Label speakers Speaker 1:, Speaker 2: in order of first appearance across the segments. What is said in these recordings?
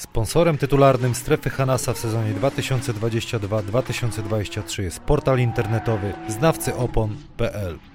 Speaker 1: Sponsorem tytularnym strefy Hanasa w sezonie 2022-2023 jest portal internetowy znawcyopon.pl.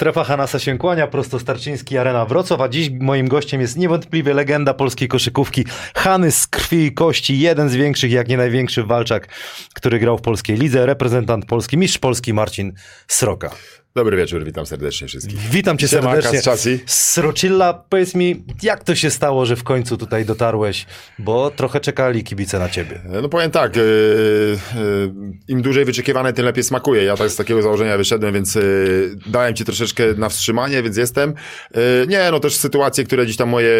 Speaker 1: Strefa Hanasa się kłania, prosto Starczyński, Arena Wrocław, a dziś moim gościem jest niewątpliwie legenda polskiej koszykówki, Hany z krwi i kości, jeden z większych, jak nie największy walczak, który grał w polskiej lidze, reprezentant Polski, mistrz Polski Marcin Sroka.
Speaker 2: Dobry wieczór, witam serdecznie wszystkich.
Speaker 1: Witam cię
Speaker 2: Siemaka
Speaker 1: serdecznie.
Speaker 2: z Chelsea.
Speaker 1: Srocilla, powiedz mi, jak to się stało, że w końcu tutaj dotarłeś, bo trochę czekali kibice na ciebie.
Speaker 2: No powiem tak, yy, yy, im dłużej wyczekiwane, tym lepiej smakuje. Ja tak z takiego założenia wyszedłem, więc yy, dałem ci troszeczkę na wstrzymanie, więc jestem. Nie, no też sytuacje, które gdzieś tam moje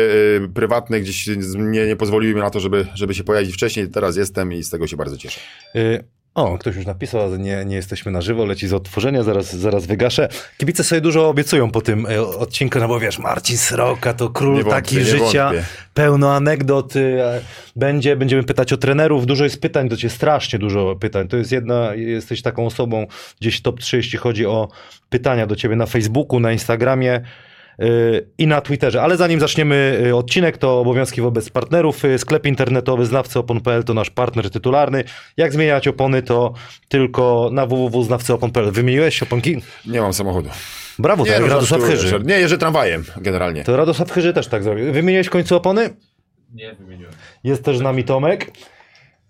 Speaker 2: prywatne gdzieś nie, nie pozwoliły mi na to, żeby, żeby się pojawić wcześniej. Teraz jestem i z tego się bardzo cieszę.
Speaker 1: O, ktoś już napisał, nie, nie jesteśmy na żywo, leci z odtworzenia, zaraz, zaraz wygaszę. Kibice sobie dużo obiecują po tym y, odcinku, no bo wiesz, Marcin Sroka to król
Speaker 2: wątpię,
Speaker 1: taki życia,
Speaker 2: wątpię.
Speaker 1: pełno anegdot. a Będzie, będziemy pytać o trenerów, dużo jest pytań do ciebie, strasznie dużo pytań. To jest jedna, jesteś taką osobą gdzieś top 3, jeśli chodzi o pytania do ciebie na Facebooku, na Instagramie. I na Twitterze. Ale zanim zaczniemy y, odcinek, to obowiązki wobec partnerów. Y, Sklep internetowy znawcyopon.pl to nasz partner tytularny. Jak zmieniać opony, to tylko na www.znawcyopon.pl. Wymieniłeś oponki?
Speaker 2: Nie mam samochodu.
Speaker 1: Brawo, tak,
Speaker 2: no,
Speaker 1: Radosław
Speaker 2: Nie, jeżdżę tramwajem generalnie.
Speaker 1: To Radosław Chyży też tak zrobił. Wymieniłeś w końcu opony?
Speaker 3: Nie, wymieniłem.
Speaker 1: Jest też z nami Tomek.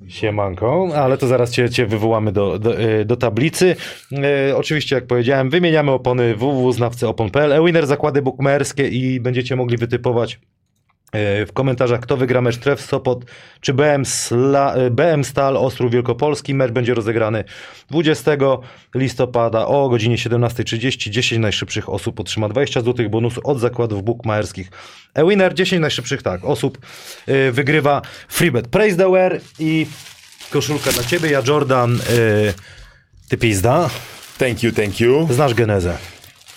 Speaker 1: Siemanko, ale to zaraz cię, cię wywołamy do, do, y, do tablicy. E, oczywiście, jak powiedziałem, wymieniamy opony www.znawcyopon.pl, e-winner, zakłady bukmerskie i będziecie mogli wytypować e, w komentarzach, kto wygra mecz Tref Sopot czy BM, Sla, e, BM Stal Ostrów Wielkopolski. Mecz będzie rozegrany 20 listopada o godzinie 17.30. 10 najszybszych osób otrzyma 20 zł bonusu od zakładów bukmacherskich. E-winner 10 najszybszych tak, osób e, wygrywa freebet. Praise the wear i koszulka dla ciebie. Ja Jordan, e, ty pizda.
Speaker 2: Thank you, thank you.
Speaker 1: Znasz genezę,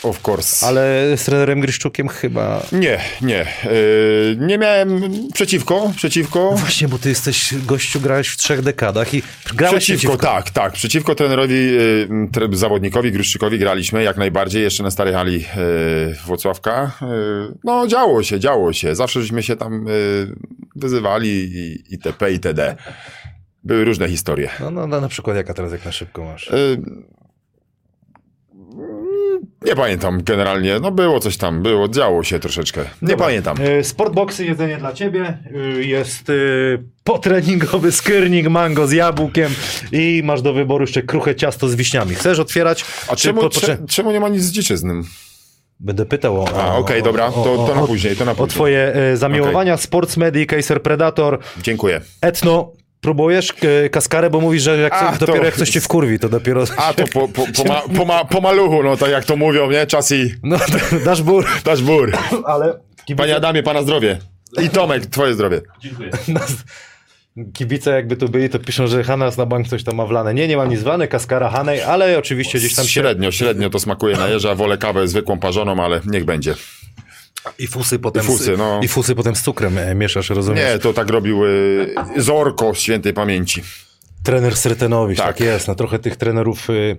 Speaker 2: Of course.
Speaker 1: ale z trenerem Gryszczukiem chyba...
Speaker 2: Nie, nie. Yy, nie miałem przeciwko, przeciwko.
Speaker 1: Właśnie, bo ty jesteś, gościu, grałeś w trzech dekadach i grałeś
Speaker 2: Przeciwko, tak, tak. Przeciwko trenerowi, y, tre, zawodnikowi, Gruszczykowi graliśmy jak najbardziej, jeszcze na starej hali y, Włocławka. No, działo się, działo się. Zawsze żeśmy się tam wyzywali i, itp. itd. Były różne historie.
Speaker 1: No, no, no na przykład jaka teraz jak na szybko masz?
Speaker 2: Nie pamiętam generalnie. No było coś tam, było, działo się troszeczkę. Nie
Speaker 1: Dobra.
Speaker 2: pamiętam.
Speaker 1: E, Sportboxy, jedzenie dla ciebie. E, Jest e, potreningowy skiernik mango z jabłkiem i masz do wyboru jeszcze kruche ciasto z wiśniami. Chcesz otwierać?
Speaker 2: A czemu,
Speaker 1: po-
Speaker 2: cze, czemu nie ma nic z dziczyznym?
Speaker 1: Będę pytał o...
Speaker 2: A,
Speaker 1: o-
Speaker 2: okej,
Speaker 1: o-
Speaker 2: dobra,
Speaker 1: o-
Speaker 2: to- to na
Speaker 1: o-
Speaker 2: później, to na
Speaker 1: O
Speaker 2: później.
Speaker 1: twoje e, zamiłowania. Sports Medic, Acer Predator,
Speaker 2: Dziękuję.
Speaker 1: Etno. Próbujesz e, kaskarę, bo mówisz, że jak
Speaker 2: A,
Speaker 1: coś, dopiero
Speaker 2: to-
Speaker 1: jak coś cię wkurwi, to dopiero...
Speaker 2: A to po, po, po, ma, po, ma, po maluchu, no tak jak to mówią, nie? Czas i
Speaker 1: No, dasz bur,
Speaker 2: dasz bór.
Speaker 1: ale...
Speaker 2: Panie Adamie, pana zdrowie. I Tomek, twoje zdrowie.
Speaker 3: Dziękuję.
Speaker 1: Kibice jakby tu byli, to piszą, że Hanas na bank coś tam ma wlane. Nie, nie mam nic wlane, kaskara Hanej, ale oczywiście gdzieś tam się...
Speaker 2: Średnio, średnio to smakuje na jeża. Wolę kawę zwykłą, parzoną, ale niech będzie.
Speaker 1: I fusy potem,
Speaker 2: I fusy,
Speaker 1: z,
Speaker 2: no.
Speaker 1: i fusy potem z cukrem e, mieszasz, rozumiesz?
Speaker 2: Nie, to tak robił y, Zorko z świętej pamięci.
Speaker 1: Trener Sretenowicz, tak.
Speaker 2: Tak.
Speaker 1: jest. No trochę tych trenerów y,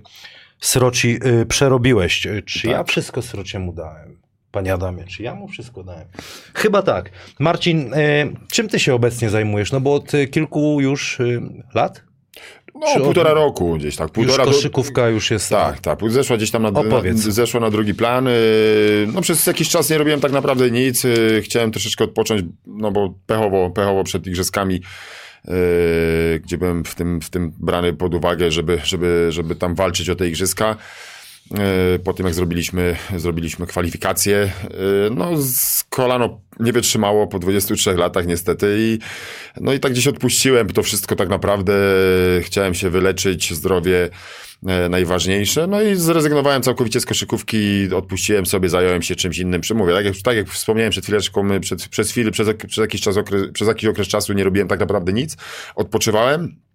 Speaker 1: Sroci y, przerobiłeś. Czy ja
Speaker 2: Tak.
Speaker 1: wszystko Srociemu dałem? Panie Adamie, czy ja mu wszystko dałem? Chyba tak. Marcin, y, czym ty się obecnie zajmujesz? No bo od kilku już y, lat?
Speaker 2: No,
Speaker 1: Czy
Speaker 2: półtora
Speaker 1: od-
Speaker 2: roku gdzieś tak.
Speaker 1: Już
Speaker 2: Półtora do-
Speaker 1: koszykówka już jest...
Speaker 2: Tak, tak. Zeszła gdzieś tam na, na, zeszła na drugi plan. Yy, No przez jakiś czas nie robiłem tak naprawdę nic. Yy, Chciałem troszeczkę odpocząć, no bo pechowo, pechowo przed igrzyskami, yy, gdzie byłem w tym, w tym brany pod uwagę, żeby, żeby, żeby tam walczyć o te igrzyska. Yy, Po tym jak zrobiliśmy, zrobiliśmy kwalifikacje, yy, no kolano nie wytrzymało po 23 latach niestety i no i tak gdzieś odpuściłem. To wszystko tak naprawdę, chciałem się wyleczyć, zdrowie e, najważniejsze, no i zrezygnowałem całkowicie z koszykówki, odpuściłem sobie, zająłem się czymś innym, przemówię, tak jak, tak jak wspomniałem przed chwileczką, przed, przez chwilę, przez, przez, jakiś czas, okres, przez jakiś okres czasu nie robiłem tak naprawdę nic, odpoczywałem, E,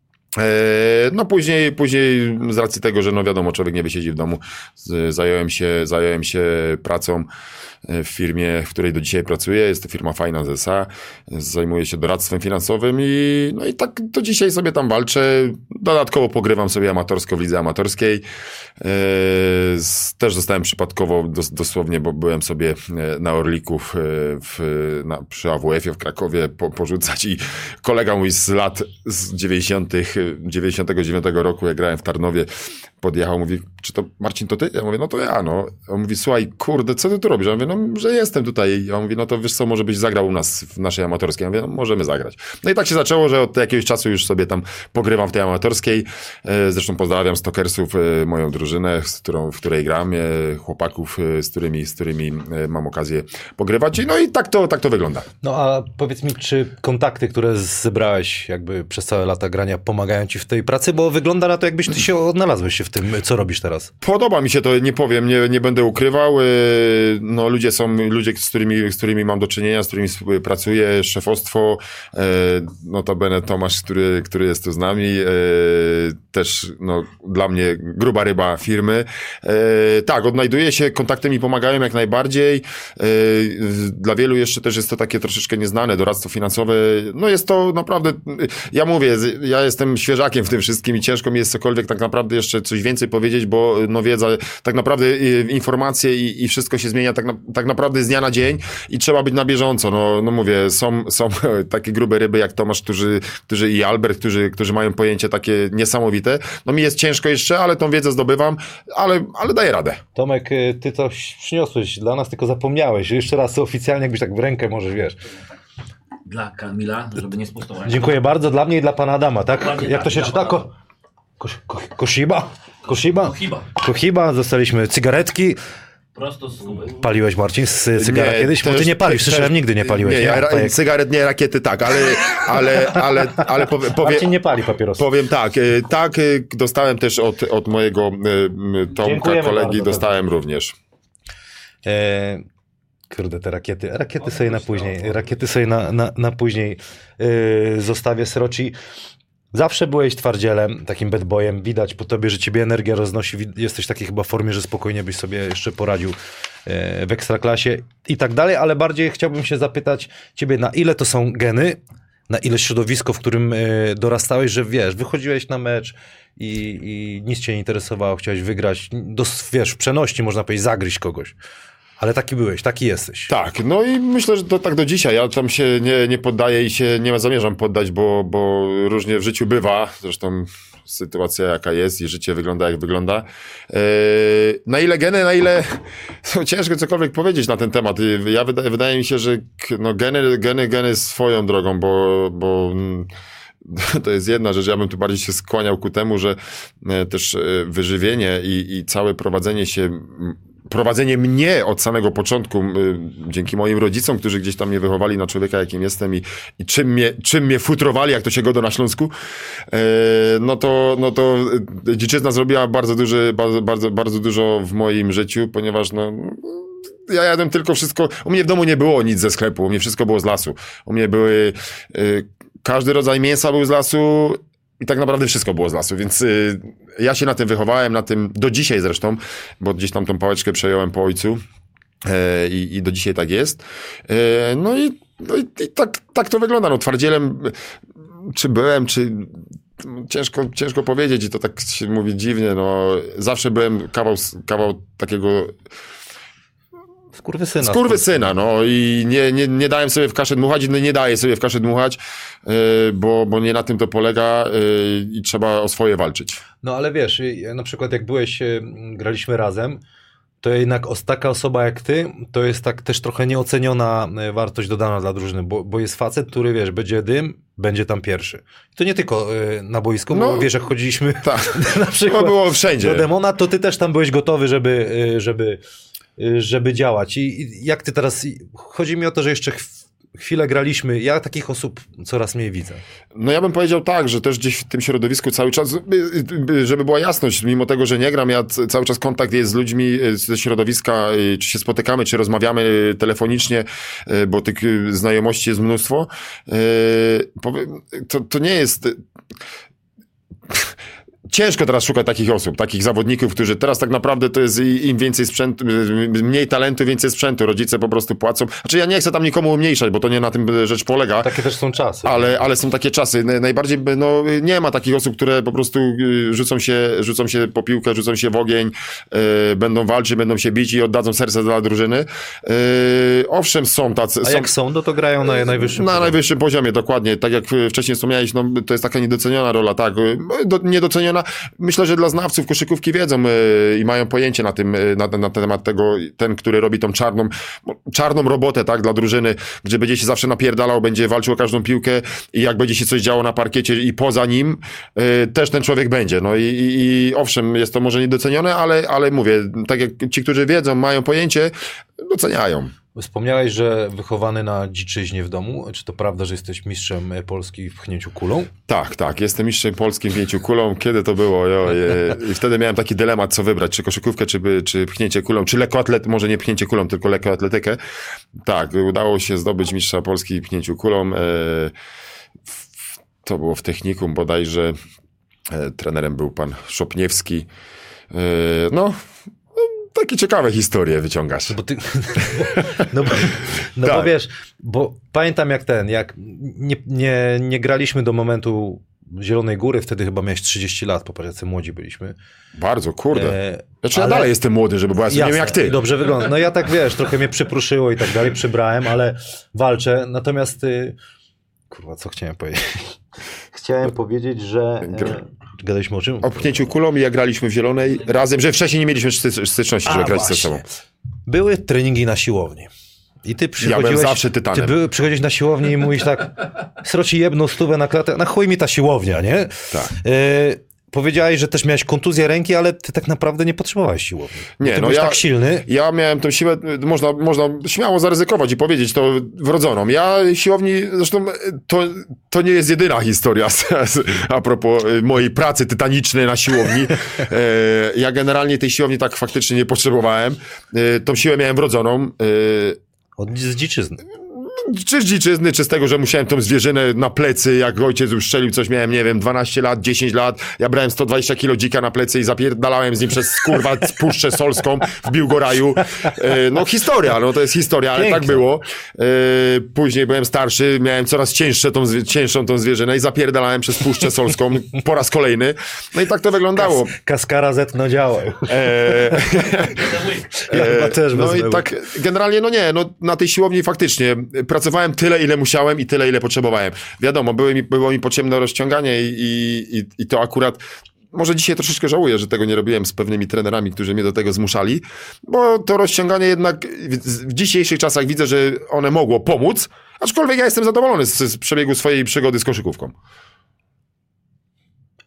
Speaker 2: No później, później z racji tego, że no wiadomo, człowiek nie wysiedzi w domu, zająłem się, zająłem się pracą. e, w firmie, w której do dzisiaj pracuję. Jest to firma Finance SA. Zajmuję się doradztwem finansowym i, no i tak do dzisiaj sobie tam walczę. Dodatkowo pogrywam sobie amatorsko w lidze amatorskiej. E, Też zostałem przypadkowo dos, dosłownie, bo byłem sobie e, na Orlików e, w, na, przy AWF-ie w Krakowie po, porzucać i kolega mój z lat z 90., e, 99 roku, jak grałem w Tarnowie, podjechał, mówi, czy to Marcin, to ty? Ja mówię, no to ja, no. On mówi, słuchaj, kurde, co ty tu robisz? Ja mówię, no, że jestem tutaj. Ja mówi, no to wiesz co, może byś zagrał u nas w naszej amatorskiej. Ja mówię, no możemy zagrać. No i tak się zaczęło, że od jakiegoś czasu już sobie tam pogrywam w tej amatorskiej. E, Zresztą pozdrawiam Stokersów, e, moją drużynę, z którą, w której gram, e, chłopaków, z którymi, z którymi mam okazję pogrywać. No i tak to, tak to wygląda.
Speaker 1: No a powiedz mi, czy kontakty, które zebrałeś jakby przez całe lata grania pomagają ci w tej pracy? Bo wygląda na to, jakbyś ty się odnalazłeś się w tym, co robisz teraz.
Speaker 2: Podoba mi się to, nie powiem, nie, nie będę ukrywał. Yy, No, ludzie są, ludzie, z którymi, z którymi mam do czynienia, z którymi współpracuję, szefostwo, yy, notabene Tomasz, który, który jest tu z nami, yy, też no, dla mnie gruba ryba firmy. Tak, odnajduję się, kontakty mi pomagają jak najbardziej. Dla wielu jeszcze też jest to takie troszeczkę nieznane, doradztwo finansowe. No jest to naprawdę, ja mówię, ja jestem świeżakiem w tym wszystkim i ciężko mi jest cokolwiek tak naprawdę jeszcze coś więcej powiedzieć, bo no wiedza, tak naprawdę y, informacje i, i wszystko się zmienia tak, na, tak naprawdę z dnia na dzień i trzeba być na bieżąco. No, no mówię, są, są takie grube ryby jak Tomasz, którzy, którzy i Albert, którzy, którzy mają pojęcie takie niesamowite. No mi jest ciężko jeszcze, ale tą wiedzę zdobywam, ale, ale daję radę.
Speaker 1: Tomek, y, ty coś przyniosłeś dla nas, tylko zapomniałeś. Jeszcze raz oficjalnie, jakbyś tak w rękę możesz, wiesz.
Speaker 3: Dla Kamila, żeby nie spustować.
Speaker 1: Dziękuję bardzo dla mnie i dla pana Adama, tak?
Speaker 3: Dokładnie
Speaker 1: Jak
Speaker 3: tak,
Speaker 1: to się
Speaker 3: dla
Speaker 1: czyta? Ko, ko, ko, koshiba? Koshiba?
Speaker 3: Chyba.
Speaker 1: Kohiba, dostaliśmy cygaretki.
Speaker 3: Prosto z Kuby.
Speaker 1: Paliłeś, Marcin, z cygara kiedyś? Bo ty nie palisz, słyszałem, nigdy nie paliłeś.
Speaker 2: Nie,
Speaker 1: nie?
Speaker 2: ja, ra-
Speaker 1: Fajek.
Speaker 2: cygaret nie, rakiety tak, ale, ale, ale, ale powie, powie,
Speaker 1: Marcin nie pali papierosów.
Speaker 2: Powiem tak, y, tak, y, dostałem też od, od mojego y, y, Tomka,
Speaker 1: Dziękujemy
Speaker 2: kolegi,
Speaker 1: bardzo,
Speaker 2: dostałem również.
Speaker 1: E, kurde, te rakiety. Rakiety sobie na później. Rakiety sobie na, na, na później e, zostawię Sroci. Zawsze byłeś twardzielem, takim bad boyem. Widać po tobie, że ciebie energia roznosi. Jesteś w takiej chyba formie, że spokojnie byś sobie jeszcze poradził e, w ekstraklasie i tak dalej, ale bardziej chciałbym się zapytać ciebie, na ile to są geny, na ile środowisko, w którym e, dorastałeś, że wiesz, wychodziłeś na mecz i, i nic cię nie interesowało, chciałeś wygrać, wiesz, w przenośni można powiedzieć, zagryźć kogoś. Ale taki byłeś, taki jesteś.
Speaker 2: Tak, no i myślę, że to tak do dzisiaj. Ja tam się nie, nie poddaję i się nie zamierzam poddać, bo, bo różnie w życiu bywa. Zresztą sytuacja jaka jest i życie wygląda jak wygląda. Eee, na ile geny, na ile... No, ciężko cokolwiek powiedzieć na ten temat. Ja wydaje, wydaje mi się, że no, geny, geny, geny swoją drogą, bo... bo to jest jedna rzecz. Ja bym tu bardziej się skłaniał ku temu, że e, też e, wyżywienie i, i całe prowadzenie się, prowadzenie mnie od samego początku, m, dzięki moim rodzicom, którzy gdzieś tam mnie wychowali na człowieka, jakim jestem i, i czym, mnie, czym mnie futrowali, jak to się godo na Śląsku, e, no to, no to e, dziczyzna zrobiła bardzo duży, bardzo, bardzo, bardzo dużo w moim życiu, ponieważ no, ja jadłem tylko wszystko. U mnie w domu nie było nic ze sklepu, u mnie wszystko było z lasu. U mnie były. Y, każdy rodzaj mięsa był z lasu i tak naprawdę wszystko było z lasu, więc y, ja się na tym wychowałem, na tym do dzisiaj zresztą, bo gdzieś tam tą pałeczkę przejąłem po ojcu. E, I, do dzisiaj tak jest. E, No i, no i, i tak, tak to wygląda. No, twardzielem, czy byłem, czy. Ciężko, ciężko powiedzieć i to tak się mówi dziwnie. No, zawsze byłem kawał, kawał takiego
Speaker 1: Skurwysyna.
Speaker 2: Skurwysyna, no i nie, nie, nie dałem sobie w kaszę dmuchać, no nie daję sobie w kaszę dmuchać, yy, bo, bo nie na tym to polega yy, i trzeba o swoje walczyć.
Speaker 1: No ale wiesz, y, na przykład jak byłeś, y, graliśmy razem, to jednak taka osoba jak ty, to jest tak też trochę nieoceniona y, wartość dodana dla drużyny, bo, bo jest facet, który wiesz, będzie dym, będzie tam pierwszy. I to nie tylko y, na boisku, bo
Speaker 2: No.
Speaker 1: wiesz, jak chodziliśmy
Speaker 2: Tak,
Speaker 1: na
Speaker 2: to
Speaker 1: przykład
Speaker 2: było wszędzie.
Speaker 1: do demona, to ty też tam byłeś gotowy, żeby, y, żeby, y, żeby działać. I, I jak ty teraz, chodzi mi o to, że jeszcze chw- chwilę graliśmy, ja takich osób coraz mniej widzę.
Speaker 2: No ja bym powiedział tak, że też gdzieś w tym środowisku cały czas, y, y, y, żeby była jasność, mimo tego, że nie gram, ja cały czas kontakt jest z ludźmi y, ze środowiska, y, czy się spotykamy, czy rozmawiamy y, telefonicznie, y, bo tych y, znajomości jest mnóstwo. Y, To, to nie jest... ciężko teraz szukać takich osób, takich zawodników, którzy teraz tak naprawdę to jest im więcej sprzętu, y, mniej talentu, więcej sprzętu. Rodzice po prostu płacą. Znaczy ja nie chcę tam nikomu umniejszać, bo to nie na tym y, rzecz polega.
Speaker 1: Takie też są czasy.
Speaker 2: Ale, ale są takie czasy. Na- Najbardziej, by, no, nie ma takich osób, które po prostu y, rzucą się, rzucą się po piłkę, rzucą się w ogień, y, będą walczyć, będą się bić i oddadzą serce dla drużyny. Y, owszem, są tacy.
Speaker 1: A
Speaker 2: są,
Speaker 1: jak są, no to grają na najwyższym
Speaker 2: na
Speaker 1: poziomie.
Speaker 2: najwyższym poziomie, dokładnie. Tak jak y, wcześniej wspomniałeś, no, to jest taka niedoceniona rola, tak. y, Do, niedoceniona. Myślę, że dla znawców koszykówki wiedzą y, i mają pojęcie na tym, y, na, na temat tego, ten, który robi tą czarną, czarną robotę, tak, dla drużyny, gdzie będzie się zawsze napierdalał, będzie walczył o każdą piłkę i jak będzie się coś działo na parkiecie i poza nim, y, też ten człowiek będzie. No i, i, i owszem, jest to może niedocenione, ale, ale mówię, tak jak ci, którzy wiedzą, mają pojęcie, doceniają.
Speaker 1: Wspomniałeś, że wychowany na dziczyźnie w domu. Czy to prawda, że jesteś mistrzem e, Polski w pchnięciu kulą?
Speaker 2: Tak, tak. Jestem mistrzem polskim w pięciu kulą. Kiedy to było? Jo, je, wtedy miałem taki dylemat, co wybrać, czy koszykówkę, czy, czy pchnięcie kulą, czy lekkoatlet, może nie pchnięcie kulą, tylko lekkoatletykę. Tak, udało się zdobyć mistrza Polski w pchnięciu kulą. E, to było w technikum bodajże. E, trenerem był pan Szopniewski. No, takie ciekawe historie wyciągasz.
Speaker 1: Bo ty... No, bo, no bo
Speaker 2: Tak.
Speaker 1: wiesz, bo pamiętam jak ten, jak nie, nie, nie graliśmy do momentu Zielonej Góry, wtedy chyba miałeś 30 lat, popatrz, młodzi byliśmy.
Speaker 2: Bardzo, kurde.
Speaker 1: E,
Speaker 2: Znaczy ja
Speaker 1: ale-
Speaker 2: dalej jestem młody, żeby była, ja nie wiem jak ty.
Speaker 1: Dobrze wygląda. No ja tak wiesz, trochę mnie przypruszyło i tak dalej, przybrałem, ale walczę. Natomiast y... kurwa, co chciałem powiedzieć? Chciałem powiedzieć, że e, gadaliśmy o czym?
Speaker 2: o pchnięciu kulą i jak graliśmy w zielonej razem, że wcześniej nie mieliśmy sty- styczności, żeby
Speaker 1: A,
Speaker 2: grać ze sobą.
Speaker 1: Były treningi na siłowni. I ty przychodziłeś...
Speaker 2: zawsze tytanem.
Speaker 1: Ty były, przychodzisz na siłownię i mówisz tak, sroci jedną stówę na klatę, na chuj mi ta siłownia, nie?
Speaker 2: Tak.
Speaker 1: E, powiedziałeś, że też miałeś kontuzję ręki, ale ty tak naprawdę nie potrzebowałeś siłowni.
Speaker 2: Nie,
Speaker 1: ty
Speaker 2: no
Speaker 1: byłeś
Speaker 2: ja-
Speaker 1: tak silny.
Speaker 2: Ja miałem tę siłę, można, można śmiało zaryzykować i powiedzieć to wrodzoną. Ja siłowni, zresztą to, to nie jest jedyna historia a propos y, mojej pracy tytanicznej na siłowni. E, ja generalnie tej siłowni tak faktycznie nie potrzebowałem. E, tą siłę miałem wrodzoną. E,
Speaker 1: Od, z dziczyzny.
Speaker 2: Czy z dziczyzny, czy z tego, że musiałem tą zwierzynę na plecy, jak ojciec uszczelił coś, miałem, nie wiem, 12 lat, 10 lat, ja brałem 120 kilo dzika na plecy i zapierdalałem z nim przez, kurwa, Puszczę Solską w Biłgoraju. E, no historia, no to jest historia, ale
Speaker 1: Piękne.
Speaker 2: tak było. E, później byłem starszy, miałem coraz cięższe tą, cięższą tą zwierzynę i zapierdalałem przez Puszczę Solską po raz kolejny. No i tak to wyglądało.
Speaker 1: Kaskara zetno działa.
Speaker 2: E,
Speaker 1: Ja chyba też
Speaker 2: no
Speaker 1: wezmę.
Speaker 2: i tak generalnie, no nie, no na tej siłowni faktycznie pracowałem tyle, ile musiałem i tyle, ile potrzebowałem. Wiadomo, były mi, było mi potrzebne rozciąganie i, i, i to akurat może dzisiaj troszeczkę żałuję, że tego nie robiłem z pewnymi trenerami, którzy mnie do tego zmuszali, bo to rozciąganie jednak w, w dzisiejszych czasach widzę, że one mogło pomóc, aczkolwiek ja jestem zadowolony z, z przebiegu swojej przygody z koszykówką.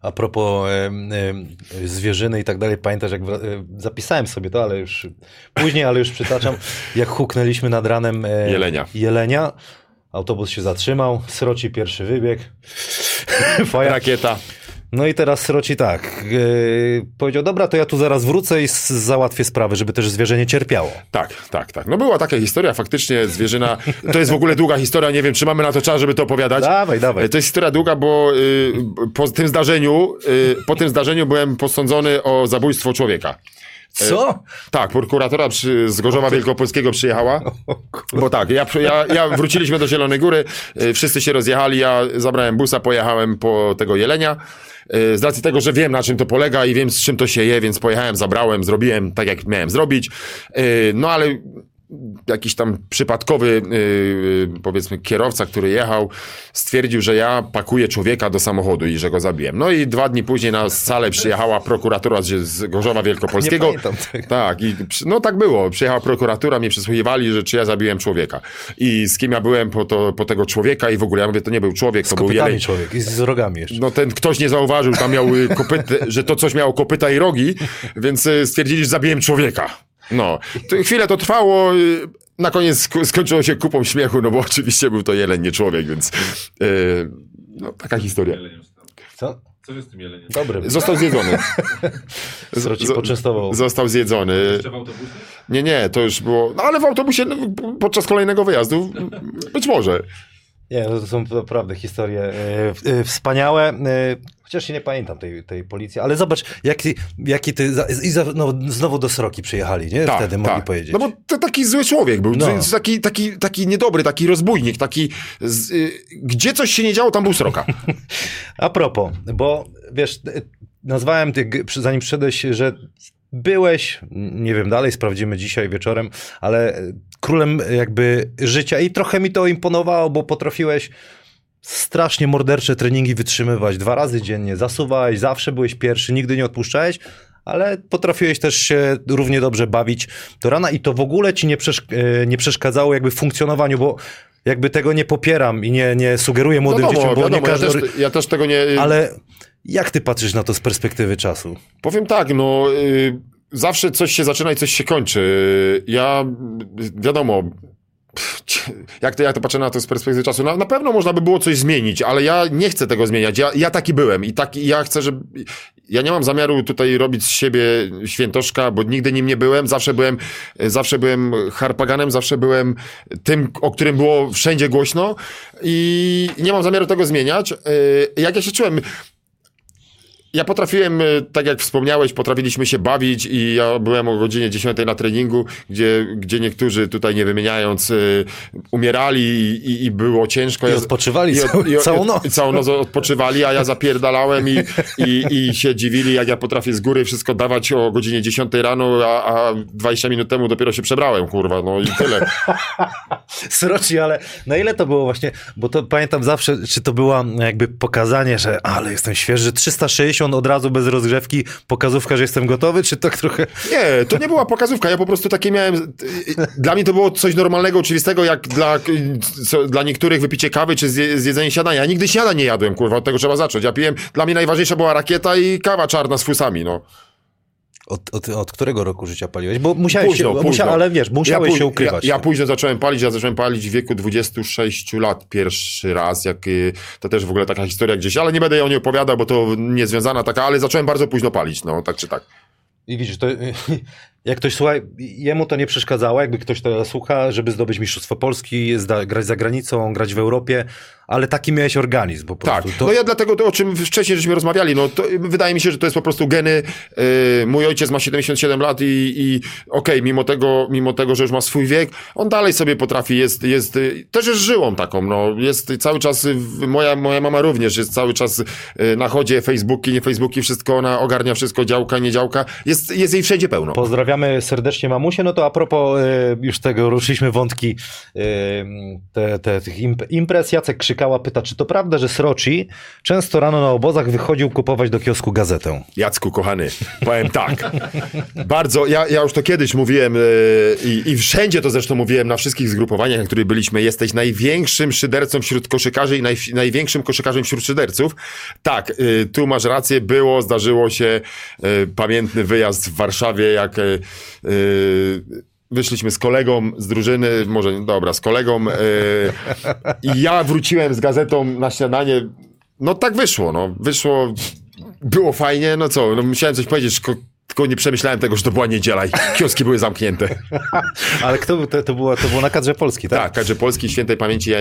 Speaker 1: A propos em, zwierzyny i tak dalej, pamiętasz, jak e, zapisałem sobie to, ale już później, ale już przytaczam, jak huknęliśmy nad ranem
Speaker 2: Jelenia.
Speaker 1: jelenia. Autobus się zatrzymał, Sroci pierwszy wybieg. Faja.
Speaker 2: Rakieta.
Speaker 1: No i teraz Sroci tak, e, powiedział, dobra, to ja tu zaraz wrócę i załatwię sprawę, żeby też zwierzę nie cierpiało.
Speaker 2: Tak, tak, tak. No była taka historia, faktycznie zwierzyna. To jest w ogóle długa historia, nie wiem, czy mamy na to czas, żeby to opowiadać.
Speaker 1: Dawaj, dawaj.
Speaker 2: To jest historia długa, bo y, po tym zdarzeniu, y, po tym zdarzeniu byłem posądzony o zabójstwo człowieka.
Speaker 1: Co?
Speaker 2: Tak, prokuratora przy, z Gorzowa Wielkopolskiego przyjechała. Bo tak, ja, ja, ja wróciliśmy do Zielonej Góry, y, wszyscy się rozjechali, ja zabrałem busa, pojechałem po tego jelenia. Y, Z racji tego, że wiem na czym to polega i wiem z czym to się je, więc pojechałem, zabrałem, zrobiłem tak jak miałem zrobić. No ale jakiś tam przypadkowy, yy, powiedzmy, kierowca, który jechał, stwierdził, że ja pakuję człowieka do samochodu i że go zabiłem. No i dwa dni później na salę przyjechała prokuratura z, Gorzowa Wielkopolskiego.
Speaker 1: Nie pamiętam tego.
Speaker 2: Tak, i no tak było. Przyjechała prokuratura, mnie przesłuchiwali, że czy ja zabiłem człowieka. I z kim ja byłem po, to, po tego człowieka i w ogóle ja mówię, to nie był człowiek,
Speaker 1: Z
Speaker 2: to był jeleń.
Speaker 1: człowiek i z rogami jeszcze.
Speaker 2: No ten ktoś nie zauważył, tam miał y, kopyty, że to coś miało kopyta i rogi, więc y, stwierdzili, że zabiłem człowieka. No, to chwilę to trwało, na koniec sk- skończyło się kupą śmiechu, no bo oczywiście był to jeleń, nie człowiek, więc y, no taka historia.
Speaker 1: Co?
Speaker 4: Co się z tym jeleniem?
Speaker 1: Dobry.
Speaker 2: Został zjedzony.
Speaker 1: Sroci
Speaker 2: zo-
Speaker 1: poczęstował.
Speaker 2: Został zjedzony.
Speaker 4: Jeszcze w autobusie?
Speaker 2: Nie, nie, to już było. No ale w autobusie no, podczas kolejnego wyjazdu być może.
Speaker 1: Nie, to są naprawdę historie e, e, wspaniałe. E, chociaż się nie pamiętam tej, tej policji, ale zobacz, jaki, jaki ty. I za, no, znowu do Sroki przyjechali, nie? Wtedy mogli powiedzieć.
Speaker 2: No bo to taki zły człowiek był,
Speaker 1: No.
Speaker 2: no. taki, taki, taki niedobry, taki rozbójnik, taki... Z, y, gdzie coś się nie działo, tam był sroka.
Speaker 1: A propos, bo wiesz, nazwałem ty, g- przy- zanim przyszedłeś, że byłeś, nie wiem, dalej sprawdzimy dzisiaj wieczorem, ale e, królem jakby życia i trochę mi to imponowało, bo potrafiłeś strasznie mordercze treningi wytrzymywać. Dwa razy dziennie, zasuwałeś, zawsze byłeś pierwszy, nigdy nie odpuszczałeś, ale potrafiłeś też się równie dobrze bawić do rana i to w ogóle ci nie, przeszk- e, nie przeszkadzało jakby w funkcjonowaniu, bo jakby tego nie popieram i nie, nie sugeruję młodym
Speaker 2: Wiadomo,
Speaker 1: dzieciom, bo
Speaker 2: wiadomo,
Speaker 1: nie każdy...
Speaker 2: ja, też, ja też tego nie...
Speaker 1: Ale jak ty patrzysz na to z perspektywy czasu?
Speaker 2: Powiem tak, no y, zawsze coś się zaczyna i coś się kończy. Ja, y, wiadomo, jak to, jak to patrzę na to z perspektywy czasu, na, na pewno można by było coś zmienić, ale ja nie chcę tego zmieniać. Ja, ja taki byłem i taki, ja chcę, żeby... Ja nie mam zamiaru tutaj robić z siebie świętoszka, bo nigdy nim nie byłem. Zawsze byłem, zawsze byłem harpaganem, zawsze byłem tym, o którym było wszędzie głośno i nie mam zamiaru tego zmieniać. Y, Jak ja się czułem, ja potrafiłem, e, tak jak wspomniałeś, potrafiliśmy się bawić i ja byłem o godzinie 10 na treningu, gdzie, gdzie niektórzy tutaj nie wymieniając e, umierali i, i, było ciężko.
Speaker 1: I odpoczywali
Speaker 2: ja,
Speaker 1: całą,
Speaker 2: i,
Speaker 1: całą noc.
Speaker 2: Całą noc odpoczywali, a ja zapierdalałem i, i, i się dziwili, jak ja potrafię z góry wszystko dawać o godzinie 10 rano, a, a 20 minut temu dopiero się przebrałem, kurwa, no i tyle.
Speaker 1: Sroci, ale na ile to było właśnie, bo to pamiętam zawsze, czy to było jakby pokazanie, że ale jestem świeży, 360 od razu bez rozgrzewki, pokazówka, że jestem gotowy, czy tak trochę...
Speaker 2: Nie, to nie była pokazówka, ja po prostu takie miałem... Dla mnie to było coś normalnego, oczywistego, jak dla, dla niektórych wypicie kawy, czy zjedzenie siadania. Ja nigdy siada nie jadłem, kurwa, od tego trzeba zacząć. Ja piłem, dla mnie najważniejsza była rakieta i kawa czarna z fusami, no.
Speaker 1: Od, od, od którego roku życia paliłeś? Bo musiałeś
Speaker 2: Późno,
Speaker 1: się,
Speaker 2: późno.
Speaker 1: Musia, ale wiesz, musiałeś
Speaker 2: ja,
Speaker 1: się ukrywać.
Speaker 2: Ja, ja późno zacząłem palić, ja zacząłem palić w wieku 26 lat pierwszy raz, jak y, to też w ogóle taka historia gdzieś, ale nie będę o niej opowiadał, bo to niezwiązana taka, ale zacząłem bardzo późno palić, no, tak czy tak.
Speaker 1: I widzisz, to, jak ktoś słucha, jemu to nie przeszkadzało, jakby ktoś to słucha, żeby zdobyć Mistrzostwo Polski, zda, grać za granicą, grać w Europie, ale taki miałeś organizm po
Speaker 2: Tak,
Speaker 1: prostu. To,
Speaker 2: no ja dlatego to, o czym wcześniej żeśmy rozmawiali, no to wydaje mi się, że to jest po prostu geny. Yy, mój ojciec ma 77 lat i, i okej, mimo tego, mimo tego, że już ma swój wiek, on dalej sobie potrafi, jest, jest, yy, też jest żyłą taką, no, jest cały czas, yy, moja, moja mama również jest cały czas yy, na chodzie, Facebooki, nie Facebooki, wszystko, ona ogarnia wszystko, działka, nie działka, jest, jest jej wszędzie pełno.
Speaker 1: Pozdrawiamy serdecznie mamusię. No to a propos e, już tego, ruszyliśmy wątki e, te, te, tych imp- imprez. Jacek Krzykała pyta, czy to prawda, że Sroci często rano na obozach wychodził kupować do kiosku gazetę?
Speaker 2: Jacku, kochany, powiem tak. Bardzo, ja, ja już to kiedyś mówiłem e, i, i wszędzie to zresztą mówiłem, na wszystkich zgrupowaniach, na których byliśmy, jesteś największym szydercą wśród koszykarzy i naj, największym koszykarzem wśród szyderców. Tak, tu masz rację, było, zdarzyło się pamiętny wyjazd w Warszawie, jak Wyszliśmy z kolegą z drużyny, może dobra, z kolegą e, i ja wróciłem z gazetą na śniadanie. No tak wyszło, no. Wyszło, było fajnie, no co, no musiałem coś powiedzieć, tylko, nie przemyślałem tego, że to była niedziela i kioski były zamknięte.
Speaker 1: Ale kto był, to, to, było, to było na kadrze Polski, tak?
Speaker 2: Tak, Kadrze Polski, świętej pamięci, e,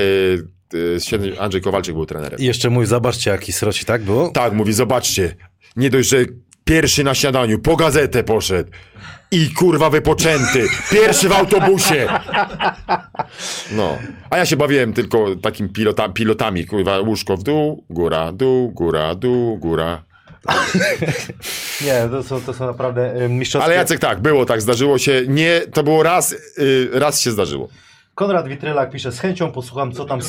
Speaker 2: e, świętej Andrzej Kowalczyk był trenerem.
Speaker 1: I jeszcze mój, zobaczcie jaki Sroci, tak było?
Speaker 2: Tak, mówi, zobaczcie, nie dość, że pierwszy na śniadaniu, po gazetę poszedł i kurwa wypoczęty, pierwszy w autobusie. No, a ja się bawiłem tylko takim pilota, pilotami, kurwa, łóżko w dół, góra, dół, góra, dół, góra.
Speaker 1: Nie, to są, to są naprawdę e, mistrzowskie...
Speaker 2: Ale Jacek tak, było tak, zdarzyło się, nie, to było raz, y, raz się zdarzyło.
Speaker 1: Konrad Witrylak pisze, z chęcią posłucham, co tam...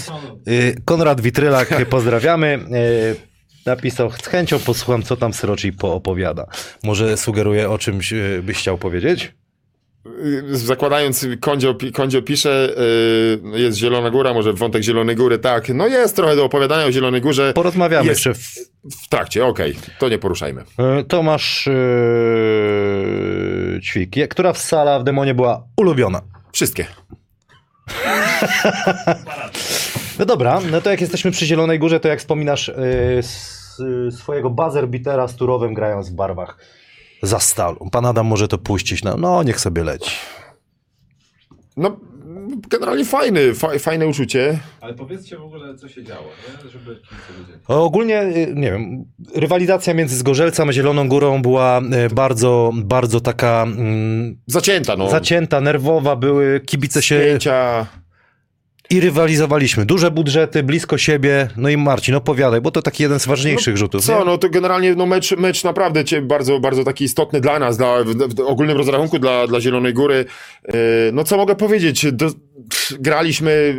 Speaker 1: Y, Konrad Witrylak, pozdrawiamy. Napisał, z chęcią posłucham, co tam Sroci poopowiada. Może sugeruje o czymś y, byś chciał powiedzieć?
Speaker 2: Y, Zakładając, Kondzio, Kondzio pisze, y, jest Zielona Góra, może wątek Zielonej Góry, tak, no jest trochę do opowiadania o Zielonej Górze.
Speaker 1: Porozmawiamy
Speaker 2: Jest.
Speaker 1: jeszcze. W...
Speaker 2: W trakcie, okej, to nie poruszajmy.
Speaker 1: Y, Tomasz y, Ćwik, która w sala w Demonie była ulubiona?
Speaker 2: Wszystkie.
Speaker 1: No dobra, no to jak jesteśmy przy Zielonej Górze, to jak wspominasz y, s, y, swojego buzzerbitera z Turowem grając w barwach za stalą. Pan Adam może to puścić. No, no niech sobie leci.
Speaker 2: No, generalnie fajny, fa, fajne uczucie.
Speaker 4: Ale powiedzcie w ogóle, co się działo, nie? żeby.
Speaker 1: Ogólnie, y, nie wiem, rywalizacja między Zgorzelcem a Zieloną Górą była bardzo, bardzo taka mm,
Speaker 2: Zacięta, no.
Speaker 1: zacięta, nerwowa, były kibice się
Speaker 2: Spięcia.
Speaker 1: I rywalizowaliśmy. Duże budżety, blisko siebie. No i Marcin, opowiadaj, bo to taki jeden z ważniejszych rzutów.
Speaker 2: Co,
Speaker 1: nie?
Speaker 2: no to generalnie no mecz, mecz naprawdę bardzo, bardzo taki istotny dla nas, dla, w, w ogólnym rozrachunku dla, dla Zielonej Góry. Yy, no co mogę powiedzieć, do, graliśmy,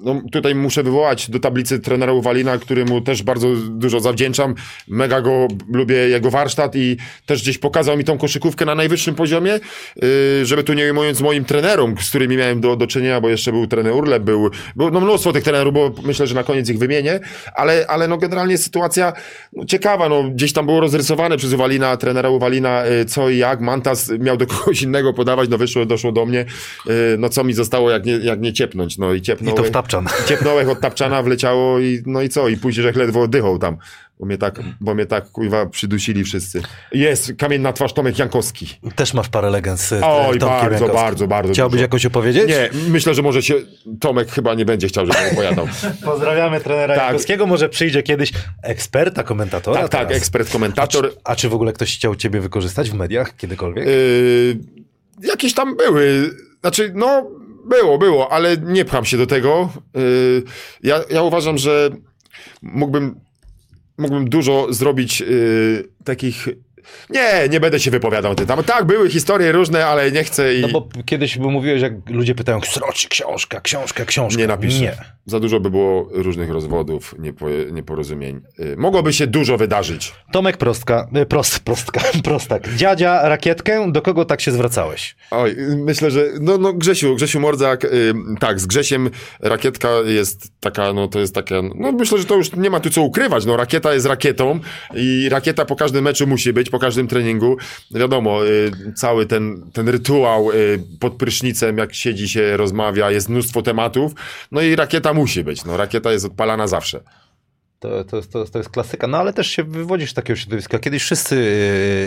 Speaker 2: no tutaj muszę wywołać do tablicy trenera Uwalina, któremu też bardzo dużo zawdzięczam. Mega go lubię, jego warsztat i też gdzieś pokazał mi tą koszykówkę na najwyższym poziomie, yy, żeby tu nie ujmując moim trenerom, z którymi miałem do, do czynienia, bo jeszcze był trener Urlep, był, był no mnóstwo tych trenerów, bo myślę, że na koniec ich wymienię, ale, ale no generalnie sytuacja no, ciekawa, no gdzieś tam było rozrysowane przez Uwalina, trenera Uwalina, y, co i jak, Mantas miał do kogoś innego podawać, no wyszło, doszło do mnie, y, no co mi zostało jak nie, jak nie ciepnąć, no i
Speaker 1: I
Speaker 2: ciepnąłem.
Speaker 1: to w tapczan.
Speaker 2: Ciepnąłek od tapczana wleciało i no i co? I później że ledwo oddychał tam. Bo mnie tak, bo mnie tak kuźwa przydusili wszyscy. Jest kamienna twarz Tomek Jankowski.
Speaker 1: Też masz parę legend z
Speaker 2: Oj,
Speaker 1: Tomkiem
Speaker 2: bardzo,
Speaker 1: Jankowskim.
Speaker 2: bardzo, bardzo.
Speaker 1: Chciałbyś
Speaker 2: dużo.
Speaker 1: jakoś opowiedzieć?
Speaker 2: Nie, myślę, że może się Tomek chyba nie będzie chciał, żebym opowiadał.
Speaker 1: Pozdrawiamy trenera
Speaker 2: Tak.
Speaker 1: Jankowskiego, może przyjdzie kiedyś eksperta, komentatora.
Speaker 2: tak, tak, ekspert, komentator.
Speaker 1: A czy w ogóle ktoś chciał ciebie wykorzystać w mediach kiedykolwiek?
Speaker 2: Yy, jakieś tam były. Znaczy, no, było, było, ale nie pcham się do tego. Yy, ja, ja uważam, że mógłbym, mógłbym dużo zrobić yy, takich. Nie, nie będę się wypowiadał ten temat. Tak, były historie różne, ale nie chcę i
Speaker 1: No bo kiedyś by mówiłeś, jak ludzie pytają, sroci książka, książka, książka.
Speaker 2: nie napiszę.
Speaker 1: Nie.
Speaker 2: Za dużo by było różnych rozwodów, niepo, nieporozumień. Yy, mogłoby się dużo wydarzyć.
Speaker 1: Tomek Prostka, y, prost, prostka, prostak. Dziadzia rakietkę, do kogo tak się zwracałeś?
Speaker 2: Oj, y, myślę, że no, no Grzesiu, Grzesiu Mordzak, y, tak, z Grzesiem rakietka jest taka, no to jest taka, no myślę, że to już nie ma tu co ukrywać, no rakieta jest rakietą i rakieta po każdym meczu musi być, po każdym treningu. Wiadomo, y, cały ten, ten rytuał y, pod prysznicem, jak siedzi się, rozmawia, jest mnóstwo tematów, no i rakieta musi być, no rakieta jest odpalana zawsze.
Speaker 1: To, to, jest- to, to jest klasyka, no ale też się wywodzisz z takiego środowiska. Kiedyś wszyscy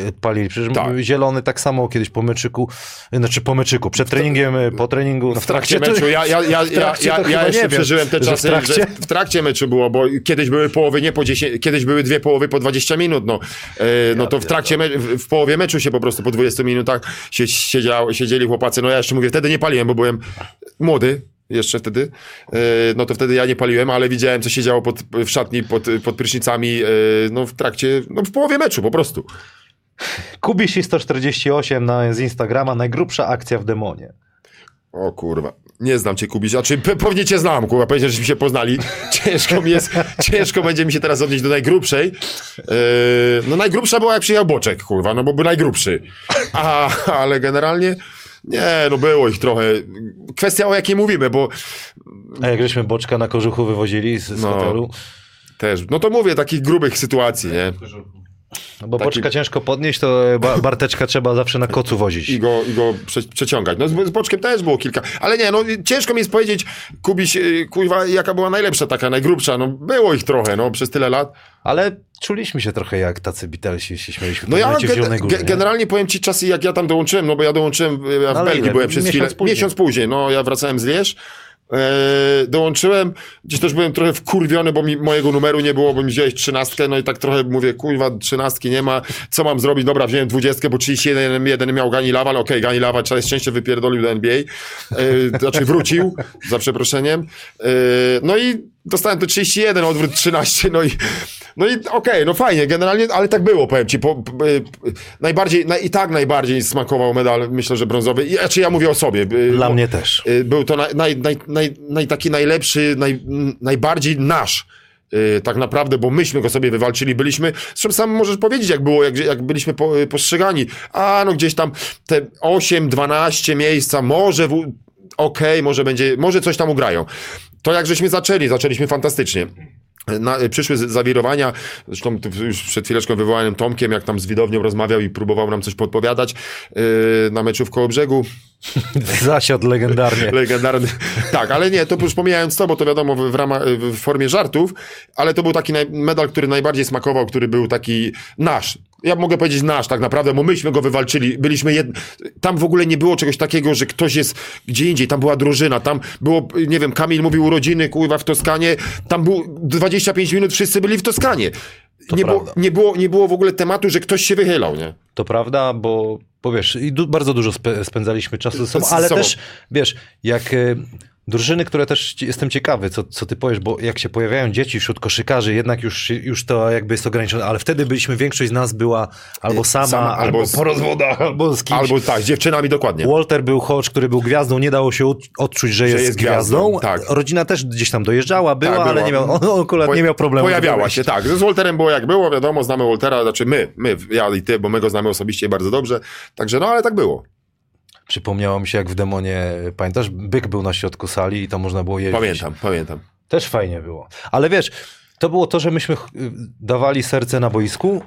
Speaker 1: yy, palili, przecież
Speaker 2: Tak.
Speaker 1: zielony tak samo kiedyś po meczyku, znaczy po meczyku, przed treningiem, y, po treningu.
Speaker 2: No w trakcie meczu, ja, ja, ja,
Speaker 1: w
Speaker 2: ja,
Speaker 1: trakcie
Speaker 2: ja, ja
Speaker 1: chyba
Speaker 2: jeszcze
Speaker 1: wiem,
Speaker 2: przeżyłem te
Speaker 1: w
Speaker 2: czasy, że
Speaker 1: trakcie?
Speaker 2: w trakcie meczu było, bo kiedyś były połowy nie po 10, kiedyś były dwie połowy po 20 minut, no, e, no to w trakcie, me, w, w połowie meczu się po prostu po 20 minutach siedział, siedzieli chłopacy, no ja jeszcze mówię, wtedy nie paliłem, bo byłem młody, jeszcze wtedy, e, no to wtedy ja nie paliłem, ale widziałem, co się działo pod, w szatni, pod, pod prysznicami, e, no w trakcie, no w połowie meczu po prostu.
Speaker 1: Kubisi 148 na, z Instagrama, najgrubsza akcja w demonie.
Speaker 2: O kurwa, nie znam cię Kubiś, a czy pe- pewnie cię znam, kurwa, powiedział, żeśmy się poznali. Ciężko mi jest, ciężko będzie mi się teraz odnieść do najgrubszej. Yy, no najgrubsza była jak przyjechał Boczek, kurwa, no bo był najgrubszy. A, ale generalnie, nie, no było ich trochę. Kwestia o jakiej mówimy, bo
Speaker 1: A jak żeśmy Boczka na kożuchu wywozili z, z
Speaker 2: No.
Speaker 1: hotelu,
Speaker 2: też, no to mówię, takich grubych sytuacji, nie?
Speaker 1: No bo
Speaker 2: Taki-
Speaker 1: Boczka ciężko podnieść, to e, ba, Barteczka trzeba zawsze na kocu wozić.
Speaker 2: I go, i go prze, przeciągać. No z, z Boczkiem też było kilka, ale nie, no ciężko mi jest powiedzieć, Kubiś, yy, kurwa, jaka była najlepsza, taka najgrubsza, no było ich trochę, no, przez tyle lat.
Speaker 1: Ale czuliśmy się trochę jak tacy Beatlesi, się śmieliśmy.
Speaker 2: No ja
Speaker 1: Górze,
Speaker 2: ge-
Speaker 1: nie?
Speaker 2: generalnie powiem ci czasy, jak ja tam dołączyłem, no bo ja dołączyłem, ja w
Speaker 1: ale
Speaker 2: Belgii
Speaker 1: ile?
Speaker 2: byłem przez
Speaker 1: Miesiąc
Speaker 2: chwilę.
Speaker 1: później.
Speaker 2: Miesiąc później, no ja wracałem z Lierz. E, dołączyłem, gdzieś też byłem trochę wkurwiony, bo mi mojego numeru nie było, bo mi wziąłeś trzynastkę, no i tak trochę mówię, kurwa, trzynastki nie ma, co mam zrobić? Dobra, wziąłem dwudziestkę, bo 31 jeden miał Gani Lawa, ale okej, Gani Lawa całe szczęście wypierdolił do NBA, e, znaczy wrócił, za przeproszeniem, e, no i dostałem to 31, odwrót 13, no i no i okej, no fajnie, generalnie, ale tak było, powiem ci. Po, po, y, najbardziej, na, i tak najbardziej smakował medal, myślę, że brązowy. I, znaczy ja mówię o sobie. y,
Speaker 1: Dla
Speaker 2: bo-
Speaker 1: mnie też.
Speaker 2: y, Był to naj, naj, naj, naj, naj, taki najlepszy, naj, najbardziej nasz. Tak naprawdę, bo myśmy go sobie wywalczyli, byliśmy, zresztą sam możesz powiedzieć, jak było, jak, jak byliśmy po, postrzegani. A, no gdzieś tam te 8, 12 miejsca, może w, okej, może będzie, może coś tam ugrają. To jak żeśmy zaczęli, zaczęliśmy fantastycznie. Na, przyszły z- zawirowania, zresztą już przed chwileczką wywołanym Tomkiem, jak tam z widownią rozmawiał i próbował nam coś podpowiadać yy, na meczu w Kołobrzegu.
Speaker 1: Zasiadł legendarnie.
Speaker 2: Legendarny. Tak, ale nie, to już pomijając to, bo to wiadomo w, w, ramach, w formie żartów, ale to był taki naj, medal, który najbardziej smakował, który był taki nasz. Ja mogę powiedzieć nasz tak naprawdę, bo myśmy go wywalczyli, byliśmy jed... tam w ogóle nie było czegoś takiego, że ktoś jest gdzie indziej, tam była drużyna, tam było, nie wiem, Kamil mówił urodziny, kurwa, w Toskanie, tam było 25 minut, wszyscy byli w Toskanie. Nie było, nie, było, nie było w ogóle tematu, że ktoś się wychylał, nie?
Speaker 1: To prawda, bo, bo wiesz, i du- bardzo dużo spędzaliśmy czasu ze sobą,
Speaker 2: Z
Speaker 1: ale
Speaker 2: sobą.
Speaker 1: też, wiesz, jak e, drużyny, które też jestem ciekawy, co, co ty powiesz, bo jak się pojawiają dzieci wśród koszykarzy, jednak już, już to jakby jest ograniczone, ale wtedy byliśmy, większość z nas była albo sama,
Speaker 2: sama,
Speaker 1: albo,
Speaker 2: albo z-
Speaker 1: po rozwodach, albo z kimś.
Speaker 2: Albo tak, z dziewczynami dokładnie.
Speaker 1: Walter był coach, który był gwiazdą, nie dało się od- odczuć, że, jest,
Speaker 2: jest
Speaker 1: gwiazdą.
Speaker 2: gwiazdą, tak.
Speaker 1: Rodzina też gdzieś tam dojeżdżała, była,
Speaker 2: Tak,
Speaker 1: ale
Speaker 2: była.
Speaker 1: nie miał, on akurat
Speaker 2: Po-
Speaker 1: nie miał problemu.
Speaker 2: Pojawiała się, tak. Z Walterem było jak było, wiadomo, znamy Waltera, znaczy my, my, ja i ty, bo my go znamy osobiście bardzo dobrze. Także no, ale tak było.
Speaker 1: Przypomniało mi się, jak w Demonie, pamiętasz, byk był na środku sali i tam można było jeździć.
Speaker 2: Pamiętam, pamiętam.
Speaker 1: Też fajnie było. Ale wiesz, to było to, że myśmy dawali serce na boisku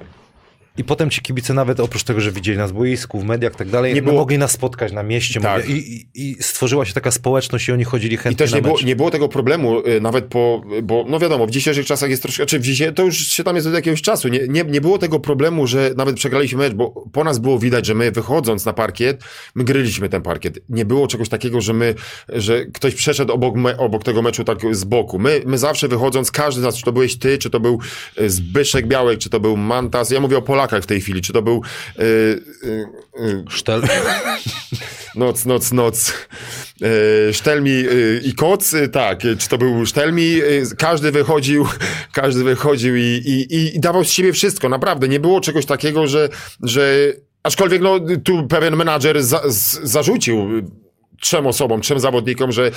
Speaker 1: i potem ci kibice nawet oprócz tego, że widzieli nas w boisku, w mediach i tak dalej,
Speaker 2: Nie
Speaker 1: no,
Speaker 2: było-
Speaker 1: mogli nas spotkać na mieście
Speaker 2: Tak.
Speaker 1: mówię, i, i, i stworzyła się taka społeczność i oni chodzili chętnie
Speaker 2: I też
Speaker 1: na
Speaker 2: nie było, nie było tego problemu, y, nawet po, bo no wiadomo, w dzisiejszych czasach jest troszkę, czy w dzisiaj, to już się tam jest od jakiegoś czasu, nie, nie, nie było tego problemu, że nawet przegraliśmy mecz, bo po nas było widać, że my wychodząc na parkiet, my gryliśmy ten parkiet. Nie było czegoś takiego, że my, że ktoś przeszedł obok, me, obok tego meczu tak z boku. My, my zawsze wychodząc, każdy z nas, czy to byłeś ty, czy to był y, Zbyszek Białek, czy to był Mantas, ja mówię o Polakach w tej chwili, czy to był y, y, y,
Speaker 1: Sztel.
Speaker 2: Noc, noc, noc. E, Sztelmi i koc, tak, czy to był Sztelmi, każdy wychodził, każdy wychodził i, i, i, i dawał z siebie wszystko, naprawdę, nie było czegoś takiego, że, że aczkolwiek no, tu pewien menadżer za, z, zarzucił trzem osobom, trzem zawodnikom, że e,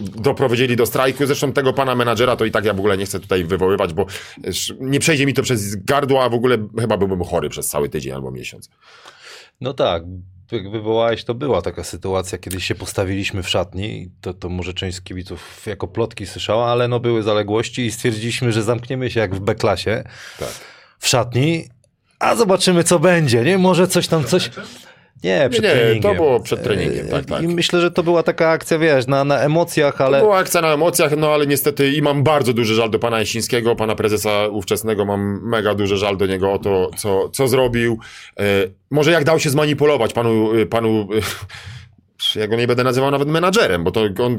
Speaker 2: doprowadzili do strajku. Zresztą tego pana menadżera to i tak ja w ogóle nie chcę tutaj wywoływać, bo nie przejdzie mi to przez gardło, a w ogóle chyba byłbym chory przez cały tydzień albo miesiąc.
Speaker 1: No tak, jak wywołałeś, to była taka sytuacja, kiedy się postawiliśmy w szatni, to, to może część z kibiców jako plotki słyszała, ale no były zaległości i stwierdziliśmy, że zamkniemy się jak w B-klasie
Speaker 2: Tak.
Speaker 1: w szatni, a zobaczymy co będzie, nie? Może coś tam, coś... Nie, przed
Speaker 2: nie, to
Speaker 1: treningiem.
Speaker 2: było przed treningiem, tak,
Speaker 1: E,
Speaker 2: tak.
Speaker 1: I myślę, że to była taka akcja, wiesz, na, na emocjach, ale...
Speaker 2: To była akcja na emocjach, no ale niestety i mam bardzo duży żal do pana Jasińskiego, pana prezesa ówczesnego, mam mega duży żal do niego o to, co, co zrobił. E, może jak dał się zmanipulować panu, e, panu e, ja go nie będę nazywał nawet menadżerem, bo to on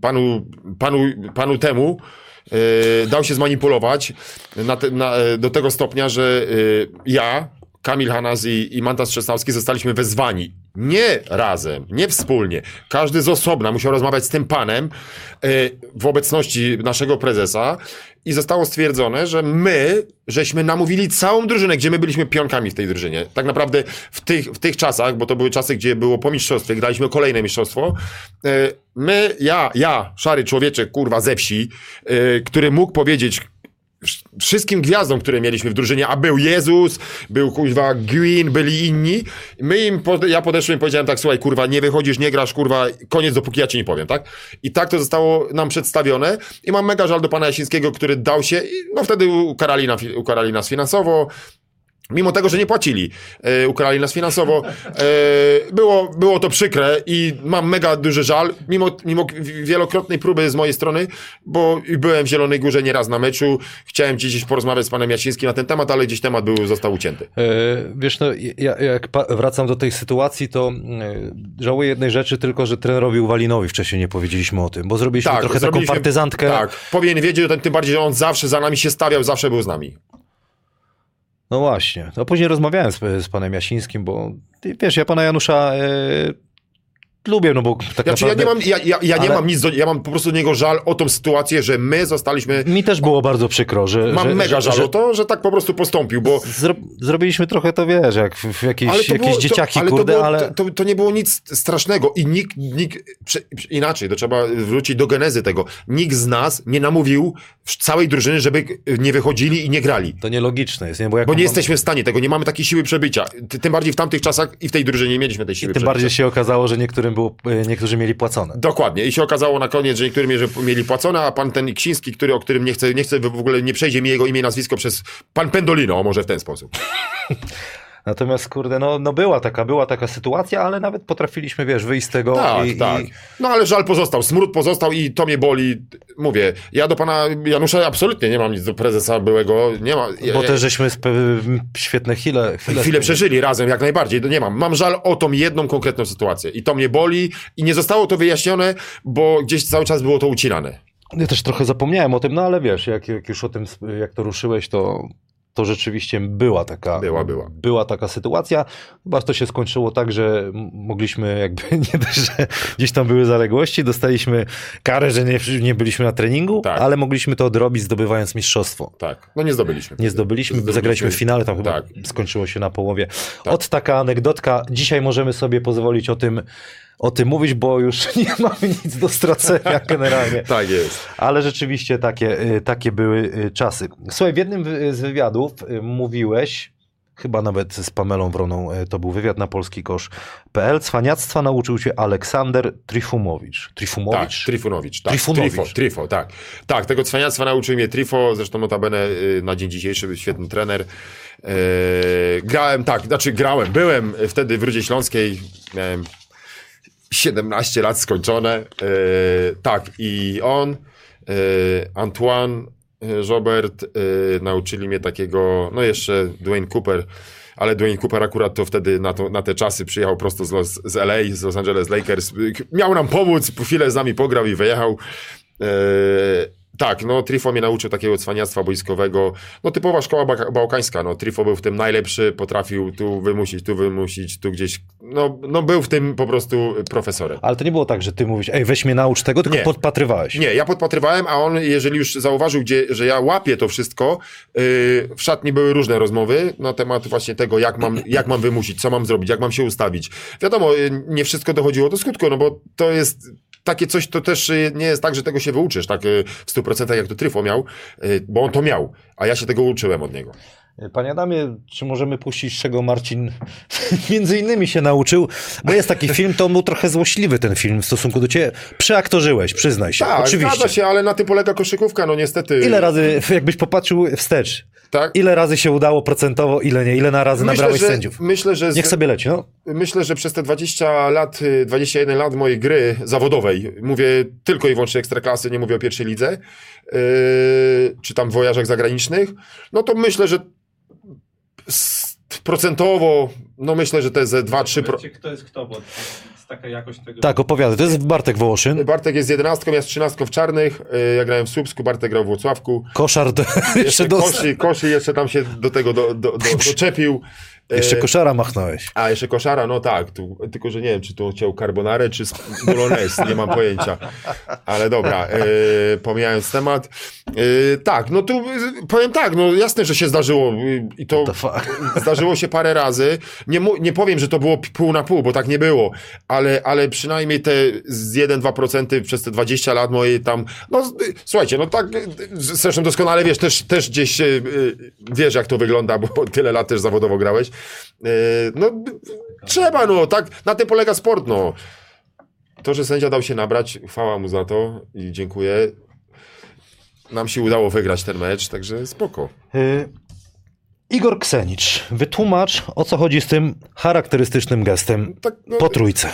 Speaker 2: panu, panu, panu temu e, dał się zmanipulować na te, na, do tego stopnia, że e, ja, Kamil Hanas i, Mantas Trzesnawski zostaliśmy wezwani. Nie razem, nie wspólnie. Każdy z osobna musiał rozmawiać z tym panem e, w obecności naszego prezesa i zostało stwierdzone, że my, żeśmy namówili całą drużynę, gdzie my byliśmy pionkami w tej drużynie. Tak naprawdę w tych, w tych czasach, bo to były czasy, gdzie było po mistrzostwie, graliśmy kolejne mistrzostwo, e, my, ja, ja, szary człowieczek, kurwa, ze wsi, e, który mógł powiedzieć wszystkim gwiazdom, które mieliśmy w drużynie, a był Jezus, był kurwa Gwyn, byli inni. My im, ja podeszłem i powiedziałem tak, słuchaj, kurwa, nie wychodzisz, nie grasz, kurwa, koniec, dopóki ja ci nie powiem, tak? I tak to zostało nam przedstawione i mam mega żal do pana Jasińskiego, który dał się no wtedy ukarali, na, ukarali nas finansowo, Mimo tego, że nie płacili, e, ukarali nas finansowo. E, było, było to przykre i mam mega duży żal, mimo, mimo wielokrotnej próby z mojej strony, bo byłem w Zielonej Górze nieraz na meczu. Chciałem gdzieś porozmawiać z panem Jasińskim na ten temat, ale gdzieś temat był, został ucięty.
Speaker 1: E, Wiesz, no, ja, jak wracam do tej sytuacji, to e, żałuję jednej rzeczy tylko, że trenerowi Uwalinowi wcześniej nie powiedzieliśmy o tym, bo zrobiliśmy trochę taką
Speaker 2: zrobiliśmy-
Speaker 1: partyzantkę.
Speaker 2: Tak, powinien wiedzieć, tym bardziej, że on zawsze za nami się stawiał, zawsze był z nami.
Speaker 1: No właśnie. No później rozmawiałem z, z panem Jasińskim, bo wiesz, ja pana Janusza e, lubię, no bo tak
Speaker 2: Znaczy, ja
Speaker 1: naprawdę...
Speaker 2: nie mam, ja, ja, ja nie
Speaker 1: Ale-
Speaker 2: mam nic do, ja mam po prostu do niego żal o tą sytuację, że my zostaliśmy,
Speaker 1: Mi też było bardzo przykro, że...
Speaker 2: mam
Speaker 1: że,
Speaker 2: mega
Speaker 1: że,
Speaker 2: żal o to, że tak po prostu postąpił, bo
Speaker 1: zro, zrobiliśmy trochę to, wiesz, jak w, jakieś,
Speaker 2: Ale
Speaker 1: jakieś
Speaker 2: było,
Speaker 1: dzieciaki,
Speaker 2: to, ale
Speaker 1: kurde,
Speaker 2: to było,
Speaker 1: ale...
Speaker 2: To, to nie było nic strasznego i nikt, nikt inaczej, to trzeba wrócić do genezy tego. Nikt z nas nie namówił całej drużyny, żeby nie wychodzili i nie grali.
Speaker 1: To nielogiczne jest, nie? Bo, jak
Speaker 2: Bo nie
Speaker 1: mam-
Speaker 2: jesteśmy w stanie tego, nie mamy takiej siły przebycia. Ty- Tym bardziej w tamtych czasach i w tej drużynie nie mieliśmy tej
Speaker 1: I
Speaker 2: siły
Speaker 1: tym
Speaker 2: przebycia.
Speaker 1: bardziej się okazało, że niektórym było, e, niektórzy mieli płacone.
Speaker 2: Dokładnie. I się okazało na koniec, że niektórzy mieli, płacone, a pan ten Ksiński, który, o którym nie chcę, nie chcę w ogóle, nie przejdzie mi jego imię i nazwisko przez pan Pendolino, może w ten sposób.
Speaker 1: Natomiast, kurde, no, no była taka, była taka sytuacja, ale nawet potrafiliśmy, wiesz, wyjść z tego
Speaker 2: Tak,
Speaker 1: i,
Speaker 2: tak.
Speaker 1: i
Speaker 2: No ale żal pozostał, smród pozostał i to mnie boli. Mówię, ja do pana Janusza absolutnie nie mam nic do prezesa byłego, nie ma. Ja,
Speaker 1: bo też żeśmy świetne chwile, chwile,
Speaker 2: Chwilę
Speaker 1: spędzili.
Speaker 2: przeżyli razem, jak najbardziej. Nie mam. Mam żal o tą jedną konkretną sytuację. I to mnie boli i nie zostało to wyjaśnione, bo gdzieś cały czas było to ucinane.
Speaker 1: Ja też trochę zapomniałem o tym, no ale wiesz, jak, jak już o tym, jak to ruszyłeś, to, to rzeczywiście była taka,
Speaker 2: Była, była.
Speaker 1: była taka sytuacja. Chyba to się skończyło tak, że mogliśmy jakby, nie dość, że gdzieś tam były zaległości, dostaliśmy karę, że nie, nie byliśmy na treningu,
Speaker 2: Tak.
Speaker 1: ale mogliśmy to odrobić zdobywając mistrzostwo.
Speaker 2: Tak. No nie zdobyliśmy.
Speaker 1: Nie zdobyliśmy,
Speaker 2: Zdobyliśmy-
Speaker 1: zagraliśmy w finale, tam chyba
Speaker 2: tak.
Speaker 1: skończyło się na połowie. Od taka anegdotka, dzisiaj możemy sobie pozwolić o tym, o tym mówić, bo już nie mamy nic do stracenia generalnie.
Speaker 2: Tak jest.
Speaker 1: Ale rzeczywiście takie, y, takie były y, czasy. Słuchaj, w jednym z wywiadów y, mówiłeś, chyba nawet z Pamelą Wroną, to był wywiad na polski kosz.pl, cwaniactwa nauczył się Aleksander Trifumowicz.
Speaker 2: Tak,
Speaker 1: Trifumowicz?
Speaker 2: Trifunowicz. Tak.
Speaker 1: Trifunowicz.
Speaker 2: Trifo, Trifo, tak. Tak, tego cwaniactwa nauczył mnie Trifo, zresztą notabene na dzień dzisiejszy świetny trener. E, grałem, tak, znaczy grałem, byłem wtedy w Rudzie Śląskiej, miałem 17 lat skończone. E, tak, i on, e, Antoine, e, Robert nauczyli mnie takiego, no jeszcze Dwayne Cooper, ale Dwayne Cooper akurat to wtedy na, to, na te czasy przyjechał prosto z, Los, z LA, z Los Angeles Lakers. Miał nam pomóc, po chwilę z nami pograł i wyjechał. Tak, no Trifo mnie nauczył takiego cwaniactwa boiskowego. No typowa szkoła ba- bałkańska, no Trifo był w tym najlepszy, potrafił tu wymusić, tu wymusić, tu gdzieś, no, no był w tym po prostu profesorem.
Speaker 1: Ale to nie było tak, że ty mówisz, ej, weź mnie naucz tego, tylko
Speaker 2: Nie.
Speaker 1: podpatrywałeś.
Speaker 2: Nie, ja podpatrywałem, a on, jeżeli już zauważył, gdzie, że ja łapię to wszystko, yy, w szatni były różne rozmowy na temat właśnie tego, jak mam, jak mam wymusić, co mam zrobić, jak mam się ustawić. Wiadomo, yy, nie wszystko dochodziło do skutku, no bo to jest takie coś, to też yy, nie jest tak, że tego się wyuczysz, tak yy, w 100% jak to Tryfo miał, yy, bo on to miał, a ja się tego uczyłem od niego.
Speaker 1: Panie Adamie, czy możemy puścić, czego Marcin między innymi się nauczył? Bo jest taki film, to on był trochę złośliwy ten film w stosunku do ciebie. Przeaktorzyłeś, przyznaj się.
Speaker 2: Tak,
Speaker 1: Oczywiście.
Speaker 2: zgadza się, ale na tym polega koszykówka, no niestety.
Speaker 1: Ile razy, jakbyś popatrzył wstecz,
Speaker 2: Tak?
Speaker 1: ile razy się udało procentowo, ile nie, ile na razy nabrałeś
Speaker 2: że,
Speaker 1: sędziów?
Speaker 2: Myślę, że z-
Speaker 1: Niech sobie leci, no.
Speaker 2: Myślę, że przez te 20 lat, y, 21 lat mojej gry zawodowej, mówię tylko i wyłącznie ekstraklasy, nie mówię o pierwszej lidze, yy, czy tam wojażach zagranicznych, no to myślę, że procentowo, no myślę, że to jest ze 2-3%. Pro...
Speaker 4: Powiedzcie, kto jest kto, bo to jest taka jakość tego.
Speaker 1: Tak, opowiadaj. To jest Bartek Wołoszyn.
Speaker 2: Bartek jest jedenastką, ja z trzynastką w czarnych, yy, ja grałem w Słupsku, Bartek grał w Włocławku.
Speaker 1: Koszar do, jeszcze,
Speaker 2: Jeszcze
Speaker 1: do,
Speaker 2: Koszy, Koszy jeszcze tam się do tego do, do, do, doczepił.
Speaker 1: Jeszcze koszara machnąłeś.
Speaker 2: A, jeszcze koszara, no tak, tu, tylko że nie wiem, czy tu chciał carbonarę, czy bolognese, nie mam pojęcia. Ale dobra, e, pomijając temat. E, tak, no tu powiem tak, no jasne, że się zdarzyło e, i to zdarzyło się parę razy. Nie, nie powiem, że to było pół na pół, bo tak nie było, ale, ale przynajmniej te z 1-2% przez te 20 lat mojej tam, no słuchajcie, no tak, zresztą doskonale wiesz, też, też gdzieś e, wiesz jak to wygląda, bo tyle lat też zawodowo grałeś. E, No, trzeba, no, tak, na tym polega sport, no. To, że sędzia dał się nabrać, chwała mu za to i dziękuję. Nam się udało wygrać ten mecz, także spoko.
Speaker 1: Y, Igor Ksenicz, wytłumacz o co chodzi z tym charakterystycznym gestem
Speaker 2: Tak, no,
Speaker 1: po trójce.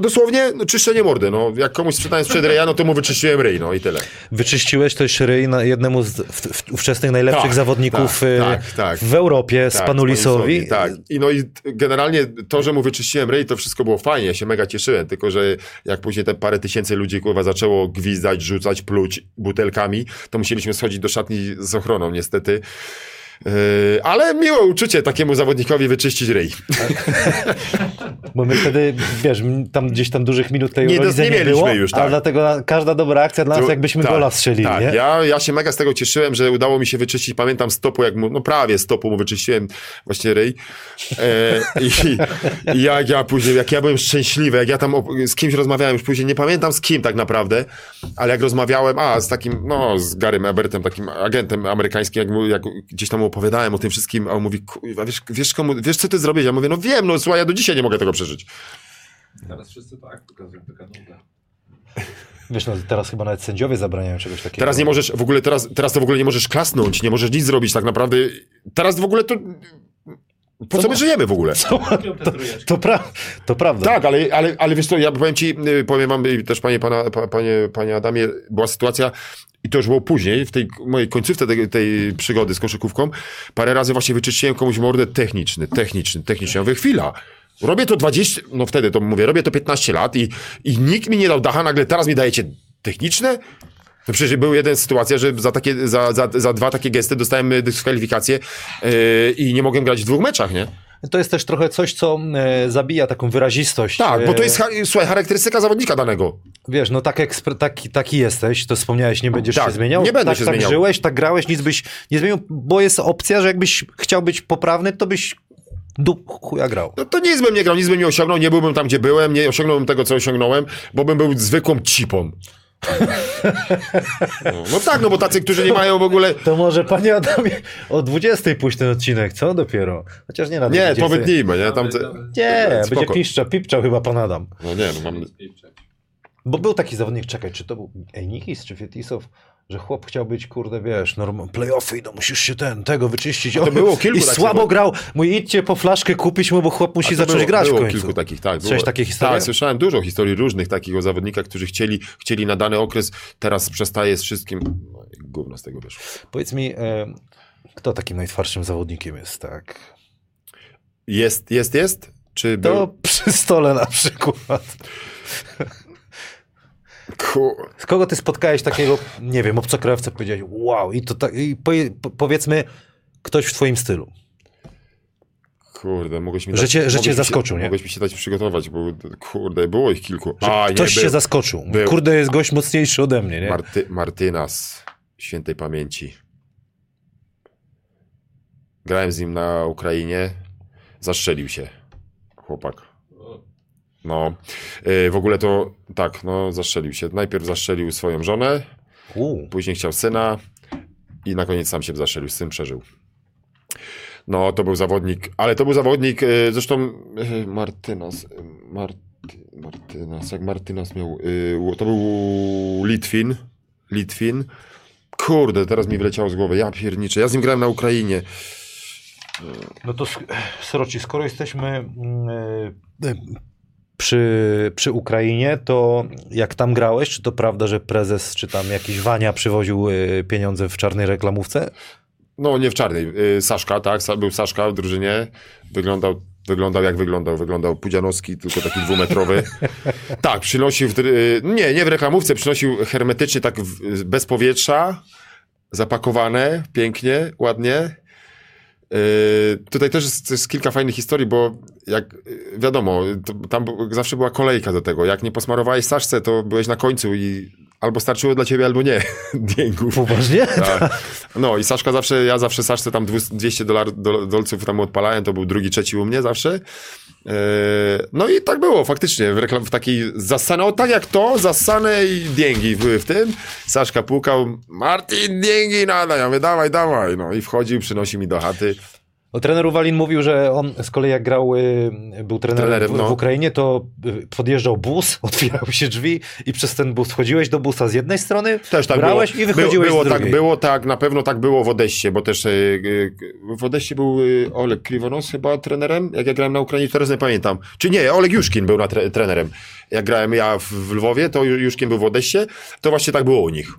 Speaker 2: Dosłownie, no, czyszczenie mordy, no. Jak komuś sprzedałem sprzed ryja, no to mu wyczyściłem ryj, no i tyle.
Speaker 1: Wyczyściłeś też ryj na jednemu z w, ówczesnych najlepszych
Speaker 2: Tak,
Speaker 1: zawodników
Speaker 2: tak,
Speaker 1: y,
Speaker 2: tak, tak.
Speaker 1: w Europie,
Speaker 2: Tak,
Speaker 1: Spanulisowi.
Speaker 2: Tak. I no i generalnie to, że mu wyczyściłem ryj, to wszystko było fajnie, ja się mega cieszyłem, tylko że jak później te parę tysięcy ludzi kurwa zaczęło gwizdać, rzucać, pluć butelkami, to musieliśmy schodzić do szatni z ochroną niestety. Yy, ale miłe uczucie takiemu zawodnikowi wyczyścić ryj.
Speaker 1: Bo my wtedy, wiesz, tam gdzieś tam dużych minut tej
Speaker 2: Nie, nie
Speaker 1: nie,
Speaker 2: mieliśmy
Speaker 1: było,
Speaker 2: już,
Speaker 1: a
Speaker 2: tak.
Speaker 1: dlatego każda dobra akcja dla nas, jakbyśmy
Speaker 2: tak,
Speaker 1: gola strzelili,
Speaker 2: tak.
Speaker 1: nie?
Speaker 2: Ja, ja się mega z tego cieszyłem, że udało mi się wyczyścić. Pamiętam stopu, jak mu, no prawie stopu mu wyczyściłem właśnie ryj. E, i, I jak ja później, jak ja byłem szczęśliwy, jak ja tam z kimś rozmawiałem, już później nie pamiętam z kim tak naprawdę, ale jak rozmawiałem, a z takim, no z Garym Ebertem, takim agentem amerykańskim, jak, mu, jak gdzieś tam mu opowiadałem o tym wszystkim, a on mówi, kurwa, wiesz, wiesz, komu, wiesz co ty zrobiłeś? Ja mówię, no wiem, no słuchaj, ja do dzisiaj nie mogę tego przeżyć.
Speaker 4: Teraz wszyscy tak pokazują taka nuda.
Speaker 1: Wiesz, no teraz chyba nawet sędziowie zabraniają czegoś takiego.
Speaker 2: Teraz nie możesz, w ogóle teraz, teraz to w ogóle nie możesz klasnąć, nie możesz nic zrobić tak naprawdę. Teraz w ogóle to Po co my żyjemy w ogóle?
Speaker 1: To, pra, to prawda.
Speaker 2: Tak, ale, ale, ale wiesz co, ja powiem ci, y, powiem wam y, też panie, pana, pa, panie, panie Adamie, była sytuacja i to już było później, w tej mojej końcówce tej, tej przygody z koszykówką, parę razy właśnie wyczyściłem komuś mordę techniczny, techniczny, techniczny. Ja mówię, chwila, robię to 20, no wtedy to mówię, robię to 15 lat i, i nikt mi nie dał dacha, nagle teraz mi dajecie techniczne? No przecież była jedna sytuacja, że za, takie, za, za, za dwa takie gesty dostałem dyskwalifikację yy, i nie mogłem grać w dwóch meczach, nie?
Speaker 1: To jest też trochę coś, co e, zabija taką wyrazistość.
Speaker 2: Tak, bo to
Speaker 1: E,
Speaker 2: jest, cha- słuchaj, charakterystyka zawodnika danego.
Speaker 1: Wiesz, no tak ekspre- taki, taki jesteś, to wspomniałeś, nie będziesz
Speaker 2: Tak,
Speaker 1: się zmieniał.
Speaker 2: nie będę
Speaker 1: tak,
Speaker 2: się
Speaker 1: tak
Speaker 2: zmieniał.
Speaker 1: żyłeś, tak grałeś, nic byś nie zmienił, bo jest opcja, że jakbyś chciał być poprawny, to byś du chuja grał.
Speaker 2: No to nic bym nie grał, nic bym nie osiągnął, nie byłbym tam, gdzie byłem, nie osiągnąłbym tego, co osiągnąłem, bo bym był zwykłą cipą. No, no tak, no bo tacy, którzy nie mają w ogóle...
Speaker 1: To może panie Adamie o 20 pójść ten odcinek, co dopiero? Chociaż nie na
Speaker 2: Nie,
Speaker 1: 20.
Speaker 2: to wytnijmy, nie? Tam...
Speaker 1: Nie, będzie
Speaker 2: Spoko.
Speaker 1: piszcza, pipczał chyba pan Adam.
Speaker 2: No nie, no mam...
Speaker 1: Bo był taki zawodnik, czekaj, czy to był Ejnikis czy Fietisow, że chłop chciał być, kurde, wiesz, norm, playoffy, no musisz się ten, tego wyczyścić.
Speaker 2: to było kilku
Speaker 1: I słabo
Speaker 2: bo-
Speaker 1: grał. Mój idźcie po flaszkę kupić mu, bo chłop musi zacząć
Speaker 2: było,
Speaker 1: grać
Speaker 2: było
Speaker 1: w końcu.
Speaker 2: kilku takich, tak.
Speaker 1: Słyszałeś takie historie?
Speaker 2: Tak, słyszałem dużo historii różnych takich o zawodnikach, którzy chcieli, chcieli na dany okres, teraz przestaje z wszystkim. No gówno z tego wyszło.
Speaker 1: Powiedz mi, e, kto takim najtwardszym zawodnikiem jest, tak?
Speaker 2: Jest, jest, jest? Czy był?
Speaker 1: To przy stole na przykład. Z kogo ty spotkałeś takiego, nie wiem, obcokrajowca, powiedziałeś, wow, i to tak, i po, powiedzmy, ktoś w twoim stylu.
Speaker 2: Kurde, mogłeś mi
Speaker 1: Że
Speaker 2: dać,
Speaker 1: cię- że cię zaskoczył,
Speaker 2: się,
Speaker 1: nie?
Speaker 2: Mogłeś mi się dać przygotować, bo kurde, było ich kilku.
Speaker 1: Że
Speaker 2: A,
Speaker 1: ktoś
Speaker 2: nie,
Speaker 1: się
Speaker 2: był.
Speaker 1: zaskoczył.
Speaker 2: Był.
Speaker 1: Kurde, jest gość mocniejszy ode mnie, nie?
Speaker 2: Marty, Martynas, świętej pamięci. Grałem z nim na Ukrainie, zastrzelił się chłopak. No, Yy, w ogóle to tak, no zastrzelił się. Najpierw zastrzelił swoją żonę,
Speaker 1: U,
Speaker 2: później chciał syna i na koniec sam się zastrzelił, syn przeżył. No, to był zawodnik, ale to był zawodnik, yy, zresztą yy, Martynas, yy, Marty, Martynas, jak Martynas miał, yy, to był Litwin, Litwin. Kurde, teraz mi wyleciało z głowy, ja pierniczę, ja z nim grałem na Ukrainie.
Speaker 1: No to Sroci, skoro jesteśmy mm, e, przy, przy Ukrainie, to jak tam grałeś, czy to prawda, że prezes, czy tam jakiś Wania przywoził e, pieniądze w czarnej reklamówce?
Speaker 2: No, nie w czarnej, yy, Saszka, tak, był Saszka w drużynie, wyglądał Wyglądał jak wyglądał. Wyglądał Pudzianowski, tylko taki dwumetrowy. tak, przynosił, w, y, nie, nie w reklamówce, przynosił hermetycznie, tak w, bez powietrza, zapakowane, pięknie, ładnie. Y, tutaj też jest, jest kilka fajnych historii, bo jak y, wiadomo, tam zawsze była kolejka do tego. Jak nie posmarowałeś Saszce, to byłeś na końcu i albo starczyło dla ciebie, albo nie. Diengów.
Speaker 1: Poważnie?
Speaker 2: Tak. No i Saszka zawsze, ja zawsze Saszce tam 200 dolar, dol, dolców tam odpalałem, to był drugi, trzeci u mnie zawsze. Eee, No i tak było, faktycznie, w, reklam, w takiej zasane, o tak jak to, zasane i dięgi były w tym. Saszka pukał, Martin, dięgi nada, ja mówię, dawaj, dawaj, no i wchodził, przynosi mi do chaty.
Speaker 1: O, trener Uwalin mówił, że on z kolei jak grał, y, był trenerem,
Speaker 2: Trenerem,
Speaker 1: w,
Speaker 2: no.
Speaker 1: w Ukrainie, to y, podjeżdżał bus, otwierały się drzwi i przez ten bus wchodziłeś do busa z jednej strony,
Speaker 2: Też tak
Speaker 1: brałeś
Speaker 2: było.
Speaker 1: i wychodziłeś
Speaker 2: było,
Speaker 1: z
Speaker 2: było
Speaker 1: drugiej.
Speaker 2: tak, było tak, na pewno tak było w Odeście, bo też e, w Odeście był Oleg Kriwonos chyba trenerem, jak ja grałem na Ukrainie, teraz nie pamiętam. Czy nie, Oleg Juszkin był na tre, trenerem. Jak grałem ja w, Lwowie, to Ju- Juszkin był w Odeście, to właśnie tak było u nich.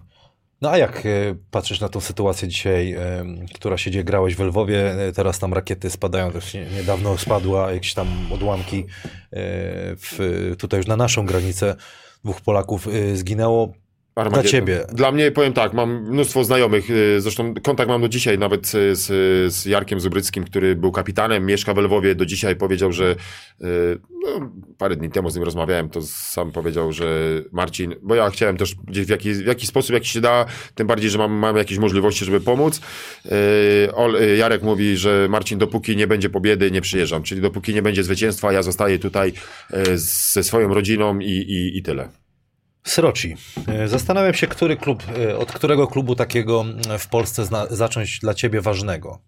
Speaker 1: No a jak e, patrzysz na tą sytuację dzisiaj, e, która się dzieje, grałeś w Lwowie, e, teraz tam rakiety spadają, też nie, niedawno spadła jakieś tam odłamki w, tutaj już na naszą granicę, dwóch Polaków zginęło.
Speaker 2: Armageddon.
Speaker 1: ciebie.
Speaker 2: Dla mnie, powiem tak, mam mnóstwo znajomych, y, zresztą kontakt mam do dzisiaj nawet z, z, z Jarkiem Zubryckim, który był kapitanem, mieszka w Lwowie, do dzisiaj powiedział, że y, no, parę dni temu z nim rozmawiałem, to sam powiedział, że Marcin, bo ja chciałem też gdzieś w jakiś, w jakiś sposób, jak się da, tym bardziej, że mam, mam jakieś możliwości, żeby pomóc. Y, y, Jarek mówi, że Marcin, dopóki nie będzie pobiedy, nie przyjeżdżam, czyli dopóki nie będzie zwycięstwa, ja zostaję tutaj y, ze swoją rodziną i, i, i tyle.
Speaker 1: Sroci. E, Zastanawiam się, który klub, e, od którego klubu takiego w Polsce zna, zacząć dla ciebie ważnego.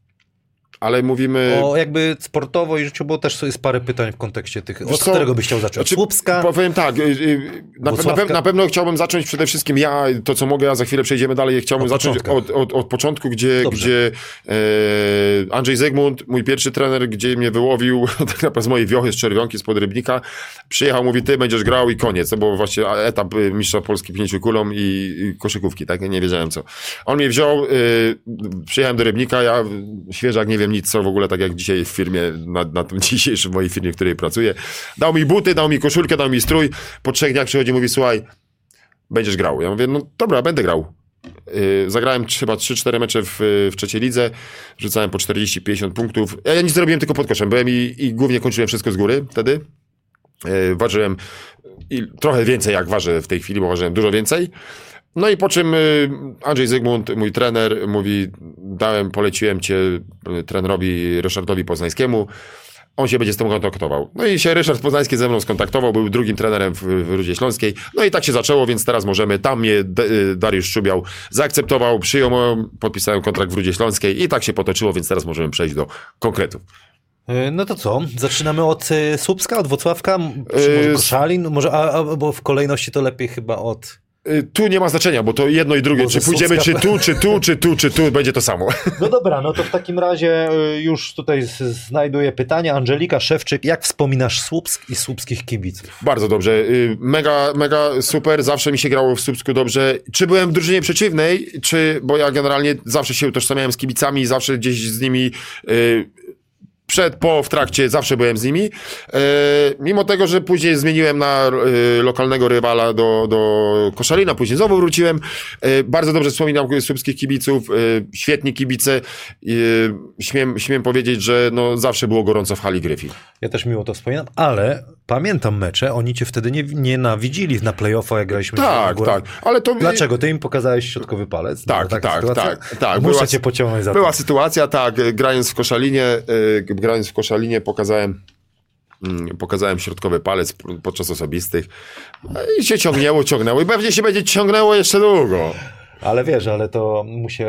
Speaker 2: Ale mówimy...
Speaker 1: O jakby sportowo i życiowo też jest parę pytań w kontekście tych. Od
Speaker 2: co?
Speaker 1: którego byś chciał zacząć?
Speaker 2: Znaczy,
Speaker 1: Słupska?
Speaker 2: Powiem tak, y, y, na, na, pe- na pewno chciałbym zacząć przede wszystkim ja, to co mogę, a za chwilę przejdziemy dalej, chciałbym
Speaker 1: Od
Speaker 2: zacząć od, od, od początku, gdzie,
Speaker 1: Dobrze.
Speaker 2: gdzie e, Andrzej Zegmund, mój pierwszy trener, gdzie mnie wyłowił tak naprawdę z mojej wiochy, z czerwionki, z podrybnika, przyjechał, mówi, ty będziesz grał i koniec, to był właśnie etap y, mistrza Polski pięciu kulą i, i koszykówki, tak, nie wiedziałem co. On mnie wziął, y, przyjechałem do Rybnika, ja świeżak, nie wiem nic co w ogóle, tak jak dzisiaj w firmie, na, na tym dzisiejszym mojej firmie, w której pracuję. Dał mi buty, dał mi koszulkę, dał mi strój. Po trzech dniach przychodzi i mówi, słuchaj, będziesz grał. Ja mówię, no dobra, będę grał. Yy, zagrałem chyba 3-4 mecze w, w trzeciej lidze, rzucałem po 40-50 punktów. Ja, ja nic zrobiłem tylko pod koszem, byłem i, i głównie kończyłem wszystko z góry wtedy. Yy, ważyłem i trochę więcej jak ważę w tej chwili, bo ważyłem dużo więcej. No i po czym y, Andrzej Zygmunt, mój trener, mówi, dałem, poleciłem cię y, trenerowi Ryszardowi Poznańskiemu, on się będzie z tym kontaktował. No i się Ryszard Poznański ze mną skontaktował, był drugim trenerem w, w Rudzie Śląskiej. No i tak się zaczęło, więc teraz możemy, tam mnie y, Dariusz Szubiał zaakceptował, przyjął, podpisałem kontrakt w Rudzie Śląskiej i tak się potoczyło, więc teraz możemy przejść do konkretów.
Speaker 1: Y, No to co? Zaczynamy od y, Słupska, od Włocławka, czy może
Speaker 2: Y,
Speaker 1: Koszalin? Może, a, a, bo w kolejności to lepiej chyba od...
Speaker 2: Y, Tu nie ma znaczenia, bo to jedno i drugie,
Speaker 1: Może
Speaker 2: czy pójdziemy czy tu, czy tu, czy tu, czy tu, będzie to samo.
Speaker 1: No dobra, no to w takim razie y, już tutaj znajduję pytanie. Angelika Szewczyk, jak wspominasz Słupsk i słupskich kibiców?
Speaker 2: Bardzo dobrze. Y, Mega, mega super. Zawsze mi się grało w Słupsku dobrze. Czy byłem w drużynie przeciwnej, czy, bo ja generalnie zawsze się utożsamiałem z kibicami, zawsze gdzieś z nimi przed, po, w trakcie, zawsze byłem z nimi. E, mimo tego, że później zmieniłem na e, lokalnego rywala do, do Koszalina, później znowu wróciłem. E, bardzo dobrze wspominam słupskich kibiców, e, świetni kibice. E, śmiem, śmiem powiedzieć, że no, zawsze było gorąco w hali Gryfi.
Speaker 1: Ja też miło to wspominam, ale pamiętam mecze, oni cię wtedy nie, nienawidzili na play-offa, jak graliśmy.
Speaker 2: Tak,
Speaker 1: Górę.
Speaker 2: tak. Ale to
Speaker 1: Dlaczego? Ty im pokazałeś środkowy palec?
Speaker 2: Tak, tak,
Speaker 1: sytuacja?
Speaker 2: tak, tak.
Speaker 1: Muszę
Speaker 2: Była-
Speaker 1: cię pociągnąć za
Speaker 2: Była
Speaker 1: to.
Speaker 2: sytuacja, tak, grając w Koszalinie, e, grając w Koszalinie pokazałem mm, pokazałem środkowy palec podczas osobistych i się ciągnęło, ciągnęło i pewnie się będzie ciągnęło jeszcze długo.
Speaker 1: Ale wiesz, ale to musi...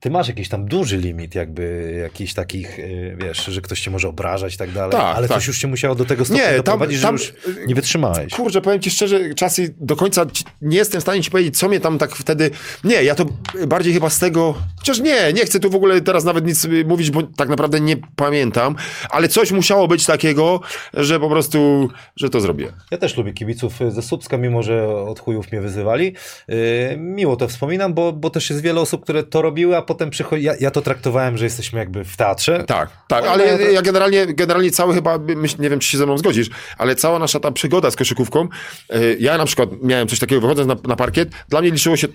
Speaker 1: Ty masz jakiś tam duży limit, jakby jakichś takich, y, wiesz, że ktoś cię może obrażać i tak dalej,
Speaker 2: Tak,
Speaker 1: ale
Speaker 2: tak.
Speaker 1: coś już cię musiało do tego stopnia
Speaker 2: Nie, tam-
Speaker 1: doprowadzić,
Speaker 2: tam-
Speaker 1: że już nie wytrzymałeś.
Speaker 2: Kurczę, powiem ci szczerze, czasy do końca nie jestem w stanie ci powiedzieć, co mnie tam tak wtedy... Nie, ja to bardziej chyba z tego... Chociaż nie, nie chcę tu w ogóle teraz nawet nic y, mówić, bo tak naprawdę nie pamiętam, ale coś musiało być takiego, że po prostu, że to zrobię.
Speaker 1: Ja też lubię kibiców ze Słupska, mimo że od chujów mnie wyzywali. Yy, miło to wspominam, bo, bo też jest wiele osób, które to robiły, a potem przychodzi... Ja, ja to traktowałem, że jesteśmy jakby w teatrze.
Speaker 2: Tak, tak, ale ja,
Speaker 1: to-
Speaker 2: ja generalnie, generalnie cały chyba, nie wiem, czy się ze mną zgodzisz, ale cała nasza ta przygoda z koszykówką, y, ja na przykład miałem coś takiego, wychodząc na, na parkiet, dla mnie liczyło się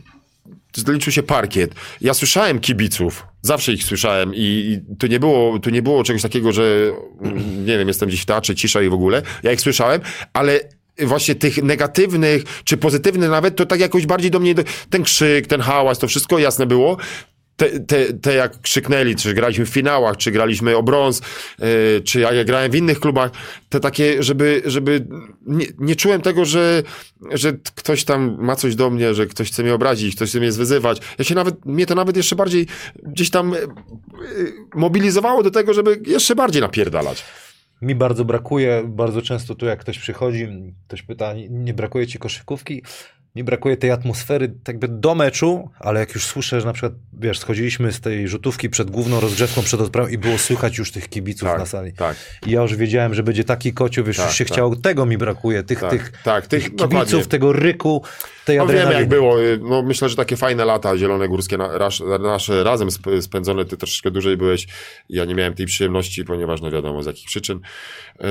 Speaker 2: liczył się parkiet. Ja słyszałem kibiców, zawsze ich słyszałem i, i tu, nie było, tu nie było czegoś takiego, że mm, nie wiem, jestem gdzieś w teatrze, cisza i w ogóle. Ja ich słyszałem, ale właśnie tych negatywnych, czy pozytywnych nawet, to tak jakoś bardziej do mnie, ten krzyk, ten hałas, to wszystko jasne było. Te, te, te jak krzyknęli, czy graliśmy w finałach, czy graliśmy o brąz, yy, czy ja grałem w innych klubach, te takie, żeby, żeby nie, nie czułem tego, że, że ktoś tam ma coś do mnie, że ktoś chce mnie obrazić, ktoś chce mnie zwyzywać. Ja się nawet, mnie to nawet jeszcze bardziej gdzieś tam yy, yy, mobilizowało do tego, żeby jeszcze bardziej napierdalać.
Speaker 1: Mi bardzo brakuje, bardzo często tu jak ktoś przychodzi, ktoś pyta, nie brakuje ci koszykówki? Mi brakuje tej atmosfery jakby do meczu, ale jak już słyszę, że na przykład, wiesz, schodziliśmy z tej rzutówki przed główną rozgrzewką, przed odprawą i było słychać już tych kibiców
Speaker 2: Tak,
Speaker 1: na sali.
Speaker 2: tak.
Speaker 1: I ja już wiedziałem, że będzie taki kociu, wiesz,
Speaker 2: Tak,
Speaker 1: już się
Speaker 2: tak.
Speaker 1: chciało, tego mi brakuje, tych,
Speaker 2: Tak,
Speaker 1: tych,
Speaker 2: tak, tych-
Speaker 1: tych
Speaker 2: dokładnie.
Speaker 1: kibiców, tego ryku, tej
Speaker 2: No wiemy
Speaker 1: adrenaliny.
Speaker 2: jak było. Y, No, myślę, że takie fajne lata zielone górskie nasze razem sp- spędzone, ty troszeczkę dłużej byłeś. Ja nie miałem tej przyjemności, ponieważ no wiadomo z jakich przyczyn. Yy,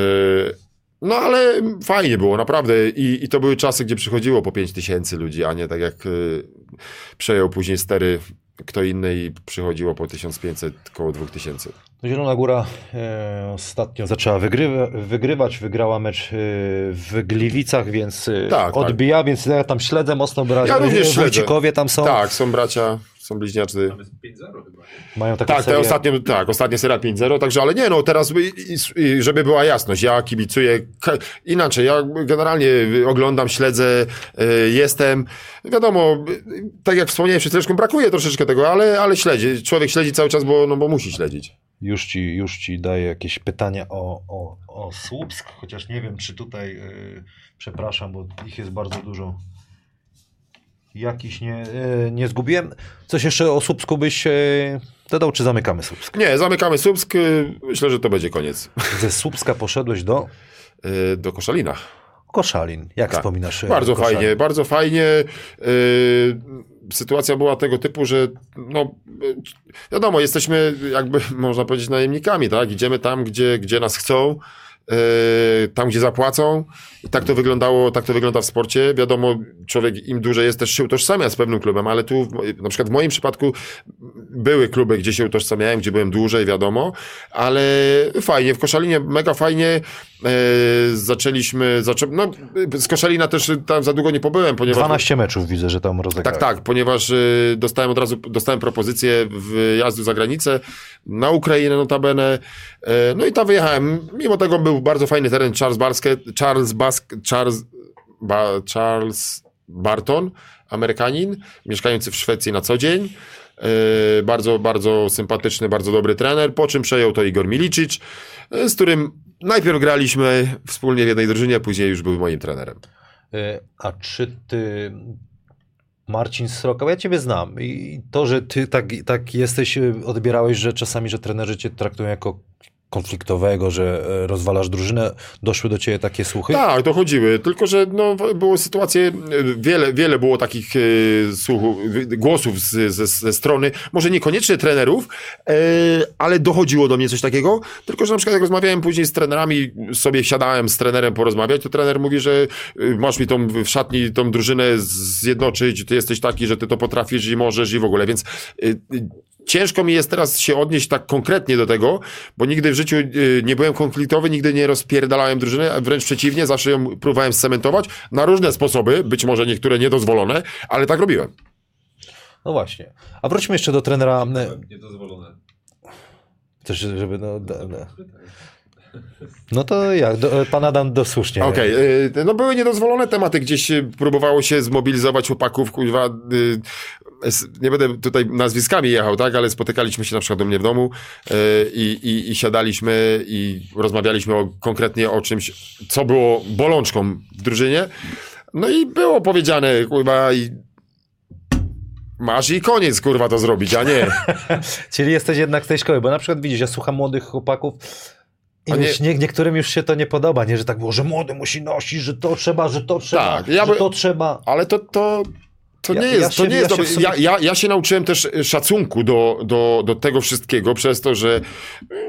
Speaker 2: no ale fajnie było, naprawdę. I, I to były czasy, gdzie przychodziło po 5 tysięcy ludzi, a nie tak jak y, przejął później stery kto inny i przychodziło po 1500, koło 2000.
Speaker 1: Zielona Góra e, ostatnio zaczęła wygrywa, wygrywać, wygrała mecz e, w Gliwicach, więc e,
Speaker 2: Tak, tak.
Speaker 1: odbija, więc ja tam śledzę mocno, bra-
Speaker 2: Ja również śledzę.
Speaker 1: Tam są,
Speaker 2: Tak, są bracia, są bliźniacy.
Speaker 4: Tam jest 5-0 chyba.
Speaker 1: mają taką
Speaker 2: Tak, te
Speaker 1: serię.
Speaker 2: ostatnie, tak, ostatnia seria 5-0, także, ale nie, no teraz, i, i, i żeby była jasność, ja kibicuję, inaczej, ja generalnie oglądam, śledzę, y, jestem, wiadomo, tak jak wspomniałem przed chwileczką, brakuje troszeczkę tego, ale, ale śledzi, człowiek śledzi cały czas, bo, no, bo musi śledzić.
Speaker 1: Już ci, już ci daję jakieś pytania o, o, o Słupsk, chociaż nie wiem, czy tutaj, yy, przepraszam, bo ich jest bardzo dużo. Jakiś nie, yy, nie zgubiłem. Coś jeszcze o Słupsku byś yy, dodał, czy zamykamy Słupsk?
Speaker 2: Nie, zamykamy Słupsk. Myślę, że to będzie koniec.
Speaker 1: Ze Słupska poszedłeś do
Speaker 2: Y, Do Koszalina.
Speaker 1: Koszalin. Jak
Speaker 2: Tak.
Speaker 1: wspominasz? yy,
Speaker 2: Bardzo
Speaker 1: Koszalin?
Speaker 2: fajnie, bardzo fajnie. Yy, sytuacja była tego typu, że no, yy, wiadomo, jesteśmy jakby, można powiedzieć, najemnikami, tak? Idziemy tam, gdzie, gdzie nas chcą, yy, tam, gdzie zapłacą. I tak to wyglądało, tak to wygląda w sporcie. Wiadomo, człowiek im dłużej jest, też się utożsamia z pewnym klubem, ale tu, na przykład w moim przypadku były kluby, gdzie się utożsamiałem, gdzie byłem dłużej, wiadomo, ale fajnie, w Koszalinie mega fajnie. E, zaczęliśmy, zaczę... no z Koszalina też tam za długo nie pobyłem, ponieważ...
Speaker 1: 12 meczów widzę, że tam rozegrałeś.
Speaker 2: Tak, tak, ponieważ y, dostałem od razu dostałem propozycję wyjazdu za granicę, na Ukrainę notabene. E, no i tam wyjechałem. Mimo tego był bardzo fajny teren Charles Barsket, Charles Bask, Charles, ba, Charles Barton, Amerykanin, mieszkający w Szwecji na co dzień. E, bardzo, bardzo sympatyczny, bardzo dobry trener, po czym przejął to Igor Milicic, e, z którym najpierw graliśmy wspólnie w jednej drużynie, później już był moim trenerem.
Speaker 1: Y, A czy ty, Marcin Sroka, ja ciebie znam i to, że ty tak, tak jesteś, y, odbierałeś, że czasami, że trenerzy cię traktują jako konfliktowego, że e, rozwalasz drużynę, doszły do ciebie takie słuchy?
Speaker 2: Tak, dochodziły, tylko że no, było sytuacje, e, wiele, wiele było takich e, słuchów, głosów z, ze, ze strony, może niekoniecznie trenerów, e, ale dochodziło do mnie coś takiego, tylko że na przykład jak rozmawiałem później z trenerami, sobie siadałem z trenerem porozmawiać, to trener mówi, że e, masz mi tą w szatni tą drużynę zjednoczyć, ty jesteś taki, że ty to potrafisz i możesz i w ogóle, więc e, Ciężko mi jest teraz się odnieść tak konkretnie do tego, bo nigdy w życiu y, nie byłem konfliktowy, nigdy nie rozpierdalałem drużyny, a wręcz przeciwnie, zawsze ją próbowałem scementować na różne sposoby, być może niektóre niedozwolone, ale tak robiłem.
Speaker 1: No właśnie. A wróćmy jeszcze do trenera.
Speaker 4: Niedozwolone.
Speaker 1: Też, żeby, no, da, da. no to jak? Do, pan Adam dosłusznie.
Speaker 2: Okej, y, no były niedozwolone tematy, gdzieś y, próbowało się zmobilizować chłopaków, kuźwa, y, nie będę tutaj nazwiskami jechał, tak, ale spotykaliśmy się na przykład u mnie w domu y, i, i, siadaliśmy i rozmawialiśmy o, konkretnie o czymś, co było bolączką w drużynie. No i było powiedziane, kurwa, i masz i koniec, kurwa, to zrobić, a nie.
Speaker 1: Czyli jesteś jednak z tej szkoły, bo na przykład widzisz, ja słucham młodych chłopaków i
Speaker 2: nie-
Speaker 1: nie, niektórym już się to nie podoba, nie, że tak było, że młody musi nosić, że to trzeba, że to trzeba,
Speaker 2: Tak, ja
Speaker 1: że
Speaker 2: by-
Speaker 1: to trzeba.
Speaker 2: Ale to, to, to
Speaker 1: Ja-
Speaker 2: nie
Speaker 1: ja
Speaker 2: jest, to
Speaker 1: się-
Speaker 2: nie
Speaker 1: ja
Speaker 2: jest dobre.
Speaker 1: sumie-
Speaker 2: Ja, ja, ja się nauczyłem też szacunku do, do, do tego wszystkiego przez to, że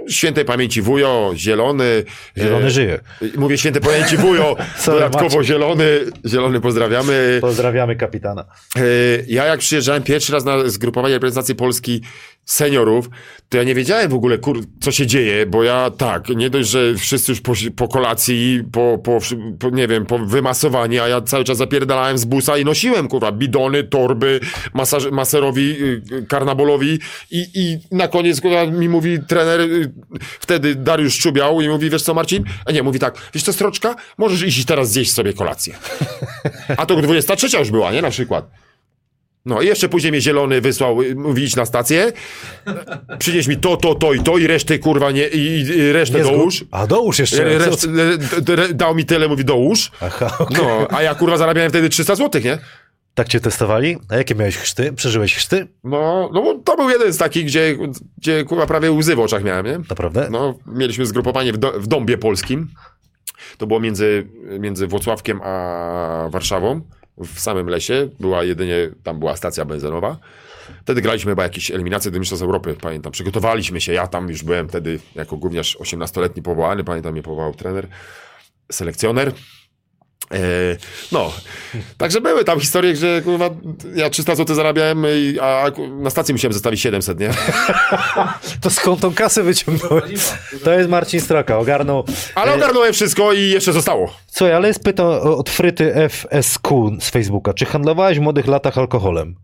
Speaker 2: świętej pamięci wujo, zielony.
Speaker 1: Zielony
Speaker 2: e,
Speaker 1: żyje.
Speaker 2: Mówię świętej pamięci wujo, dodatkowo
Speaker 1: Maciej.
Speaker 2: zielony, zielony pozdrawiamy.
Speaker 1: Pozdrawiamy kapitana.
Speaker 2: E, Ja jak przyjeżdżałem pierwszy raz na zgrupowanie reprezentacji Polski seniorów, to ja nie wiedziałem w ogóle, kur, co się dzieje, bo ja tak, nie dość, że wszyscy już po, po kolacji, po, po, po, nie wiem, po wymasowani, a ja cały czas zapierdalałem z busa i nosiłem, kurwa, bidony, torby, masaż, maserowi, y, karnabolowi i, i na koniec, kurwa, mi mówi trener, y, wtedy Dariusz Czubiał i mówi, wiesz co Marcin? A nie, mówi tak, wiesz co Stroczka? Możesz iść teraz zjeść sobie kolację. A to 23 już była, nie? Na przykład. No i jeszcze później mnie zielony wysłał, y, mówi idź na stację, przynieś mi to, to, to i to i resztę kurwa nie, i, i resztę
Speaker 1: Nie
Speaker 2: dołóż.
Speaker 1: A dołóż jeszcze.
Speaker 2: Re, re, dał mi tyle, mówi dołóż.
Speaker 1: Aha, okej.
Speaker 2: No, a ja kurwa zarabiałem wtedy 300 złotych, nie?
Speaker 1: Tak cię testowali? A jakie miałeś chrzty? Przeżyłeś chrzty?
Speaker 2: No, no to był jeden z takich, gdzie, gdzie kurwa prawie łzy w oczach miałem, nie?
Speaker 1: Naprawdę?
Speaker 2: No, mieliśmy zgrupowanie w, do, w Dąbie Polskim. To było między, między Włocławkiem a Warszawą. W samym lesie. Była jedynie, tam była stacja benzynowa. Wtedy graliśmy chyba jakieś eliminacje do Mistrzostw Europy, pamiętam. Przygotowaliśmy się. Ja tam już byłem wtedy jako gówniarz 18-letni powołany. Pamiętam, mnie powołał trener, selekcjoner. E, no, także były tam historie, że kurwa, ja 300 zł zarabiałem, a na stacji musiałem zostawić 700, nie?
Speaker 1: To skąd tą kasę wyciągnąłeś? To jest Marcin Stroka, ogarnął.
Speaker 2: Ale ogarnąłem wszystko i jeszcze zostało.
Speaker 1: Słuchaj, ale jest pytanie od Fryty FSQ z Facebooka. Czy handlowałeś w młodych latach alkoholem?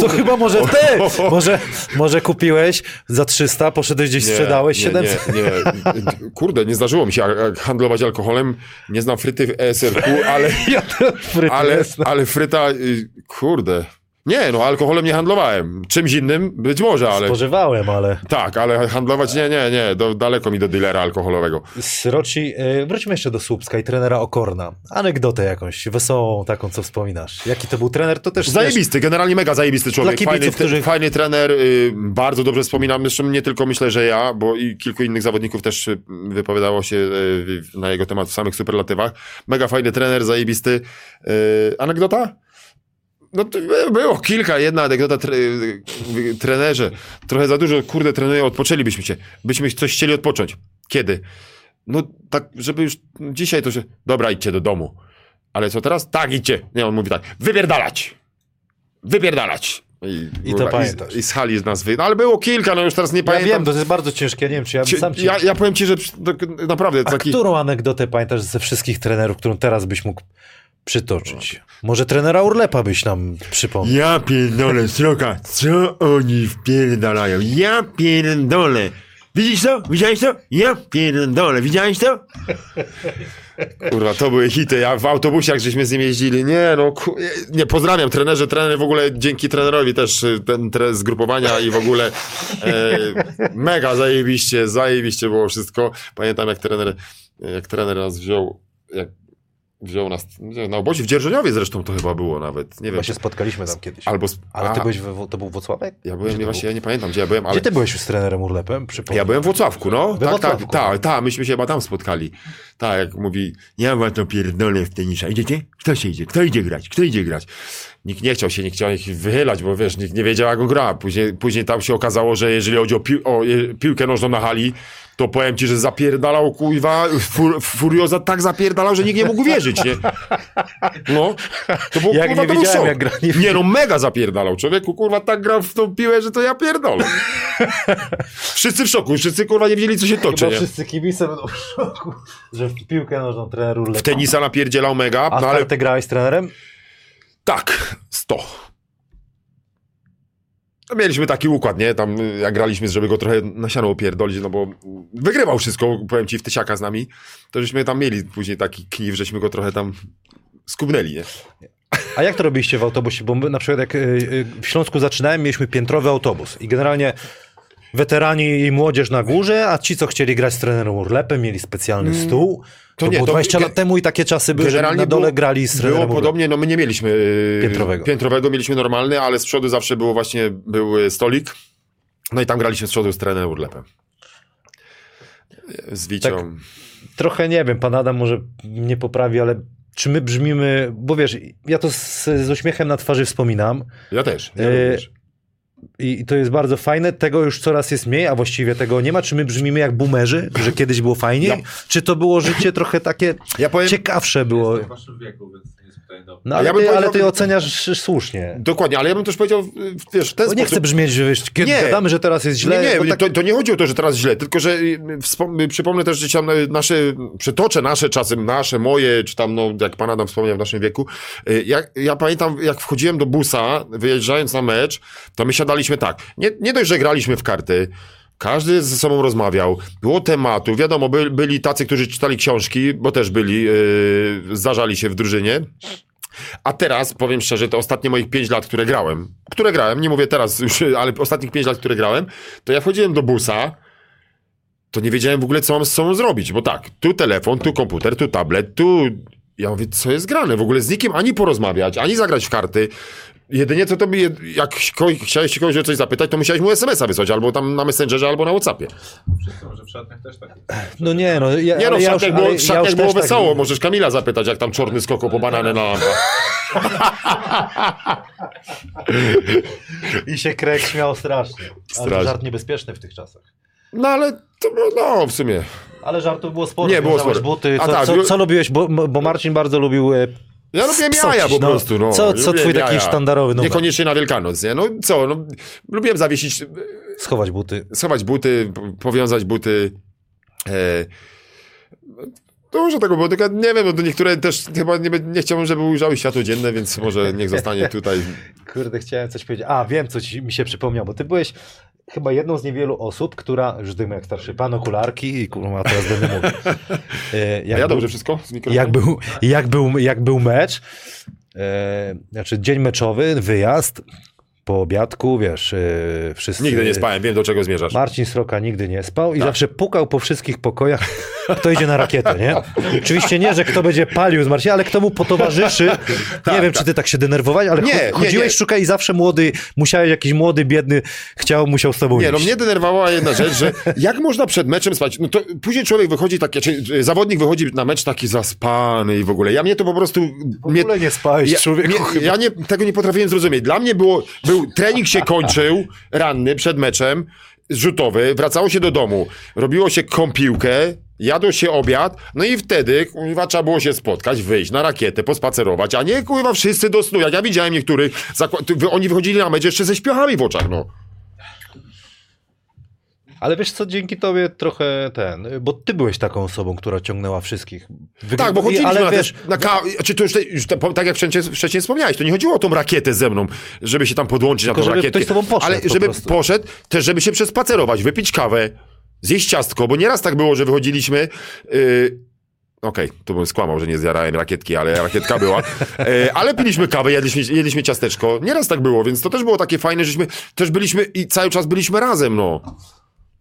Speaker 1: To chyba może ty! Może, może kupiłeś za 300, poszedłeś gdzieś, sprzedałeś
Speaker 2: nie,
Speaker 1: 700.
Speaker 2: Nie, nie. Kurde, nie zdarzyło mi się handlować alkoholem. Nie znam fryty w ESRQ, ale,
Speaker 1: Ja Fryty
Speaker 2: ale, ale fryta, y, kurde. Nie, no alkoholem nie handlowałem. Czymś innym być może, ale...
Speaker 1: Spożywałem, ale...
Speaker 2: Tak, ale handlować nie, nie, nie. Do, daleko mi do dealera alkoholowego.
Speaker 1: Sroci, y, wróćmy jeszcze do Słupska i trenera Okorna. Anegdotę jakąś wesołą, taką, co wspominasz. Jaki to był trener, to też...
Speaker 2: Zajebisty, generalnie mega zajebisty człowiek.
Speaker 1: Kibiców,
Speaker 2: Fajny,
Speaker 1: którzy-
Speaker 2: fajny trener, y, bardzo dobrze wspominam. Zresztą nie tylko myślę, że ja, bo i kilku innych zawodników też y, wypowiadało się y, na jego temat w samych superlatywach. Mega fajny trener, zajebisty. Y, anegdota? No było kilka, jedna anegdota tre, trenerze. Trochę za dużo, kurde, trenuję, odpoczęlibyśmy się. Byśmy coś chcieli odpocząć. Kiedy? No tak, żeby już dzisiaj to się... Dobra, idźcie do domu. Ale co teraz? Tak, idźcie. Nie, on mówi tak, wypierdalać. Wypierdalać. I,
Speaker 1: I to pamiętasz.
Speaker 2: I, I z hali z nas wy... No ale było kilka, no już teraz nie
Speaker 1: Ja
Speaker 2: pamiętam.
Speaker 1: wiem, to jest bardzo ciężkie, ja nie wiem, czy ja sam ci...
Speaker 2: ja, ja powiem ci, że naprawdę
Speaker 1: A
Speaker 2: taki...
Speaker 1: którą anegdotę pamiętasz ze wszystkich trenerów, którą teraz byś mógł przytoczyć? Może trenera Urlepa byś nam przypomniał?
Speaker 2: Ja pierdolę, sroka, co oni wpierdalają? Ja pierdolę. Widzisz to? Widziałeś to? Ja pierdolę. Widziałeś to? Kurwa, to były hity. Ja w autobusie, jak żeśmy z nim jeździli, nie no, ku... nie, pozdrawiam trenerze, trener w ogóle dzięki trenerowi też y, ten tre zgrupowania i w ogóle e, mega zajebiście, zajebiście było wszystko. Pamiętam jak trener, jak trener nas wziął, jak wziął nas na obozie w Dzierżoniowie zresztą to chyba było nawet, nie wiem.
Speaker 1: Chyba się spotkaliśmy tam kiedyś.
Speaker 2: Albo... sp-
Speaker 1: Ale ty byłeś, to był Włocławek?
Speaker 2: Ja byłem, nie, właśnie ja nie pamiętam gdzie ja byłem, ale...
Speaker 1: Gdzie ty byłeś już z trenerem Urlepem? Przypomnij.
Speaker 2: Ja byłem w Włocławku, no.
Speaker 1: We
Speaker 2: tak,
Speaker 1: Włocławku.
Speaker 2: tak, tak, tak, myśmy się chyba tam spotkali. Tak, jak mówi, ja wam to pierdolę w tenisa. Idziecie? Kto się idzie? Kto idzie grać? Kto idzie grać? Nikt nie chciał się, nie chciał ich wychylać, bo wiesz, nikt nie wiedział jak on gra. Później, później tam się okazało, że jeżeli chodzi o, pił, o e, piłkę nożną na hali, to powiem ci, że zapierdalał, kuźwa, fur, Furioza tak zapierdalał, że nikt nie mógł wierzyć, nie? No, to było,
Speaker 1: Jak
Speaker 2: kurwa,
Speaker 1: nie
Speaker 2: to był
Speaker 1: wiedziałem,
Speaker 2: szok.
Speaker 1: jak gra, nie
Speaker 2: nie no, mega zapierdalał. Człowieku, kurwa, tak grał w tą piłę, że to ja pierdolę. Wszyscy w szoku, wszyscy, kurwa, nie wiedzieli, co się toczy,
Speaker 1: Chyba
Speaker 2: nie?
Speaker 1: wszyscy kibice będą w szoku, że w piłkę nożną trener Urlepa.
Speaker 2: W tenisa napierdzielał mega,
Speaker 1: A w
Speaker 2: no ale
Speaker 1: kartę grałeś z trenerem?
Speaker 2: Tak, 100. No, mieliśmy taki układ, nie? Tam y, jak graliśmy, żeby go trochę na siano opierdolić, no bo wygrywał wszystko, powiem ci, w tysiaka z nami, to żeśmy tam mieli później taki kniw, żeśmy go trochę tam skubnęli, nie?
Speaker 1: A jak to robiliście w autobusie? Bo my na przykład jak y, y, w Śląsku zaczynałem, mieliśmy piętrowy autobus i generalnie weterani i młodzież na górze, a ci, co chcieli grać z trenerem Urlepem, mieli specjalny stół. To,
Speaker 2: Mm, to nie,
Speaker 1: było
Speaker 2: to
Speaker 1: 20
Speaker 2: ge-
Speaker 1: lat temu i takie czasy były, że na dole
Speaker 2: było-
Speaker 1: grali z trenerem
Speaker 2: Było
Speaker 1: Urlepem.
Speaker 2: podobnie, no my nie mieliśmy y,
Speaker 1: Piętrowego.
Speaker 2: piętrowego, mieliśmy normalny, ale z przodu zawsze było właśnie, był y, stolik, no i tam graliśmy z przodu z trenerem Urlepem. Z Wicią.
Speaker 1: Tak. Trochę nie wiem, pan Adam może mnie poprawi, ale czy my brzmimy, bo wiesz, ja to z, z uśmiechem na twarzy wspominam
Speaker 2: Ja też. Ja
Speaker 1: E,
Speaker 2: również.
Speaker 1: I, i to jest bardzo fajne, tego już coraz jest mniej, a właściwie tego nie ma. Czy my brzmimy jak boomerzy, że kiedyś było fajniej?
Speaker 2: Ja-
Speaker 1: Czy to było życie trochę takie
Speaker 2: Ja powiem,
Speaker 1: ciekawsze było?
Speaker 4: Jestem w waszym wieku, więc jest.
Speaker 1: No ale,
Speaker 2: ja bym
Speaker 1: ty, ale ty oceniasz słusznie.
Speaker 2: Dokładnie, ale ja bym też powiedział, y, wiesz, ten
Speaker 1: Bo nie
Speaker 2: sposób...
Speaker 1: chcę brzmieć, że wiesz, kiedy
Speaker 2: Nie.
Speaker 1: gadamy, że teraz jest źle.
Speaker 2: nie,
Speaker 1: to
Speaker 2: nie,
Speaker 1: tak,
Speaker 2: to, to nie chodzi o to, że teraz źle, tylko że y, wspom- y, przypomnę też, że tam nasze, przytoczę nasze czasem, nasze, moje, czy tam, no, jak pan Adam wspomniał w naszym wieku. Ja, ja pamiętam, jak wchodziłem do busa, wyjeżdżając na mecz, to my siadaliśmy tak. Nie, nie dość, że graliśmy w karty, każdy ze sobą rozmawiał, było tematu, wiadomo, by, byli tacy, którzy czytali książki, bo też byli, yy, zdarzali się w drużynie. A teraz, powiem szczerze, to ostatnie moich 5 lat, które grałem, które grałem, nie mówię teraz już, ale ostatnich 5 lat, które grałem, to ja wchodziłem do busa, to nie wiedziałem w ogóle, co mam z sobą zrobić, bo tak, tu telefon, tu komputer, tu tablet, tu... Ja mówię, co jest grane? W ogóle z nikim ani porozmawiać, ani zagrać w karty. Jedynie co to by, jak chciałeś się kogoś o coś zapytać, to musiałeś mu SMS-a wysłać, albo tam na Messengerze, albo na Whatsappie.
Speaker 4: Wszyscy może w szatniach też tak jest.
Speaker 1: No nie, no ja,
Speaker 2: Nie no,
Speaker 1: ale
Speaker 2: w
Speaker 1: ja już,
Speaker 2: szatniach
Speaker 1: ale
Speaker 2: było,
Speaker 1: ja
Speaker 2: w szatniach
Speaker 1: już
Speaker 2: było
Speaker 1: też tak-
Speaker 2: wesoło, możesz Kamila zapytać, jak tam czorny skoko po bananę na lampach.
Speaker 1: I się Krek śmiał strasznie. Ale
Speaker 2: Strasznie.
Speaker 1: żart niebezpieczny w tych czasach.
Speaker 2: No ale to było, no w sumie.
Speaker 1: Ale żartów było sporo.
Speaker 2: Nie, było sporo.
Speaker 1: buty.
Speaker 2: A
Speaker 1: Co,
Speaker 2: tak,
Speaker 1: co, co lubiłeś? Bo, bo Marcin bardzo lubił e,
Speaker 2: Ja lubiłem
Speaker 1: Psocić,
Speaker 2: jaja po
Speaker 1: no.
Speaker 2: prostu, no.
Speaker 1: Co- co twój taki
Speaker 2: jaja.
Speaker 1: sztandarowy numer?
Speaker 2: Niekoniecznie na Wielkanoc, nie? No co, no, lubiłem zawiesić,
Speaker 1: schować buty.
Speaker 2: schować buty, po- powiązać buty. E, dużo tego było, tylko nie wiem, no to niektóre też chyba nie, nie chciałbym, żeby ujrzały światło dzienne, więc może niech zostanie tutaj.
Speaker 1: Kurde, chciałem coś powiedzieć. A, wiem, co ci mi się przypomniał, bo ty byłeś chyba jedną z niewielu osób, która, już dymy jak starszy pan, okularki i kurwa, teraz będę mówił. E, jak
Speaker 2: ja
Speaker 1: był-
Speaker 2: dobrze wszystko?
Speaker 1: Jak był, jak, był, jak był mecz, e, znaczy dzień meczowy, wyjazd, po obiadku, wiesz, e, wszyscy...
Speaker 2: Nigdy nie spałem, wiem do czego zmierzasz.
Speaker 1: Marcin Sroka nigdy nie spał i
Speaker 2: Tak.
Speaker 1: zawsze pukał po wszystkich pokojach, kto idzie na rakietę, nie? Oczywiście nie, że kto będzie palił z Marcinem, ale kto mu potowarzyszy. nie wiem, czy ty tak się denerwowałeś, ale
Speaker 2: Nie,
Speaker 1: cho-
Speaker 2: nie,
Speaker 1: chodziłeś,
Speaker 2: nie.
Speaker 1: szukaj i zawsze młody, musiałeś jakiś młody, biedny, chciał, musiał z tobą
Speaker 2: Nie, no
Speaker 1: iść.
Speaker 2: mnie denerwowała jedna rzecz, że jak można przed meczem spać? No to później człowiek wychodzi taki, czy zawodnik wychodzi na mecz taki zaspany i w ogóle. Ja mnie to po prostu...
Speaker 1: W ogóle nie spałeś,
Speaker 2: ja,
Speaker 1: człowieku,
Speaker 2: mnie, ja nie, tego nie potrafiłem zrozumieć. Dla mnie było, był, trening się kończył, ranny, przed meczem, rzutowy, wracało się do domu, robiło się kąpiłkę, jadło się obiad, no i wtedy, kurwa, trzeba było się spotkać, wyjść na rakietę, pospacerować, a nie, kurwa, wszyscy do snu. Ja widziałem niektórych, oni wychodzili na mecz jeszcze ze śpiochami w oczach, no.
Speaker 1: Ale wiesz co, dzięki tobie trochę ten, bo ty byłeś taką osobą, która ciągnęła wszystkich. Wygry-
Speaker 2: Tak, bo chodziliśmy
Speaker 1: ale
Speaker 2: na,
Speaker 1: wiesz,
Speaker 2: na ka- czy to już, te, już te, tak jak wcześniej, wcześniej wspomniałeś, to nie chodziło o tą rakietę ze mną, żeby się tam podłączyć
Speaker 1: Tylko
Speaker 2: na tą
Speaker 1: żeby
Speaker 2: rakietkę.
Speaker 1: ktoś z tobą poszedł
Speaker 2: ale
Speaker 1: po
Speaker 2: żeby
Speaker 1: prostu.
Speaker 2: poszedł, też żeby się przespacerować, wypić kawę, zjeść ciastko, bo nieraz tak było, że wychodziliśmy... Yy, Okej, to bym skłamał, że nie zjarałem rakietki, ale rakietka była. E, ale piliśmy kawę, jedliśmy, jedliśmy ciasteczko. Nieraz tak było, więc to też było takie fajne, żeśmy też byliśmy i cały czas byliśmy razem, no.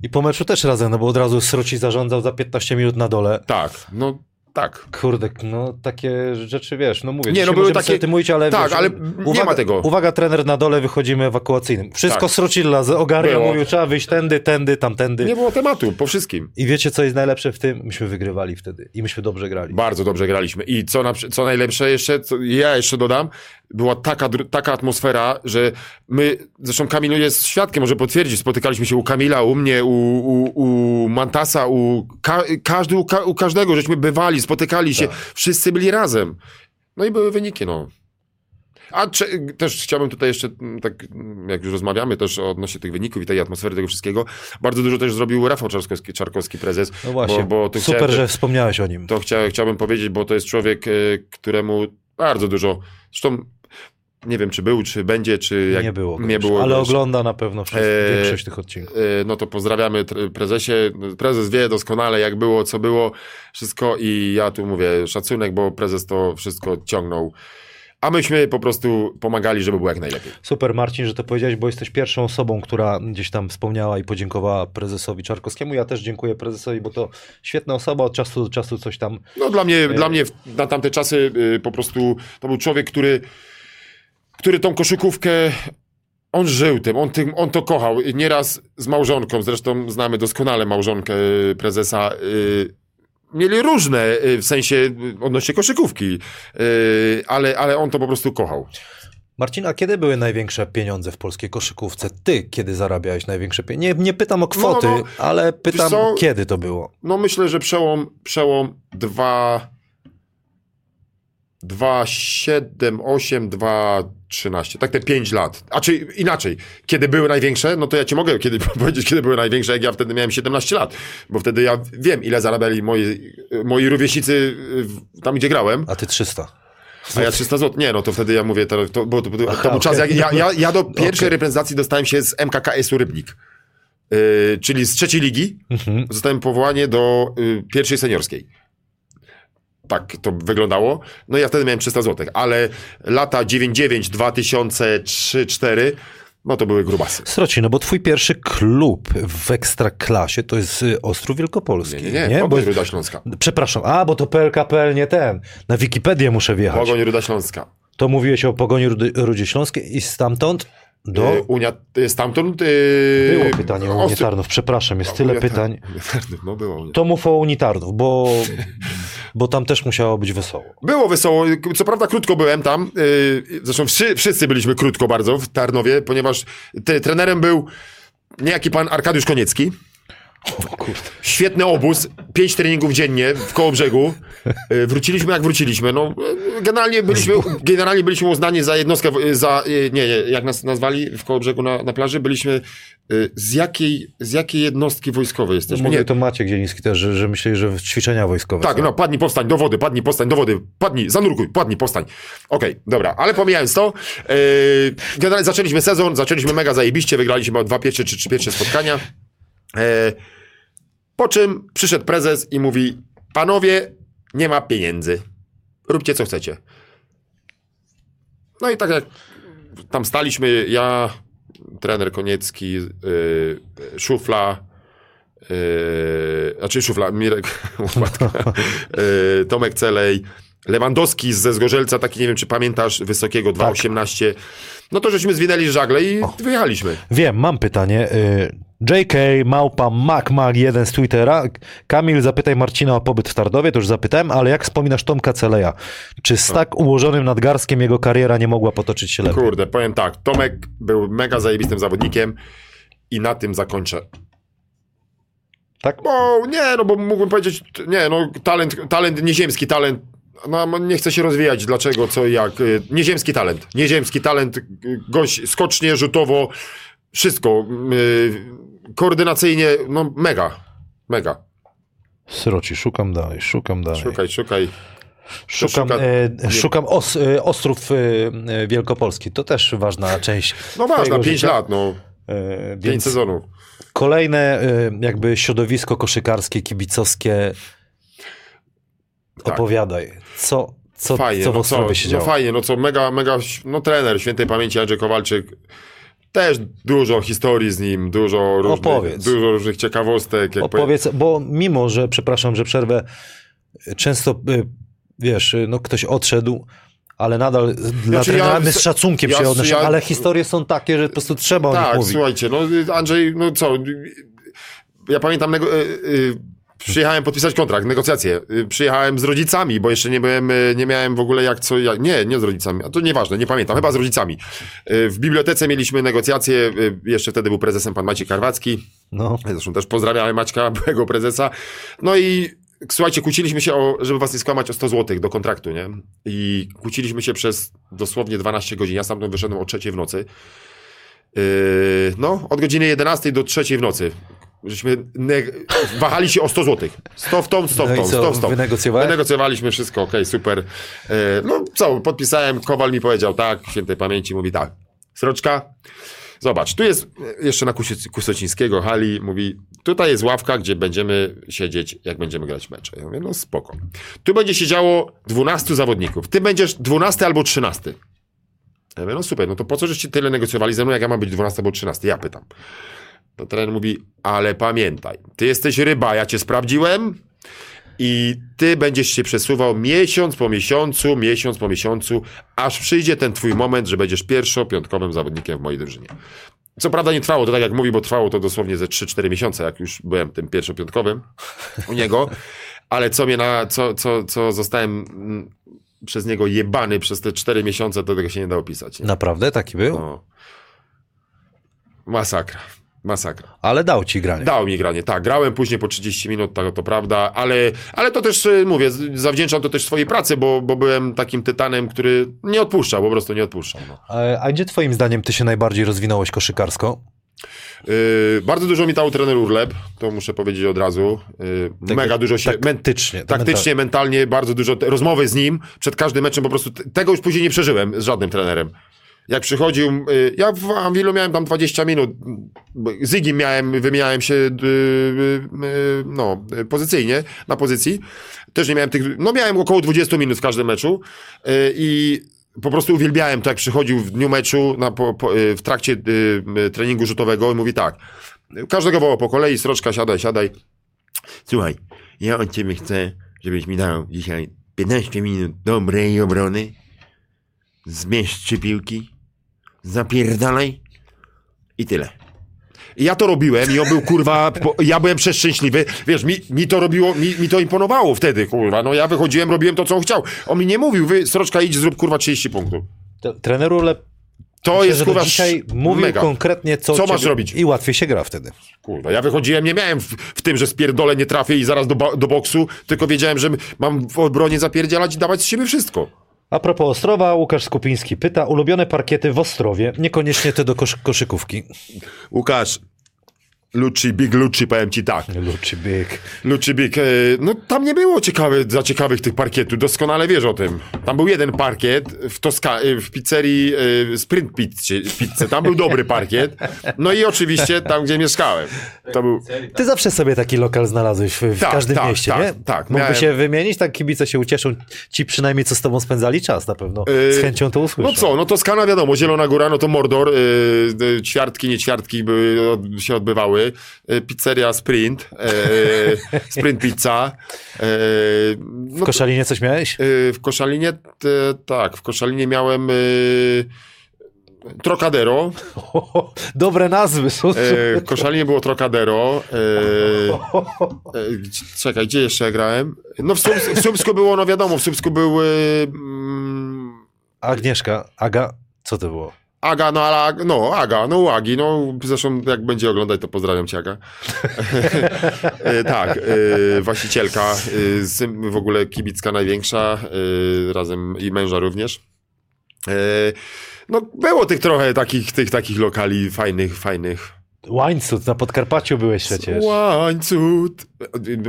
Speaker 1: I po meczu też razem, no bo od razu Sroci zarządzał za 15 minut na dole.
Speaker 2: Tak, no tak.
Speaker 1: Kurde, no takie rzeczy, wiesz, no mówię,
Speaker 2: Nie, no były takie-
Speaker 1: mówić, ale
Speaker 2: tak,
Speaker 1: wiesz,
Speaker 2: ale nie
Speaker 1: uwaga,
Speaker 2: ma tego.
Speaker 1: Uwaga, trener na dole, wychodzimy ewakuacyjnym. Wszystko
Speaker 2: Tak.
Speaker 1: Srocilla ogarnia,
Speaker 2: Było.
Speaker 1: mówił, trzeba wyjść tędy, tędy, tamtędy.
Speaker 2: Nie było tematu, po wszystkim.
Speaker 1: I wiecie, co jest najlepsze w tym? Myśmy wygrywali wtedy i myśmy dobrze grali.
Speaker 2: Bardzo dobrze graliśmy. I co, na, co najlepsze jeszcze, co ja jeszcze dodam, była taka, taka atmosfera, że my, zresztą Kamil jest świadkiem, może potwierdzić, spotykaliśmy się u Kamila, u mnie, u, u, u Mantasa, u, ka, każdy, u, ka, u każdego, żeśmy bywali, spotykali się, wszyscy byli razem. No i były wyniki, no. A cze- też chciałbym tutaj jeszcze, mm, tak mm, jak już rozmawiamy też odnośnie tych wyników i tej atmosfery tego wszystkiego, bardzo dużo też zrobił Rafał Czarkowski, Czarkowski prezes.
Speaker 1: No właśnie,
Speaker 2: bo, bo
Speaker 1: super,
Speaker 2: chciałem-
Speaker 1: że wspomniałeś o nim.
Speaker 2: to chcia, chciałbym powiedzieć, bo to jest człowiek, e, któremu bardzo dużo, zresztą nie wiem, czy był, czy będzie, czy jak
Speaker 1: nie było,
Speaker 2: nie było
Speaker 1: ale ogląda na pewno wszystko,
Speaker 2: Eee,
Speaker 1: większość tych odcinków.
Speaker 2: E, No to pozdrawiamy prezesie. Prezes wie doskonale, jak było, co było, wszystko i ja tu mówię szacunek, bo prezes to wszystko ciągnął. A myśmy po prostu pomagali, żeby było jak najlepiej.
Speaker 1: Super Marcin, że to powiedziałeś, bo jesteś pierwszą osobą, która gdzieś tam wspomniała i podziękowała prezesowi Czarkowskiemu. Ja też dziękuję prezesowi, bo to świetna osoba, od czasu do czasu coś tam
Speaker 2: No dla mnie, dla mnie na tamte czasy y, po prostu to był człowiek, który, który tą koszykówkę, on żył tym, on, tym, on to kochał. I Nieraz z małżonką, zresztą znamy doskonale małżonkę y, prezesa, y, mieli różne, y, w sensie y, odnośnie koszykówki, y, ale, ale on to po prostu kochał.
Speaker 1: Marcin, a kiedy były największe pieniądze w polskiej koszykówce? Ty kiedy zarabiałeś największe pieniądze? Nie, nie pytam o kwoty,
Speaker 2: no,
Speaker 1: ale pytam, kiedy to było?
Speaker 2: No myślę, że przełom, przełom 2, 2, 7, 8, 2, 13. Tak te 5 lat. A czy inaczej, kiedy były największe, no to ja ci mogę kiedy, powiedzieć, kiedy były największe, jak ja wtedy miałem 17 lat. Bo wtedy ja wiem, ile zarabiali moi, moi rówieśnicy tam, gdzie grałem.
Speaker 1: A ty 300.
Speaker 2: A ja 300 zł. Nie, no to wtedy ja mówię, to, to, bo to, to,
Speaker 1: Aha,
Speaker 2: to był czas,
Speaker 1: okej.
Speaker 2: jak ja, ja, ja do pierwszej
Speaker 1: Okej.
Speaker 2: reprezentacji dostałem się z MKKS-u Rybnik. Yy, czyli z trzeciej ligi
Speaker 1: Mhm.
Speaker 2: zostałem powołanie do y, pierwszej seniorskiej. Tak to wyglądało. No ja wtedy miałem 300 zł, ale lata 99, 2003, 2004, no to były grubasy.
Speaker 1: Sroci, no bo twój pierwszy klub w ekstraklasie to jest y, Ostrów Wielkopolski.
Speaker 2: Nie, nie, nie,
Speaker 1: Bo,
Speaker 2: Pogoń Ruda Śląska.
Speaker 1: przepraszam, a bo to PLKPL, nie ten. Na Wikipedię muszę wjechać.
Speaker 2: Pogoń Ruda Śląska.
Speaker 1: To mówiłeś o Pogoni Rudy, Rudzie Śląskiej i stamtąd do...
Speaker 2: Y, Unia, y, stamtąd... Y,
Speaker 1: Było pytanie o
Speaker 2: Ostro-
Speaker 1: Unitarnów, przepraszam, jest tyle
Speaker 2: Unia-
Speaker 1: pytań.
Speaker 2: Unitarnów, No było. Unia.
Speaker 1: To mów o Unitarnów, bo, bo tam też musiało być wesoło.
Speaker 2: Było wesoło. Co prawda krótko byłem tam. Yy, zresztą wszyscy, byliśmy krótko bardzo w Tarnowie, ponieważ trenerem był niejaki pan Arkadiusz Koniecki. Świetny obóz, pięć treningów dziennie w Kołobrzegu. Yy, Wróciliśmy jak wróciliśmy. No, yy, generalnie, byliśmy, generalnie byliśmy uznani za jednostkę, za, yy, nie, nie, jak nas nazwali w Kołobrzegu na, na plaży, byliśmy z jakiej, z jakiej jednostki wojskowej jesteśmy.
Speaker 1: Mówię
Speaker 2: Nie,
Speaker 1: to Maciek Zieliński też, że, że myśleli, że w ćwiczenia wojskowe.
Speaker 2: tak,
Speaker 1: są.
Speaker 2: no, padnij, powstań, do wody, padnij, powstań, do wody, padnij, zanurkuj, padnij, powstań. Okej, dobra, ale pomijając to, yy, generalnie zaczęliśmy sezon, zaczęliśmy mega zajebiście, wygraliśmy dwa pierwsze czy trzy pierwsze spotkania. Yy, po czym przyszedł prezes i mówi, panowie, nie ma pieniędzy, róbcie co chcecie. No i tak jak tam staliśmy, ja, trener Koniecki, yy, Szufla, yy, znaczy Szufla, Mirek Łopatka, yy, Tomek Celej, Lewandowski ze Zgorzelca, taki nie wiem, czy pamiętasz, wysokiego 2,18. No to żeśmy zwinęli żagle i wyjechaliśmy.
Speaker 1: Wiem, mam pytanie. Y, JK, Małpa, MacMag, jeden z Twittera. Kamil, zapytaj Marcina o pobyt w Tardowie, to już zapytałem, ale jak wspominasz Tomka Celeja? Czy z tak ułożonym nadgarstkiem jego kariera nie mogła potoczyć się lepiej?
Speaker 2: Kurde, powiem tak, Tomek był mega zajebistym zawodnikiem i na tym zakończę.
Speaker 1: Tak?
Speaker 2: Bo nie, no bo mógłbym powiedzieć, nie, no talent, talent nieziemski, talent, no nie chce się rozwijać, dlaczego, co i jak. Y, Nieziemski talent, nieziemski talent, y, gość skocznie, rzutowo, wszystko, y, koordynacyjnie, no mega, mega.
Speaker 1: Sroci, szukam dalej, szukam dalej.
Speaker 2: Szukaj, szukaj.
Speaker 1: Szukam,
Speaker 2: Szuka-
Speaker 1: e, szukam os, e, Ostrów e, Wielkopolski. To też ważna część.
Speaker 2: No ważna,
Speaker 1: twojego
Speaker 2: 5
Speaker 1: życia.
Speaker 2: lat, no,
Speaker 1: E,
Speaker 2: 5
Speaker 1: więc
Speaker 2: sezonów.
Speaker 1: kolejne e, jakby środowisko koszykarskie, kibicowskie.
Speaker 2: Tak.
Speaker 1: Opowiadaj, co, co,
Speaker 2: fajnie,
Speaker 1: co w
Speaker 2: no
Speaker 1: Ostrowie się
Speaker 2: no
Speaker 1: działo?
Speaker 2: fajnie, no co, mega, mega, no trener świętej pamięci Andrzej Kowalczyk, też dużo historii z nim, dużo różnych,
Speaker 1: Opowiedz.
Speaker 2: dużo różnych ciekawostek. Jak
Speaker 1: Opowiedz, bo mimo, że, przepraszam, że przerwę, często, y, wiesz, y, no ktoś odszedł, ale nadal dla
Speaker 2: Znaczy ja-
Speaker 1: trenera my z szacunkiem
Speaker 2: ja-
Speaker 1: się odnoszę,
Speaker 2: ja-
Speaker 1: ale historie są takie, że po prostu trzeba o nich
Speaker 2: Tak,
Speaker 1: mówić.
Speaker 2: słuchajcie, no Andrzej, no co, ja pamiętam, nego, y, y, przyjechałem podpisać kontrakt, negocjacje, y, przyjechałem z rodzicami, bo jeszcze nie byłem, y, nie miałem w ogóle jak co, jak, nie, nie z rodzicami, a to nieważne, nie pamiętam, chyba z rodzicami. Y, w bibliotece mieliśmy negocjacje, jeszcze wtedy był prezesem pan Maciej Karwacki,
Speaker 1: No.
Speaker 2: Zresztą też pozdrawiamy Maćka, byłego prezesa. No i słuchajcie, kłóciliśmy się o, żeby was nie skłamać, o 100 zł do kontraktu, nie? I kłóciliśmy się przez dosłownie 12 godzin. Ja stamtąd wyszedłem o 3 w nocy. Yy, no, od godziny 11 do 3 w nocy. Żeśmy wahali się o 100 zł. 100 w tą, 100 w
Speaker 1: No
Speaker 2: tą,
Speaker 1: co,
Speaker 2: 100 w tą. Wynegocjowaliśmy wszystko, okej, super. Yy, no co, podpisałem, Kowal mi powiedział tak, świętej pamięci, mówi tak. Sroczka, Zobacz, tu jest e, jeszcze na Kusie- Kusocińskiego hali, mówi, tutaj jest ławka, gdzie będziemy siedzieć, jak będziemy grać mecze. Ja mówię, no spoko. Tu będzie siedziało 12 zawodników. Ty będziesz 12 albo 13. Ja mówię, no super, no to po co żeście tyle negocjowali ze mną, jak ja mam być 12 albo 13? Ja pytam. To trener mówi, ale pamiętaj, ty jesteś ryba, ja cię sprawdziłem i ty będziesz się przesuwał miesiąc po miesiącu, miesiąc po miesiącu, aż przyjdzie ten twój moment, że będziesz pierwszopiątkowym zawodnikiem w mojej drużynie. Co prawda nie trwało to tak jak mówi, bo trwało to dosłownie ze 3-4 miesiące, jak już byłem tym pierwszopiątkowym u niego, ale co mnie na, co, co, co zostałem mm, przez niego jebany przez te 4 miesiące, to tego się nie da opisać. Nie?
Speaker 1: Naprawdę taki był?
Speaker 2: No. Masakra. Masakra.
Speaker 1: Ale dał ci granie.
Speaker 2: Dał mi granie, tak. Grałem później po 30 minut, tak, to prawda, ale, ale to też, y, mówię, zawdzięczam to też swojej pracy, bo, bo byłem takim tytanem, który nie odpuszczał, po prostu nie odpuszczał. No.
Speaker 1: A gdzie twoim zdaniem ty się najbardziej rozwinąłeś koszykarsko?
Speaker 2: Yy, bardzo dużo mi dał trener Urleb, to muszę powiedzieć od razu. Yy,
Speaker 1: Tak-
Speaker 2: mega dużo się... men-
Speaker 1: Taktycznie.
Speaker 2: Taktycznie, mentalnie, bardzo dużo te- rozmowy z nim przed każdym meczem, po prostu tego już później nie przeżyłem z żadnym trenerem. Jak przychodził, y, ja w Anwilu miałem tam 20 minut, z Igim miałem, wymieniałem się y, y, no, pozycyjnie, na pozycji. Też nie miałem tych, no miałem około 20 minut w każdym meczu. I po prostu uwielbiałem to, jak przychodził w dniu meczu, na, po, po, w trakcie treningu rzutowego i mówi tak, każdego wołał po kolei, sroczka, siadaj, siadaj. Słuchaj, ja od ciebie chcę, żebyś mi dał dzisiaj 15 minut dobrej obrony, zmieść trzy piłki, zapierdalaj i tyle. I ja to robiłem i on był, kurwa, po, ja byłem przeszczęśliwy. Wiesz, mi, mi to robiło, mi, mi to imponowało wtedy, kurwa. No ja wychodziłem, robiłem to, co on chciał. On mi nie mówił, wy, Sroczka, idź, zrób, kurwa, 30 punktów.
Speaker 1: To- Trener Urlep
Speaker 2: To
Speaker 1: myślę,
Speaker 2: jest, kurwa,
Speaker 1: dzisiaj mówił
Speaker 2: mega.
Speaker 1: konkretnie, co,
Speaker 2: Co masz robić?
Speaker 1: I łatwiej się gra wtedy.
Speaker 2: Kurwa, ja wychodziłem, nie miałem w, w tym, że spierdolę, nie trafię i zaraz do, do boksu, tylko wiedziałem, że mam w obronie zapierdzielać i dawać z siebie wszystko.
Speaker 1: A propos Ostrowa, Łukasz Skupiński pyta, ulubione parkiety w Ostrowie, niekoniecznie te do kosz koszykówki.
Speaker 2: Łukasz, Lucci, Big Lucci, powiem ci tak.
Speaker 1: Luczy bieg.
Speaker 2: Lucci Big, e, no tam nie było ciekawe, za ciekawych tych parkietów, doskonale wiesz o tym. Tam był jeden parkiet w, Toska, e, w pizzerii e, Sprint Pizzy, Pizzy, tam był dobry parkiet. No i oczywiście tam, gdzie mieszkałem. To był...
Speaker 1: Ty zawsze sobie taki lokal znalazłeś w, w
Speaker 2: Tak,
Speaker 1: każdym
Speaker 2: tak,
Speaker 1: mieście,
Speaker 2: tak,
Speaker 1: nie?
Speaker 2: tak.
Speaker 1: Mógłby
Speaker 2: Miałem-
Speaker 1: się wymienić, tak kibice się ucieszą, ci przynajmniej co z tobą spędzali czas na pewno. Z chęcią to usłyszą.
Speaker 2: No co, no to Skana wiadomo, Zielona Góra, no to Mordor, ćwiartki, nie ćwiartki były, się odbywały, y, pizzeria Sprint, y, Sprint Pizza,
Speaker 1: W
Speaker 2: no,
Speaker 1: Koszalinie coś miałeś?
Speaker 2: y, w Koszalinie, t, tak, w Koszalinie miałem y, Trocadero,
Speaker 1: Dobre nazwy są.
Speaker 2: w Koszalinie było Trocadero, y, gdzie- czekaj, gdzie jeszcze grałem? No w, Słups, w Słupsku było, no wiadomo, w Słupsku był... Y, mm,
Speaker 1: Agnieszka, Aga, co to było?
Speaker 2: Aga, no ale, no Aga, no Agi, no zresztą jak będzie oglądać, to pozdrawiam cię Aga. E, tak, e, właścicielka, e, w ogóle kibicka największa, razem i męża również. No było tych trochę takich, tych takich lokali fajnych, fajnych.
Speaker 1: Łańcuch, na Podkarpaciu byłeś przecież.
Speaker 2: Łańcut.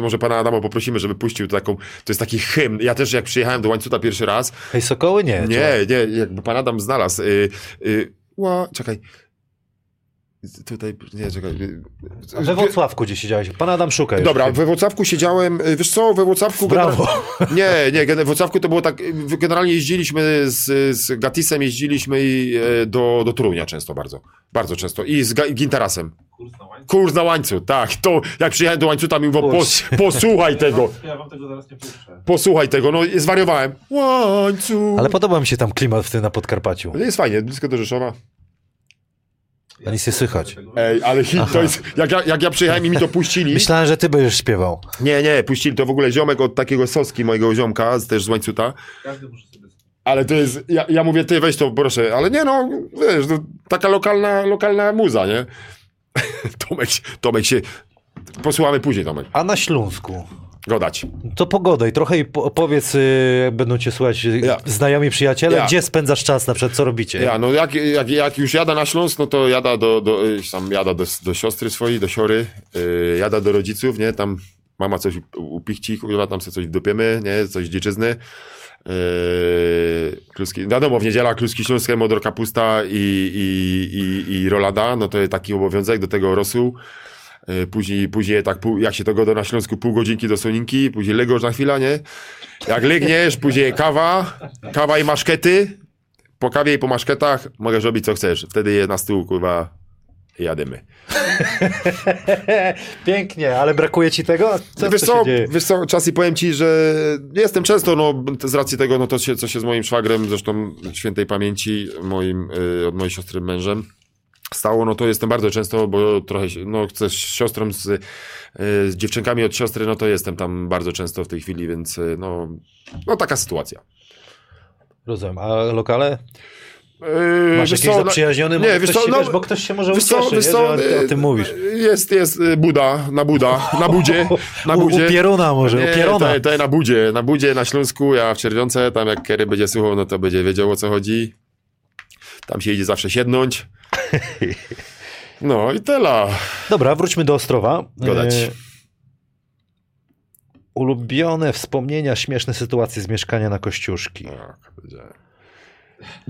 Speaker 2: Może pana Adama poprosimy, żeby puścił taką, to jest taki hymn. Ja też jak przyjechałem do Łańcuta pierwszy raz,
Speaker 1: Hej, Sokoły? Nie.
Speaker 2: nie, nie, jakby pan Adam znalazł. Y, y, ła, czekaj. Tutaj, nie, czekaj.
Speaker 1: A We Wrocławku gdzie siedziałeś? Pan Adam szuka. już.
Speaker 2: Dobra, we Wrocławku siedziałem, y, wiesz co, we Wrocławku...
Speaker 1: Brawo.
Speaker 2: genera- Nie, nie, we Wrocławku to było tak, y, generalnie jeździliśmy z, z Gatisem, jeździliśmy e, do, do Torunia często bardzo, bardzo często i z Ga- Gintarasem.
Speaker 4: Kurs na łańcuch.
Speaker 2: Kurs na łańcuch, tak, to jak przyjechałem do łańcucha, mi mówią, pos, posłuchaj tego,
Speaker 4: Ja wam tego zaraz nie puszczę.
Speaker 2: posłuchaj tego, no i zwariowałem. Łańcuch.
Speaker 1: Ale podoba mi się tam klimat w tym na Podkarpaciu.
Speaker 2: Jest fajnie, blisko do Rzeszowa.
Speaker 1: A nic nie słychać.
Speaker 2: Ej, ale hit to jest. Jak ja, jak ja przyjechałem i mi to puścili.
Speaker 1: Myślałem, że ty będziesz śpiewał.
Speaker 2: Nie, nie, puścili to w ogóle ziomek od takiego soski mojego ziomka, z- też z łańcuta.
Speaker 4: Każdy może sobie
Speaker 2: Ale to jest. Ja, ja mówię, ty weź to proszę, ale nie no, wiesz, no, taka lokalna, lokalna muza, nie? Tomek, Tomek się. Posłuchamy później, Tomek.
Speaker 1: A na Śląsku?
Speaker 2: Godać.
Speaker 1: To pogoda i trochę i po- opowiedz, y, jak będą cię słuchać y,
Speaker 2: Ja.
Speaker 1: znajomi przyjaciele,
Speaker 2: Ja.
Speaker 1: gdzie spędzasz czas, na przykład co robicie?
Speaker 2: Ja, no jak, jak, jak już jada na Śląsk, no to jada do, do, y, tam jada do, do siostry swojej, do siory, yy, jada do rodziców, nie, tam mama coś upichci, kurwa, tam sobie coś dopiemy, nie, coś dziczyzny. Yy, kluski, wiadomo, w niedziela kluski śląskie, modro kapusta i, i, i, i rolada, no to jest taki obowiązek, do tego rosół. Yy, Później, później tak, pół, jak się to goda na Śląsku, pół godzinki do soninki, później legosz na chwilę, nie? Jak legniesz, później kawa, kawa i maszkety, po kawie i po maszketach możesz robić co chcesz. Wtedy je na stół, kurwa, i jadymy.
Speaker 1: Pięknie, ale brakuje ci tego? Co,
Speaker 2: wiesz,
Speaker 1: co
Speaker 2: wiesz co, czasy powiem ci, że jestem często, no z racji tego, no to się, co się z moim szwagrem, zresztą świętej pamięci, moim, y, od mojej siostry mężem, stało, no to jestem bardzo często, bo trochę, się- no chcę z siostrą, z, y, z dziewczynkami od siostry, no to jestem tam bardzo często w tej chwili, więc y, no, no taka sytuacja.
Speaker 1: Rozumiem, a lokale?
Speaker 2: Yy,
Speaker 1: Masz jakiś
Speaker 2: no-
Speaker 1: zaprzyjaźniony?
Speaker 2: nie,
Speaker 1: Może
Speaker 2: wiesz co, no-
Speaker 1: wiesz, bo ktoś się może
Speaker 2: Wiesz co,
Speaker 1: ucieszy,
Speaker 2: wiesz
Speaker 1: nie,
Speaker 2: co,
Speaker 1: że o, o
Speaker 2: y,
Speaker 1: tym mówisz.
Speaker 2: Jest, jest y, Buda, na Buda, na budzie, na
Speaker 1: U,
Speaker 2: budzie.
Speaker 1: u Pieruna może, u
Speaker 2: Nie,
Speaker 1: Pieruna.
Speaker 2: to, to na budzie, na budzie, na Śląsku, ja w Czerwionce, tam jak Kerry będzie słuchał, no to będzie wiedział o co chodzi. Tam się idzie zawsze siednąć. No i tyle.
Speaker 1: Dobra, wróćmy do Ostrowa.
Speaker 2: Godać.
Speaker 1: E, Ulubione wspomnienia, śmieszne sytuacje z mieszkania na Kościuszki.
Speaker 2: Tak.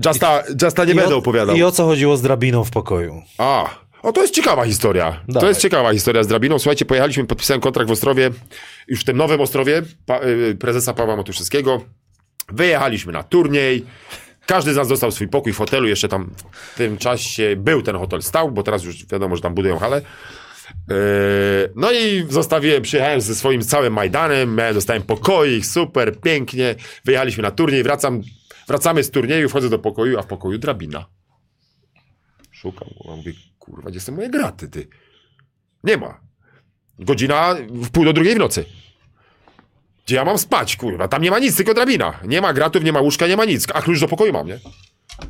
Speaker 2: Justa, Justa nie
Speaker 1: I
Speaker 2: będę
Speaker 1: o-
Speaker 2: opowiadał.
Speaker 1: I o co chodziło z drabiną w pokoju?
Speaker 2: A, o to jest ciekawa historia. To
Speaker 1: Dawaj.
Speaker 2: jest ciekawa historia z drabiną. Słuchajcie, pojechaliśmy, podpisałem kontrakt w Ostrowie, już w tym nowym Ostrowie, pa, y, prezesa Pawła Matuszewskiego. Wyjechaliśmy na turniej. Każdy z nas dostał swój pokój w hotelu. Jeszcze tam w tym czasie był ten hotel stał, bo teraz już wiadomo, że tam budują halę. Yy, No i zostawiłem, przyjechałem ze swoim całym Majdanem, miałem, dostałem pokoik, super, pięknie. Wyjechaliśmy na turniej, wracam, wracamy z turnieju, wchodzę do pokoju, a w pokoju drabina. Szukam, mówię, kurwa, gdzie są moje graty, ty? Nie ma. Godzina w pół do drugiej w nocy. Gdzie ja mam spać, kurwa? Tam nie ma nic, tylko drabina. Nie ma gratów, nie ma łóżka, nie ma nic. A klucz do pokoju mam, nie?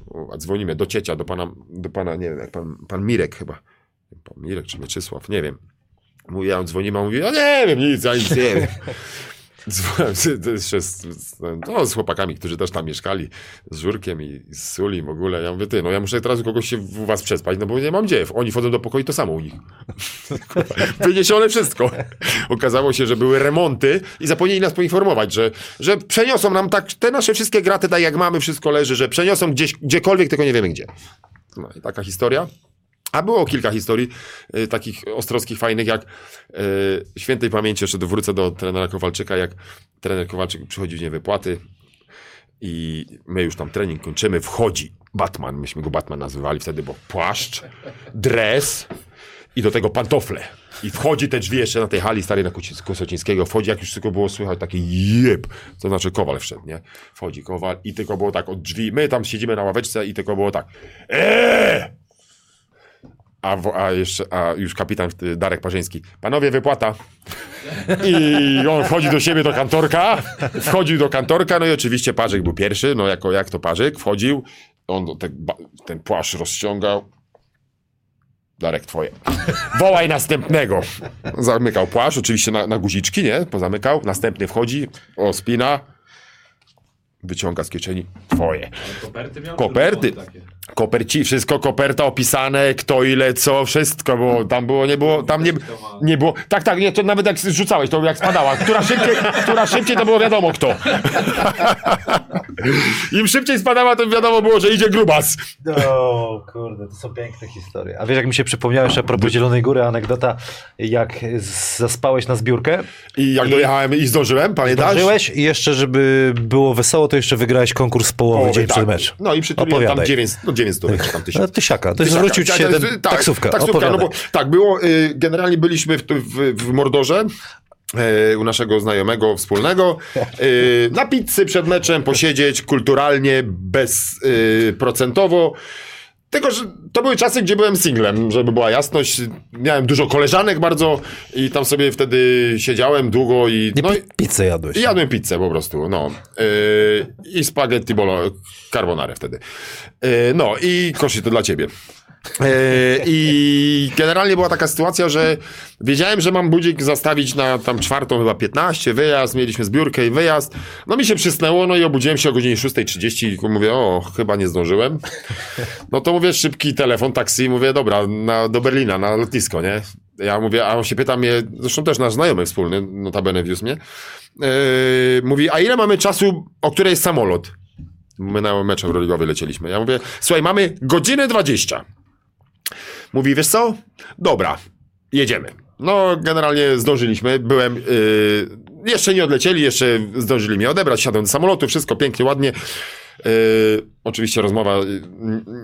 Speaker 2: O, a dzwonimy do ciecia, do pana, do pana, nie wiem, jak pan, pan Mirek chyba. Pan Mirek czy Mieczysław, nie wiem. Mówi, ja dzwonimy, a on mówi, no nie wiem, nic, ja nic nie wiem. Z, z, no, z chłopakami, którzy też tam mieszkali, z Żurkiem i z Suli w ogóle. Ja mówię, ty, no ja muszę teraz kogoś się u was przespać, no bo nie mam gdzie. Oni wchodzą do pokoju, to samo u nich. Wyniesione wszystko. Okazało się, że były remonty i zapomnieli nas poinformować, że, że przeniosą nam tak, te nasze wszystkie graty, tak jak mamy, wszystko leży, że przeniosą gdzieś, gdziekolwiek, tylko nie wiemy gdzie. No i taka historia. A było kilka historii y, takich ostrowskich, fajnych, jak y, świętej pamięci, jeszcze wrócę do trenera Kowalczyka, jak trener Kowalczyk przychodzi w niewypłaty i my już tam trening kończymy, wchodzi Batman, myśmy go Batman nazywali wtedy, bo płaszcz, dres i do tego pantofle. I wchodzi te drzwi jeszcze na tej hali starej na Kosocińskiego, wchodzi, jak już tylko było słychać taki jeb, to znaczy Kowal wszedł, nie? Wchodzi Kowal i tylko było tak od drzwi, my tam siedzimy na ławeczce i tylko było tak eee! A, a jeszcze, a już kapitan y, Darek Parzyński. Panowie, wypłata. I on wchodzi do siebie do kantorka. Wchodził do kantorka, no i oczywiście Parzyk był pierwszy, no jako jak to Parzyk. Wchodził, on do te, ba- ten płaszcz rozciągał. Darek, twoje. Wołaj następnego. Zamykał płaszcz, oczywiście na, na guziczki, nie? Pozamykał. Następny wchodzi, o, spina. Wyciąga z kieszeni. Twoje.
Speaker 4: Koperty miał?
Speaker 2: Koperty.
Speaker 4: Czy?
Speaker 2: Koperci, wszystko koperta opisane, kto ile co, wszystko było, tam było, nie było, tam nie, nie było, tak, tak, nie, to nawet jak rzucałeś, to jak spadała, która szybciej, która szybciej, to było wiadomo kto. Im szybciej spadała, to wiadomo było, że idzie grubas.
Speaker 1: O kurde, to są piękne historie. A wiesz, jak mi się przypomniało jeszcze a propos Zielonej Góry, anegdota, jak zaspałeś na zbiórkę,
Speaker 2: I jak dojechałem i zdążyłem, pamiętasz?
Speaker 1: Żyłeś i jeszcze, żeby było wesoło, to jeszcze wygrałeś konkurs połowy
Speaker 2: Połowy,
Speaker 1: dzień
Speaker 2: tak.
Speaker 1: przed mecz.
Speaker 2: No i przytuliłem tam
Speaker 1: Opowiadaj.
Speaker 2: 9, no 9 stówek, czy tam tysiąc.
Speaker 1: No, tysiaka, to
Speaker 2: Tysiaka.
Speaker 1: zwrócił ci
Speaker 2: Tak,
Speaker 1: się
Speaker 2: to
Speaker 1: ten
Speaker 2: jest- tak,
Speaker 1: taksówka.
Speaker 2: Taksówka, no bo tak, było, y, generalnie byliśmy w, w, w Mordorze, e, u naszego znajomego wspólnego, y, na pizzy przed meczem posiedzieć kulturalnie, bezprocentowo. Tylko, że to były czasy, gdzie byłem singlem, żeby była jasność. Miałem dużo koleżanek bardzo i tam sobie wtedy siedziałem długo i... No, i
Speaker 1: pi- pizzę jadłeś.
Speaker 2: i jadłem pizzę po prostu, no. Yy, I spaghetti bolo, carbonare wtedy. Yy, no i koszy to dla ciebie. Yy, I generalnie była taka sytuacja, że wiedziałem, że mam budzik zastawić na tam czwartą, chyba 15, wyjazd, mieliśmy zbiórkę i wyjazd. No mi się przysnęło, no i obudziłem się o godzinie 6.30 i mówię, o, chyba nie zdążyłem. No to mówię, szybki telefon, taksi, mówię, dobra, na, do Berlina, na lotnisko, nie? Ja mówię, a on się pyta mnie, zresztą też nasz znajomy wspólny, notabene wiózł mnie, yy, mówi, a ile mamy czasu, o której jest samolot? My na mecz Euroligowy lecieliśmy. Ja mówię, słuchaj, mamy godzinę 20. Mówi, wiesz co? Dobra, jedziemy. No, generalnie zdążyliśmy. Byłem. Yy, jeszcze nie odlecieli, jeszcze zdążyli mnie odebrać. Siadłem do samolotu, wszystko pięknie, ładnie. Yy, oczywiście rozmowa yy,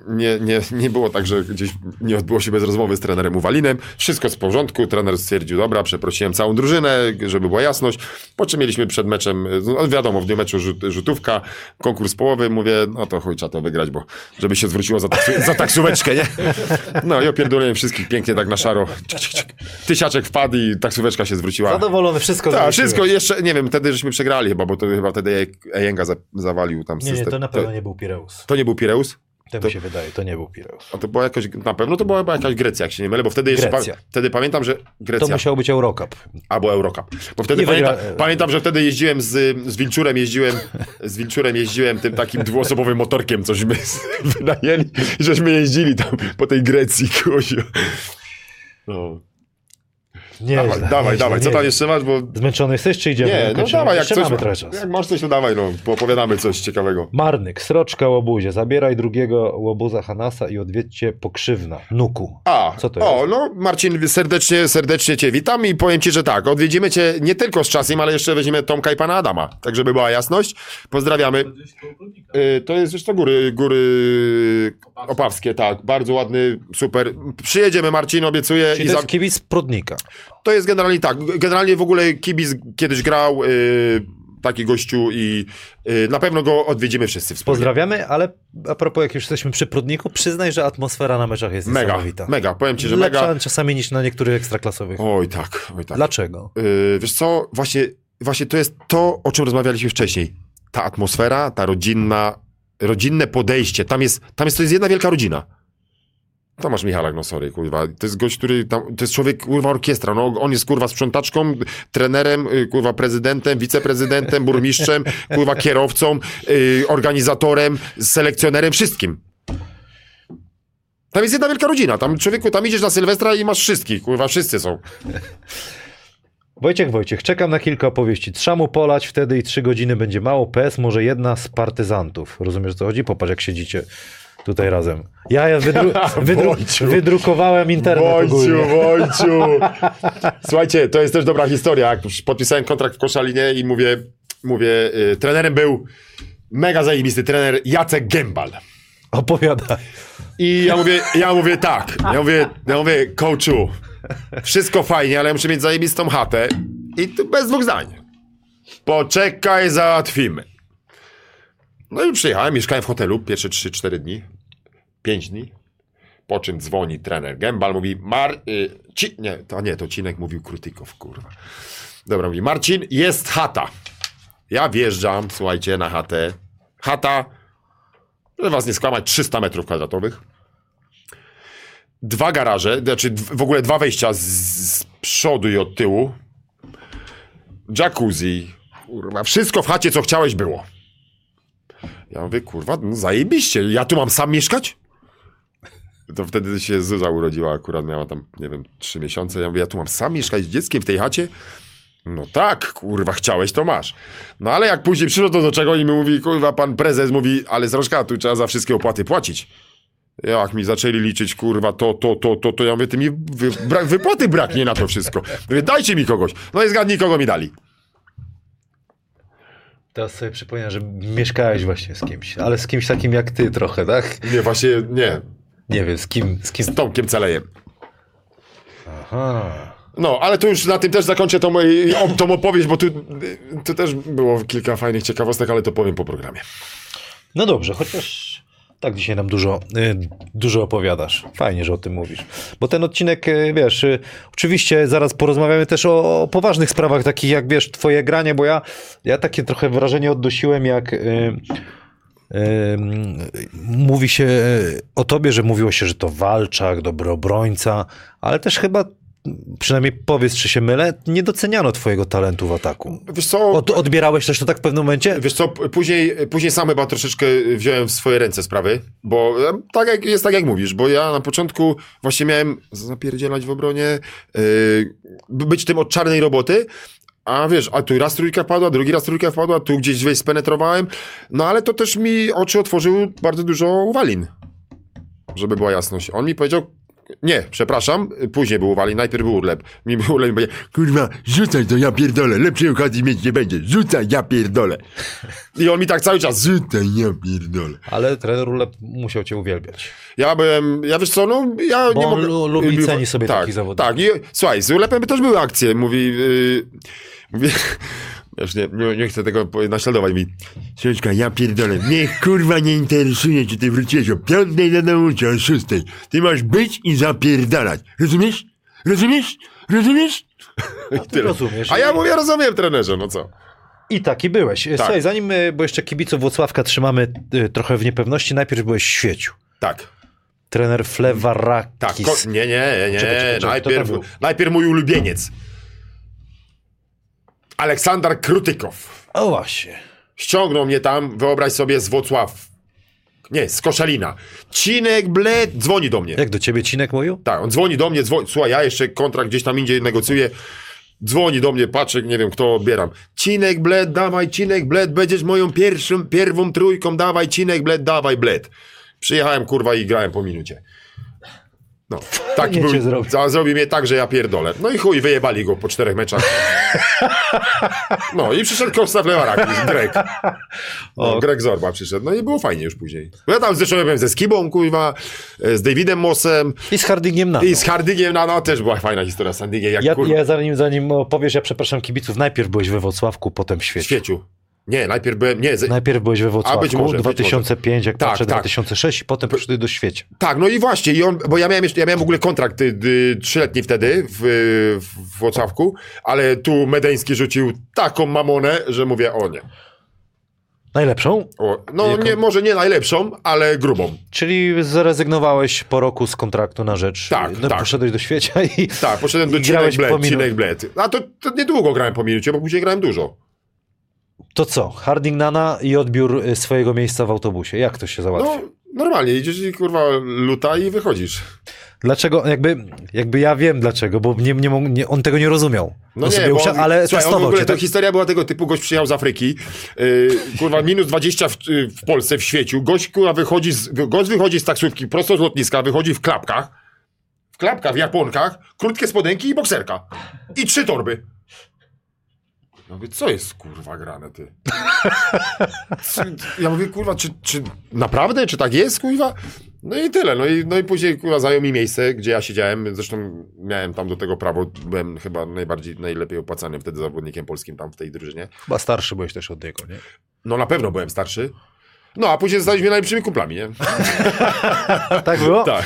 Speaker 2: nie, nie, nie było tak, że gdzieś nie odbyło się bez rozmowy z trenerem Uwalinem. Wszystko w porządku. Trener stwierdził, dobra, przeprosiłem całą drużynę, żeby była jasność. Po czym mieliśmy przed meczem, yy, no wiadomo, w dniu meczu rzut, rzutówka, konkurs połowy. Mówię, no to chuj, trzeba to wygrać, bo żeby się zwróciło za, taksu, za taksóweczkę, nie? No i opierdoliłem wszystkich pięknie tak na szaro. Cik, cik, cik. Tysiaczek wpadł i taksóweczka się zwróciła.
Speaker 1: Zadowolony, wszystko
Speaker 2: Tak, wszystko jeszcze, nie wiem, wtedy żeśmy przegrali chyba, bo to chyba wtedy Ejenga za, zawalił tam
Speaker 1: Nie, nie,
Speaker 2: system.
Speaker 1: to na pewno nie był Pireus.
Speaker 2: to nie był Pireus?
Speaker 1: To mi się wydaje, to nie był Pireus.
Speaker 2: A to była jakaś, na pewno to była chyba jakaś Grecja, jak się nie mylę, bo wtedy jeszcze, pa,
Speaker 1: Grecja.
Speaker 2: wtedy pamiętam, że
Speaker 1: To
Speaker 2: Grecja,
Speaker 1: musiał być Eurocup.
Speaker 2: albo Eurocup. Bo wtedy
Speaker 1: I
Speaker 2: pamiętam,
Speaker 1: wygra-
Speaker 2: pamiętam, że wtedy jeździłem z, z Wilczurem, jeździłem, z Wilczurem jeździłem tym takim dwuosobowym motorkiem, cośmy wynajęli, żeśmy jeździli tam po tej Grecji, kozio. No.
Speaker 1: Nie,
Speaker 2: Dawaj, dawaj, dawaj, co tam jeszcze masz, bo...
Speaker 1: Zmęczony jesteś, czy idziemy?
Speaker 2: Nie, no dawaj, jak coś,
Speaker 1: mamy trochę czasu.
Speaker 2: jak masz coś, to dawaj, no, poopowiadamy coś ciekawego.
Speaker 1: Marnyk, sroczka łobuzie, zabieraj drugiego łobuza Hanasa i odwiedźcie pokrzywna, nuku.
Speaker 2: A,
Speaker 1: Co to
Speaker 2: o,
Speaker 1: jest?
Speaker 2: no Marcin, serdecznie, serdecznie Cię witam i powiem Ci, że tak, odwiedzimy Cię nie tylko z czasem, ale jeszcze weźmiemy Tomka i Pana Adama, tak żeby była jasność. Pozdrawiamy.
Speaker 4: To.
Speaker 2: Y, To jest zresztą góry, góry opawskie, tak, bardzo ładny, super. Przyjedziemy Marcin, obiecuję.
Speaker 1: Czyli
Speaker 2: I
Speaker 1: to
Speaker 2: za...
Speaker 1: jest kibic Prudnika.
Speaker 2: To jest generalnie tak, generalnie w ogóle Kibiz kiedyś grał, y, taki gościu i y, na pewno go odwiedzimy wszyscy wspólnie.
Speaker 1: Pozdrawiamy, ale a propos, jak już jesteśmy przy Prudniku, przyznaj, że atmosfera na meczach jest
Speaker 2: Mega,
Speaker 1: niesamowita.
Speaker 2: mega, powiem Ci, że
Speaker 1: Lepsza
Speaker 2: mega.
Speaker 1: czasami niż na niektórych ekstraklasowych.
Speaker 2: Oj tak, oj tak.
Speaker 1: Dlaczego?
Speaker 2: Yy, wiesz co, właśnie, właśnie to jest to, o czym rozmawialiśmy wcześniej. Ta atmosfera, ta rodzinna, rodzinne podejście. Tam jest, tam jest to jest jedna wielka rodzina. Tomasz Michalak, no sorry, kurwa. To jest gość, który tam, to jest człowiek, kurwa, orkiestra. No, on jest, kurwa, sprzątaczką, trenerem, y, kurwa, prezydentem, wiceprezydentem, burmistrzem, kurwa, kierowcą, y, organizatorem, selekcjonerem, wszystkim. Tam jest jedna wielka rodzina. Tam, człowieku, tam idziesz na Sylwestra i masz wszystkich, kurwa, wszyscy są.
Speaker 1: Wojciech, Wojciech, czekam na kilka opowieści. Trzeba mu polać wtedy i trzy godziny będzie mało. PS może jedna z partyzantów. Rozumiesz, o co chodzi? Popatrz, jak siedzicie tutaj razem. Ja, wydru wydru
Speaker 2: Wojciu.
Speaker 1: wydrukowałem internet ogólnie.
Speaker 2: Wojciu. Słuchajcie, to jest też dobra historia. Jak podpisałem kontrakt w Koszalinie i mówię, mówię, y, trenerem był mega zajebisty trener Jacek Gębal.
Speaker 1: Opowiadaj.
Speaker 2: I ja mówię, ja mówię tak, ja mówię, ja mówię, coachu, wszystko fajnie, ale muszę mieć zajebistą chatę i tu bez dwóch zdań. Poczekaj, załatwimy. No i przyjechałem, mieszkałem w hotelu pierwsze 3-4 dni, 5 dni. Po czym dzwoni trener Gębal, mówi, Mar... Y, ci, nie, to nie, to Cinek mówił Krutykow, kurwa. Dobra, mówi, Marcin, jest chata. Ja wjeżdżam, słuchajcie, na chatę. Chata, żeby was nie skłamać, 300 metrów kwadratowych. Dwa garaże, znaczy w ogóle dwa wejścia z, z przodu i od tyłu. Jacuzzi, kurwa, wszystko w chacie, co chciałeś, było. Ja mówię, kurwa, no zajebiście, ja tu mam sam mieszkać? To wtedy się Zuza urodziła, akurat miała tam, nie wiem, trzy miesiące. Ja mówię, ja tu mam sam mieszkać z dzieckiem w tej chacie? No tak, kurwa, chciałeś, to masz. No ale jak później przyszło to do czego i mi mówi, kurwa, pan prezes mówi, ale Zrożka, tu trzeba za wszystkie opłaty płacić. Jak mi zaczęli liczyć, kurwa, to, to, to, to, to ja mówię, ty mi wy, bra, wypłaty braknie na to wszystko. Mówię, dajcie mi kogoś. No i zgadnij, kogo mi dali.
Speaker 1: Teraz sobie przypomniałem, że mieszkałeś właśnie z kimś, ale z kimś takim jak ty trochę, tak?
Speaker 2: Nie, właśnie, nie,
Speaker 1: Nie wiem, z kim, z kim.
Speaker 2: z Tomkiem Celejem.
Speaker 1: Aha.
Speaker 2: No, ale tu już na tym też zakończę tą, moją- tą opowieść, bo tu, tu też było kilka fajnych ciekawostek, ale to powiem po programie.
Speaker 1: No dobrze, chociaż tak dzisiaj nam dużo, y, dużo opowiadasz. Fajnie, że o tym mówisz. Bo ten odcinek, y, wiesz, oczywiście zaraz porozmawiamy też o, o poważnych sprawach, takich jak, wiesz, twoje granie, bo ja, ja takie trochę wrażenie odnosiłem, jak... Y, y, mówi się y, o tobie, że mówiło się, że to walczak, dobry obrońca, ale też chyba, przynajmniej powiedz, czy się mylę, nie doceniano twojego talentu w ataku.
Speaker 2: Wiesz co,
Speaker 1: Od, odbierałeś też to tak w pewnym momencie?
Speaker 2: Wiesz co, później, później sam chyba troszeczkę wziąłem w swoje ręce sprawy, bo e, tak jak, jest tak jak mówisz, bo ja na początku właśnie miałem zapierdzielać w obronie, yy, być tym od czarnej roboty, a wiesz, a tu raz trójka padła, drugi raz trójka wpadła, tu gdzieś wejść spenetrowałem, no ale to też mi oczy otworzył bardzo dużo uwalin, żeby była jasność. On mi powiedział, nie, przepraszam, później był uwalin, najpierw był urlep. Mi był urlep i powiedział, kurwa, rzucaj to, ja pierdolę, lepszej okazji mieć nie będzie, rzucaj, ja pierdolę. I on mi tak cały czas, rzucaj, ja pierdolę.
Speaker 1: Ale trener Ulep musiał cię uwielbiać.
Speaker 2: Ja byłem, ja wiesz co, no, ja
Speaker 1: Bo
Speaker 2: nie mogę...
Speaker 1: lu- lubi, ceni sobie
Speaker 2: tak,
Speaker 1: takich zawodników.
Speaker 2: Tak, i, słuchaj, z Ulepem też były akcje, mówi, yy, mówi, już nie, nie, nie chcę tego naśladować mi. Słuchajka, ja pierdolę, mnie kurwa nie interesuje, czy ty wróciłeś o piątej do domu, czy o szóstej. Ty masz być i zapierdalać. Rozumiesz? Rozumiesz? Rozumiesz? I tyle.
Speaker 1: rozumiesz.
Speaker 2: A ja mówię, rozumiem trenerze, no co?
Speaker 1: I taki byłeś. Tak. Słuchaj, zanim, y, bo jeszcze kibiców Włocławka trzymamy y, trochę w niepewności, najpierw byłeś w świeciu.
Speaker 2: Tak.
Speaker 1: Trener Flewarakis.
Speaker 2: Tak, ko- nie, nie, nie,
Speaker 1: Czekaj, czekaj, czekaj,
Speaker 2: najpierw, najpierw mój ulubieniec. Aleksander Krutykow.
Speaker 1: O właśnie.
Speaker 2: Ściągnął mnie tam, wyobraź sobie, z Włocław. Nie, z Koszalina. Cinek Bled dzwoni do mnie.
Speaker 1: Jak do ciebie Cinek mówił?
Speaker 2: Tak, on dzwoni do mnie, dzwoni. Słuchaj, ja jeszcze kontrakt gdzieś tam indziej negocjuję. Dzwoni do mnie, patrzę, nie wiem kto odbieram. Cinek Bled, dawaj, Cinek Bled, będziesz moją pierwszą, pierwszą trójką, dawaj, Cinek Bled, dawaj, Bled. Przyjechałem, kurwa, i grałem po minucie. No, tak
Speaker 1: Nie
Speaker 2: był, za- zrobił mnie tak, że ja pierdolę. No i chuj, wyjebali go po czterech meczach. No i przyszedł Kosta Flewarakis, Grek. No,
Speaker 1: O.
Speaker 2: Greg Zorba przyszedł, no i było fajnie już później. Ja tam zresztą byłem ze Skibą, kurwa, e, z Davidem Mossem
Speaker 1: I z Hardingiem na.
Speaker 2: i z Hardingiem, no, no też była fajna historia z Hardingiem, jak
Speaker 1: Ja, ja zanim, zanim opowiesz, ja przepraszam kibiców, najpierw byłeś we Wrocławku, potem w
Speaker 2: w
Speaker 1: świecie.
Speaker 2: świeciu. Nie, najpierw byłem, nie,
Speaker 1: Najpierw byłeś we Wrocławku,
Speaker 2: być może, być
Speaker 1: 2005, jak
Speaker 2: Tak,
Speaker 1: patrzę,
Speaker 2: tak.
Speaker 1: 2006 i potem przyszedł do świecie.
Speaker 2: tak, no i właśnie, i on, bo ja miałem, jeszcze, ja miałem w ogóle kontrakt trzyletni wtedy w, w Włocławku, ale tu Medeński rzucił taką mamonę, że mówię, o nie.
Speaker 1: Najlepszą?
Speaker 2: O, no
Speaker 1: Jaką?
Speaker 2: nie, może nie najlepszą, ale grubą.
Speaker 1: Czyli zrezygnowałeś po roku z kontraktu na rzecz.
Speaker 2: Tak,
Speaker 1: no,
Speaker 2: tak.
Speaker 1: Poszedłeś do świecia i.
Speaker 2: Tak, poszedłem do Bled, Cinek Bled. A to, to niedługo grałem po minucie, bo później grałem dużo.
Speaker 1: To co? Harding Nana i odbiór y, swojego miejsca w autobusie. Jak to się załatwi?
Speaker 2: No, normalnie, idziesz i kurwa luta i wychodzisz.
Speaker 1: Dlaczego? Jakby, jakby ja wiem dlaczego, bo nie, nie, nie, on tego nie rozumiał.
Speaker 2: No
Speaker 1: on
Speaker 2: nie,
Speaker 1: sobie
Speaker 2: bo
Speaker 1: usia-
Speaker 2: on,
Speaker 1: ale
Speaker 2: słuchaj, on w ogóle
Speaker 1: cię,
Speaker 2: to
Speaker 1: tak?
Speaker 2: historia była tego typu, gość przyjechał z Afryki, yy, kurwa minus 20 w, yy, w Polsce, w świeciu, gość kurwa wychodzi z, gość wychodzi z taksówki prosto z lotniska, wychodzi w klapkach, w klapkach, w japonkach, krótkie spodenki i bokserka. I trzy torby. Ja mówię, co jest kurwa grane, ty? Co, ja mówię, kurwa, czy, czy naprawdę, czy tak jest, kurwa? No i tyle, no i, no i później kurwa zajął mi miejsce, gdzie ja siedziałem, zresztą miałem tam do tego prawo, byłem chyba najbardziej, najlepiej opłacanym wtedy zawodnikiem polskim tam w tej drużynie.
Speaker 1: Chyba starszy byłeś też od niego, nie?
Speaker 2: No na pewno byłem starszy. No, a później zostaliśmy najlepszymi kumplami, nie?
Speaker 1: Tak było?
Speaker 2: Tak.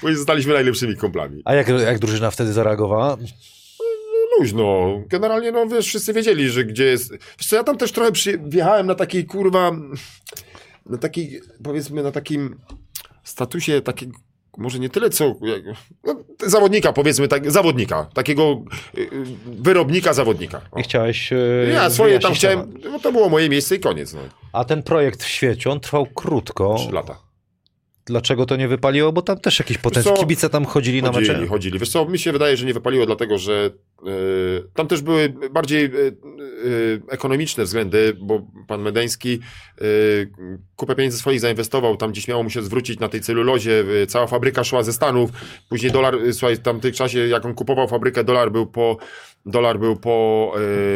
Speaker 2: Później zostaliśmy najlepszymi kumplami.
Speaker 1: A jak, jak drużyna wtedy zareagowała?
Speaker 2: Luźno. Generalnie, no wiesz, wszyscy wiedzieli, że gdzie jest... Wiesz co, ja tam też trochę przy... wjechałem na takiej, kurwa, na takiej, powiedzmy, na takim statusie takiego, może nie tyle co, no, zawodnika, powiedzmy, tak, zawodnika, takiego y, y, wyrobnika zawodnika. O.
Speaker 1: Nie chciałeś. e,
Speaker 2: Ja swoje tam chciałem,
Speaker 1: temat.
Speaker 2: no to było moje miejsce i koniec, no.
Speaker 1: A ten projekt w świecie, on trwał krótko.
Speaker 2: Trzy lata.
Speaker 1: Dlaczego to nie wypaliło? Bo tam też jakiś potencjał. Kibice tam chodzili, na
Speaker 2: Chodzili,
Speaker 1: mecze.
Speaker 2: chodzili. Wiesz co, mi się wydaje, że nie wypaliło dlatego, że e, tam też były bardziej e, ekonomiczne względy, bo pan Medeński kupę pieniędzy swoich zainwestował, tam gdzieś miało mu się zwrócić na tej celulozie, cała fabryka szła ze Stanów, później dolar, słuchaj, w tamtym czasie, jak on kupował fabrykę, dolar był po dolar był po,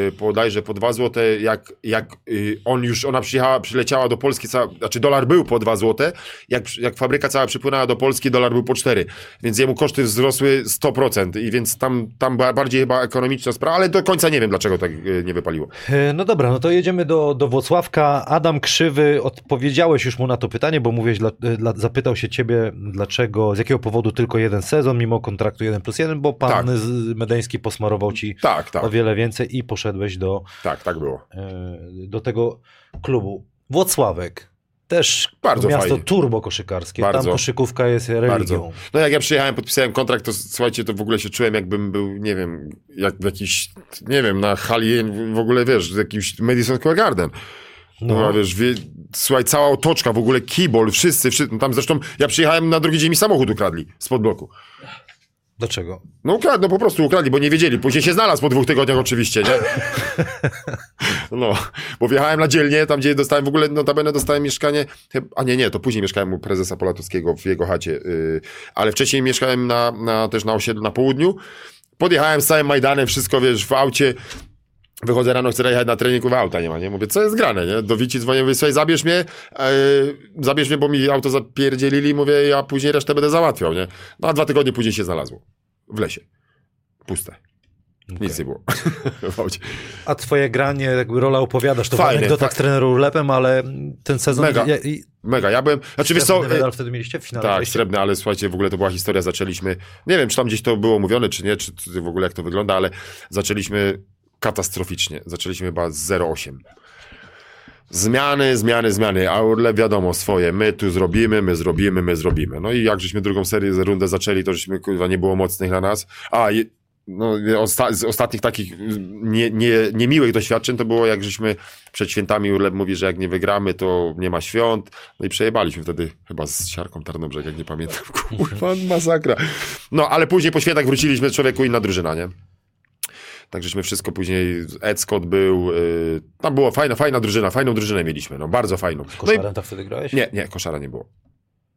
Speaker 2: e, po dajże po 2 złote, jak, jak e, on już, ona przyjechała, przyleciała do Polski, cała, znaczy dolar był po 2 złote, jak, jak fabryka cała przypłynęła do Polski, dolar był po 4, więc jemu koszty wzrosły 100% i więc tam, tam bardziej chyba ekonomiczna sprawa, ale do końca nie wiem, dlaczego tak e, nie wypaliło.
Speaker 1: E, No dobra, no to jedziemy do, do Włocławka. Adam Krzywy, odpowiedziałeś już mu na to pytanie, bo mówiłeś, dla, dla, zapytał się ciebie, dlaczego, z jakiego powodu tylko jeden sezon, mimo kontraktu 1 plus 1, bo pan
Speaker 2: Tak.
Speaker 1: Medeński posmarował ci
Speaker 2: Tak, tak,
Speaker 1: o wiele więcej i poszedłeś do,
Speaker 2: tak, tak było.
Speaker 1: e, do tego klubu. Włocławek. Też
Speaker 2: Bardzo
Speaker 1: miasto
Speaker 2: fajnie.
Speaker 1: turbo koszykarskie. Tam
Speaker 2: Bardzo.
Speaker 1: koszykówka jest religią.
Speaker 2: Bardzo. No jak ja przyjechałem, podpisałem kontrakt, to słuchajcie, to w ogóle się czułem jakbym był, nie wiem, jak w jakiś, nie wiem, na hali, w ogóle wiesz, w jakimś Madison Square Garden. No,
Speaker 1: No.
Speaker 2: wiesz, wie, słuchaj, cała otoczka, w ogóle kibol, wszyscy, wszyscy, no tam zresztą ja przyjechałem na drugi dzień mi samochód ukradli spod bloku.
Speaker 1: Dlaczego?
Speaker 2: No ukradli, no po prostu ukradli, bo nie wiedzieli. Później się znalazł po dwóch tygodniach oczywiście, nie? No, bo wjechałem na dzielnię, tam gdzie dostałem, w ogóle notabene dostałem mieszkanie, a nie, nie, to później mieszkałem u prezesa Polatowskiego w jego chacie, yy, ale wcześniej mieszkałem na, na, też na osiedlu na południu. Podjechałem z całym Majdanem, wszystko, wiesz, w aucie, Wychodzę rano, chcę jechać na trening, mówię, auta nie ma, nie? Mówię, co jest grane, nie? Do Wici dzwonię, mówię, słuchaj, zabierz mnie, e, zabierz mnie, bo mi auto zapierdzielili, mówię, ja później resztę będę załatwiał, nie? No a dwa tygodnie później się znalazło. W lesie. Puste. Nic nie było.
Speaker 1: A twoje granie, jakby rola opowiadasz, to
Speaker 2: Fajne,
Speaker 1: anegdota
Speaker 2: fa-
Speaker 1: z trenerem Urlepem, ale ten sezon...
Speaker 2: Mega.
Speaker 1: Ja, i,
Speaker 2: Mega, ja byłem, znaczy wiesz co,
Speaker 1: medal wtedy mieliście w finale?
Speaker 2: tak,
Speaker 1: wejścia?
Speaker 2: srebrny, ale słuchajcie, w ogóle to była historia, zaczęliśmy, nie wiem, czy tam gdzieś to było mówione, czy nie, czy, czy w ogóle jak to wygląda, ale zaczęliśmy katastroficznie, zaczęliśmy chyba z 0,8. Zmiany, zmiany, zmiany, a Urle wiadomo swoje, my tu zrobimy, my zrobimy, my zrobimy. No i jak żeśmy drugą serię, rundę zaczęli, to żeśmy, kurwa, nie było mocnych na nas. A, no, osta z ostatnich takich nie, nie, niemiłych doświadczeń to było, jak żeśmy przed świętami Urlep mówi, że jak nie wygramy, to nie ma świąt. No i przejebaliśmy wtedy chyba z siarką Tarnobrzeg, jak nie pamiętam. Kurwa, masakra. No, ale później po świętach wróciliśmy, człowieku, inna drużyna, nie? Tak żeśmy wszystko później, Ed Scott był, y, tam było fajna, fajna drużyna, fajną drużynę mieliśmy, no bardzo fajną. No i,
Speaker 1: Koszarem tak wtedy grałeś?
Speaker 2: nie, nie, koszara nie było.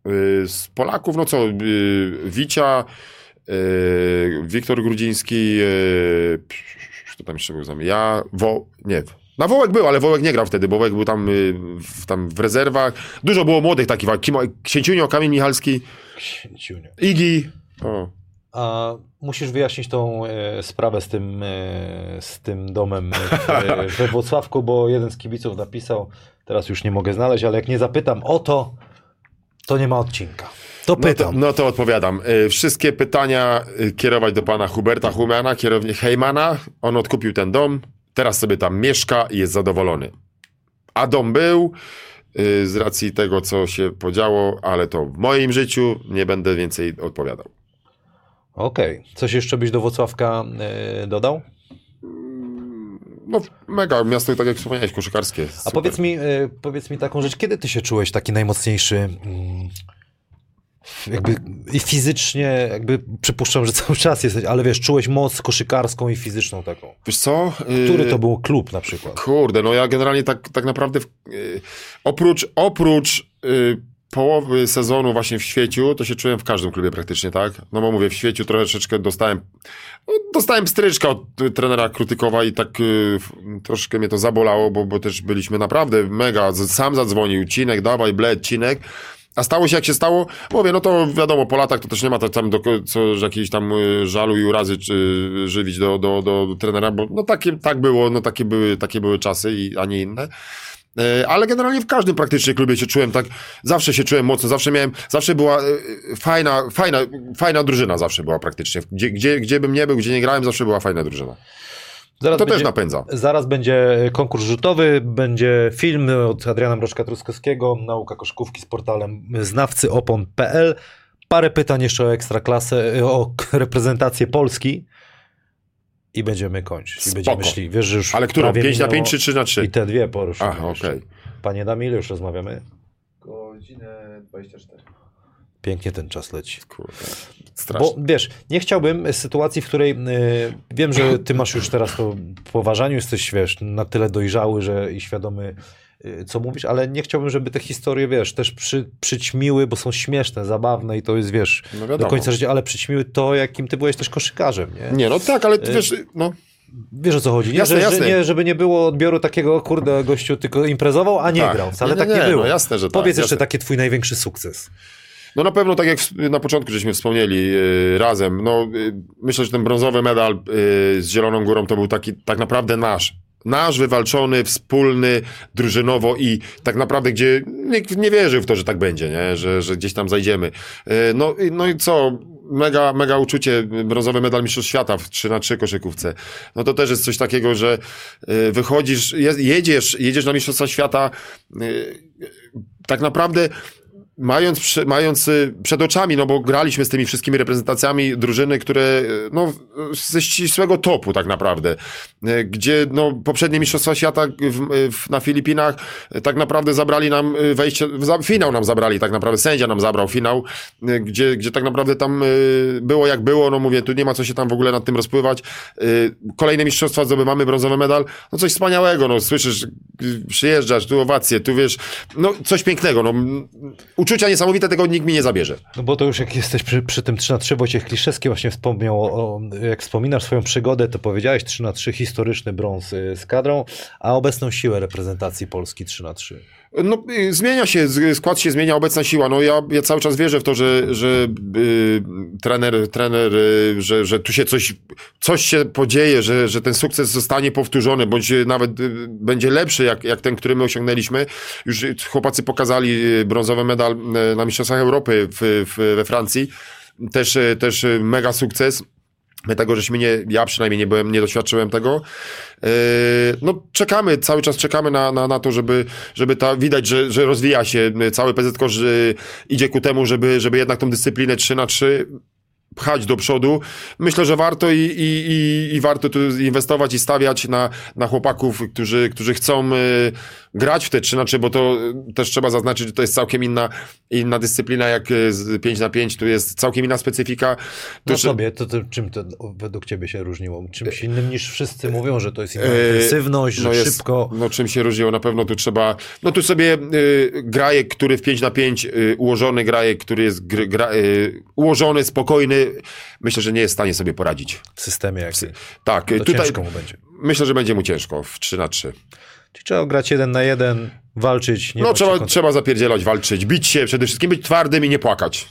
Speaker 2: Y, z Polaków, no co, y, Wicia, y, Wiktor Grudziński, y, kto tam jeszcze był z nami? Ja, Wo, nie, na Wołek był, ale Wołek nie grał wtedy, bo Wołek był tam, y, w, tam w rezerwach. Dużo było młodych takich, Kimo- Księciunio, Kamień Michalski,
Speaker 1: Księciuniu.
Speaker 2: Igi. O.
Speaker 1: A musisz wyjaśnić tą e, sprawę z tym, e, z tym domem w, e, we Włocławku, bo jeden z kibiców napisał, teraz już nie mogę znaleźć, ale jak nie zapytam o to, to nie ma odcinka. To
Speaker 2: No to,
Speaker 1: pytam.
Speaker 2: no to odpowiadam. Y, Wszystkie pytania y, kierować do pana Huberta Humana, kierownik Heymana. On odkupił ten dom, teraz sobie tam mieszka i jest zadowolony. a dom był z racji tego, co się podziało, ale to w moim życiu nie będę więcej odpowiadał.
Speaker 1: Okej. Coś jeszcze byś do Włocławka e, dodał?
Speaker 2: No mega, miasto tak jak wspomniałeś, koszykarskie.
Speaker 1: A powiedz mi, e, powiedz mi taką rzecz, kiedy ty się czułeś taki najmocniejszy, mm, jakby i fizycznie, jakby przypuszczam, że cały czas jesteś, ale wiesz, czułeś moc koszykarską i fizyczną taką.
Speaker 2: Wiesz co?
Speaker 1: Który
Speaker 2: Y,
Speaker 1: to był klub na przykład?
Speaker 2: Kurde, no ja generalnie tak, tak naprawdę w, oprócz, oprócz połowy sezonu właśnie w Świeciu, to się czułem w każdym klubie praktycznie, tak? No bo mówię, w Świeciu troszeczkę dostałem, no, dostałem stryczka od y, trenera Krutykowa i tak y, troszkę mnie to zabolało, bo, bo też byliśmy naprawdę mega, sam zadzwonił, Cinek, dawaj, bled, Cinek, a stało się jak się stało, mówię, no to wiadomo, po latach to też nie ma tak tam do, co, jakiejś tam y, żalu i urazy czy, żywić do, do, do trenera, bo no takie, tak było, no takie były, takie były czasy, i, a nie inne. E, Ale generalnie w każdym praktycznie klubie się czułem tak, zawsze się czułem mocno, zawsze miałem, zawsze była e, fajna, fajna, fajna drużyna zawsze była praktycznie. Gdzie, gdzie, gdzie bym nie był, gdzie nie grałem, zawsze była fajna drużyna.
Speaker 1: Zaraz
Speaker 2: To też
Speaker 1: będzie-
Speaker 2: napędza.
Speaker 1: Zaraz będzie konkurs rzutowy, będzie film od Adriana Mroczka-Truskowskiego, nauka koszkówki z portalem znawcyopon.pl. Parę pytań jeszcze o ekstraklasę, o reprezentację Polski i będziemy kończyć. I
Speaker 2: Spoko.
Speaker 1: będziemy szli. Wiesz, że już
Speaker 2: Ale którą?
Speaker 1: prawie
Speaker 2: 5 na
Speaker 1: minęło
Speaker 2: 5 czy 3 na 3?
Speaker 1: I te dwie poruszymy.
Speaker 2: Aha, okej.
Speaker 1: Panie Damil, już rozmawiamy.
Speaker 4: Godzinę 24.
Speaker 1: Pięknie ten czas leci.
Speaker 2: Kurde,
Speaker 1: Bo
Speaker 2: strasznie.
Speaker 1: wiesz, nie chciałbym sytuacji, w której y, wiem, że ty masz już teraz to w poważaniu, jesteś, wiesz, na tyle dojrzały, że i świadomy, co mówisz, ale nie chciałbym, żeby te historie, wiesz, też przy, przyćmiły, bo są śmieszne, zabawne i to jest, wiesz,
Speaker 2: No
Speaker 1: do końca życia, ale przyćmiły to, jakim ty byłeś też koszykarzem, nie?
Speaker 2: Nie, no tak, ale ty wiesz, no,
Speaker 1: Wiesz o co chodzi, nie?
Speaker 2: Jasne,
Speaker 1: że,
Speaker 2: jasne.
Speaker 1: Że nie, żeby nie było odbioru takiego, kurde, gościu tylko imprezował, a nie
Speaker 2: Tak.
Speaker 1: grał. Wcale
Speaker 2: Nie,
Speaker 1: tak
Speaker 2: nie,
Speaker 1: nie,
Speaker 2: nie,
Speaker 1: było.
Speaker 2: no jasne, że tak,
Speaker 1: Powiedz jeszcze
Speaker 2: jasne.
Speaker 1: taki twój największy sukces.
Speaker 2: No na pewno, tak jak na początku żeśmy wspomnieli yy, razem, no yy, myślę, że ten brązowy medal yy, z Zieloną Górą to był taki tak naprawdę nasz. Nasz, wywalczony, wspólny, drużynowo i tak naprawdę, gdzie nikt nie wierzył w to, że tak będzie, nie? Że, że gdzieś tam zajdziemy. Yy, no, no i co? Mega, mega uczucie, brązowy medal Mistrzostw Świata w 3 na 3 koszykówce. No to też jest coś takiego, że yy, wychodzisz, je, jedziesz, jedziesz na Mistrzostwa Świata, yy, tak naprawdę mając, mając y, przed oczami, no bo graliśmy z tymi wszystkimi reprezentacjami drużyny, które y, no, ze ścisłego topu tak naprawdę, y, gdzie no, poprzednie Mistrzostwa Świata w, w, na Filipinach tak naprawdę zabrali nam wejście, finał nam zabrali tak naprawdę, sędzia nam zabrał finał, gdzie, gdzie tak naprawdę tam było jak było, no mówię, tu nie ma co się tam w ogóle nad tym rozpływać. Kolejne Mistrzostwa zdobywamy brązowy medal, no coś wspaniałego, no słyszysz, przyjeżdżasz, tu owacje, tu wiesz, no coś pięknego, no uczucia niesamowite, tego nikt mi nie zabierze.
Speaker 1: No bo to już jak jesteś przy, przy tym 3 na 3 Wojciech Kliszewski właśnie wspomniał, o, jak wspominasz swoją przygodę, to powiedziałeś 3 na 3 historyczny brąz y, z kadrą, a obecną siłę reprezentacji Polski 3 na 3
Speaker 2: No, y, zmienia się, skład się zmienia, obecna siła. No, ja, ja cały czas wierzę w to, że, że y, trener, trener y, że, że tu się coś, coś się podzieje, że, że ten sukces zostanie powtórzony, bądź nawet będzie lepszy, jak, jak ten, który my osiągnęliśmy. Już chłopacy pokazali brązowy medal na Mistrzostwach Europy w, w, we Francji. Też, też mega sukces. My tego, żeśmy nie, ja przynajmniej nie byłem, nie doświadczyłem tego. Yy, no czekamy, cały czas czekamy na, na, na to, żeby, żeby ta, widać, że, że rozwija się cały PZK, że idzie ku temu, żeby, żeby jednak tą dyscyplinę 3 na 3 pchać do przodu. Myślę, że warto i, i, i, i warto tu inwestować i stawiać na, na chłopaków, którzy, którzy chcą y, grać w te 3 na 3, bo to y, też trzeba zaznaczyć, że to jest całkiem inna, inna dyscyplina jak y, z 5 na 5, tu jest całkiem inna specyfika. Tu
Speaker 1: No sobie, to, to czym to według ciebie się różniło? Czymś innym niż wszyscy mówią, że to jest inna
Speaker 2: E,
Speaker 1: intensywność, że
Speaker 2: jest-
Speaker 1: szybko.
Speaker 2: No czym się różniło? Na pewno tu trzeba... No tu sobie y, grajek, który w 5 na 5 y, ułożony grajek, który jest gr, gra, y, ułożony, spokojny, myślę, że nie jest w stanie sobie poradzić.
Speaker 1: w systemie jakim.
Speaker 2: Tak,
Speaker 1: To
Speaker 2: y, tutaj
Speaker 1: ciężko mu będzie.
Speaker 2: myślę, że będzie mu ciężko w 3 na 3.
Speaker 1: Czyli trzeba grać jeden na jeden, walczyć.
Speaker 2: No trzeba, trzeba zapierdzielać, walczyć, bić się, przede wszystkim być twardym i nie płakać.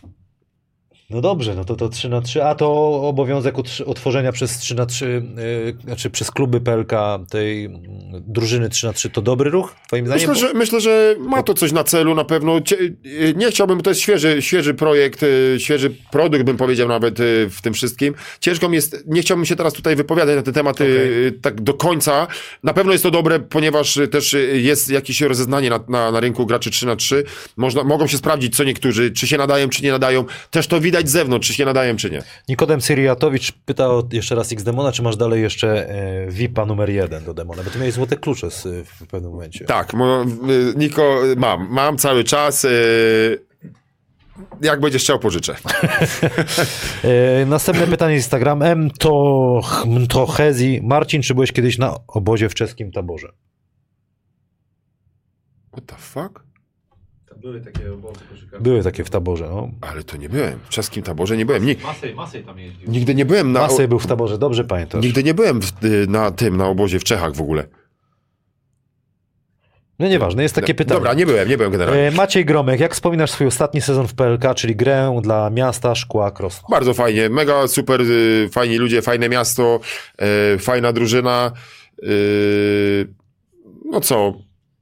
Speaker 1: No dobrze, no to to 3 na 3, a to obowiązek utworzenia przez 3 na 3, yy, znaczy przez kluby PLK tej mm, drużyny 3 na 3 to dobry ruch, twoim zdaniem?
Speaker 2: Myślę, że, myślę, że ma to coś na celu na pewno. Y, Nie chciałbym, to jest świeży, świeży projekt, y, świeży produkt, bym powiedział nawet y, w tym wszystkim. Ciężko mi jest, nie chciałbym się teraz tutaj wypowiadać na ten temat y, tak do końca. Na pewno jest to dobre, ponieważ też jest jakieś rozeznanie na, na, na rynku graczy 3 na 3 Można, mogą się sprawdzić, co niektórzy, czy się nadają, czy nie nadają. Też to widać z zewnątrz, czy się nadają, czy nie.
Speaker 1: Nikodem Syriatowicz pytał jeszcze raz X Demona, czy masz dalej jeszcze e, VIP-a numer jeden do Demona, bo ty miałeś złote klucze z, w pewnym momencie.
Speaker 2: Tak, Niko, mam, mam cały czas. y, Jak będziesz chciał, pożyczę.
Speaker 1: E, następne pytanie z Instagram. M to, to Hezi. Marcin, czy byłeś kiedyś na obozie w czeskim taborze?
Speaker 2: What the fuck?
Speaker 4: Były takie obozy koszykarskie.
Speaker 1: Były takie w taborze, no.
Speaker 2: Ale to nie byłem. W czeskim taborze nie byłem. Ni-
Speaker 4: Masej, Masej tam jeździł.
Speaker 2: nigdy nie byłem na.
Speaker 1: Masej był w taborze, dobrze pamiętasz.
Speaker 2: Nigdy nie byłem w, y, na tym, na obozie w Czechach w ogóle.
Speaker 1: No nieważne, jest takie pytanie.
Speaker 2: Dobra, nie byłem, nie byłem generalnie.
Speaker 1: E, Maciej Gromek, jak wspominasz swój ostatni sezon w PLK, czyli grę dla miasta Szkła Krosno?
Speaker 2: Bardzo fajnie, mega super, y, fajni ludzie, fajne miasto, y, fajna drużyna. no co,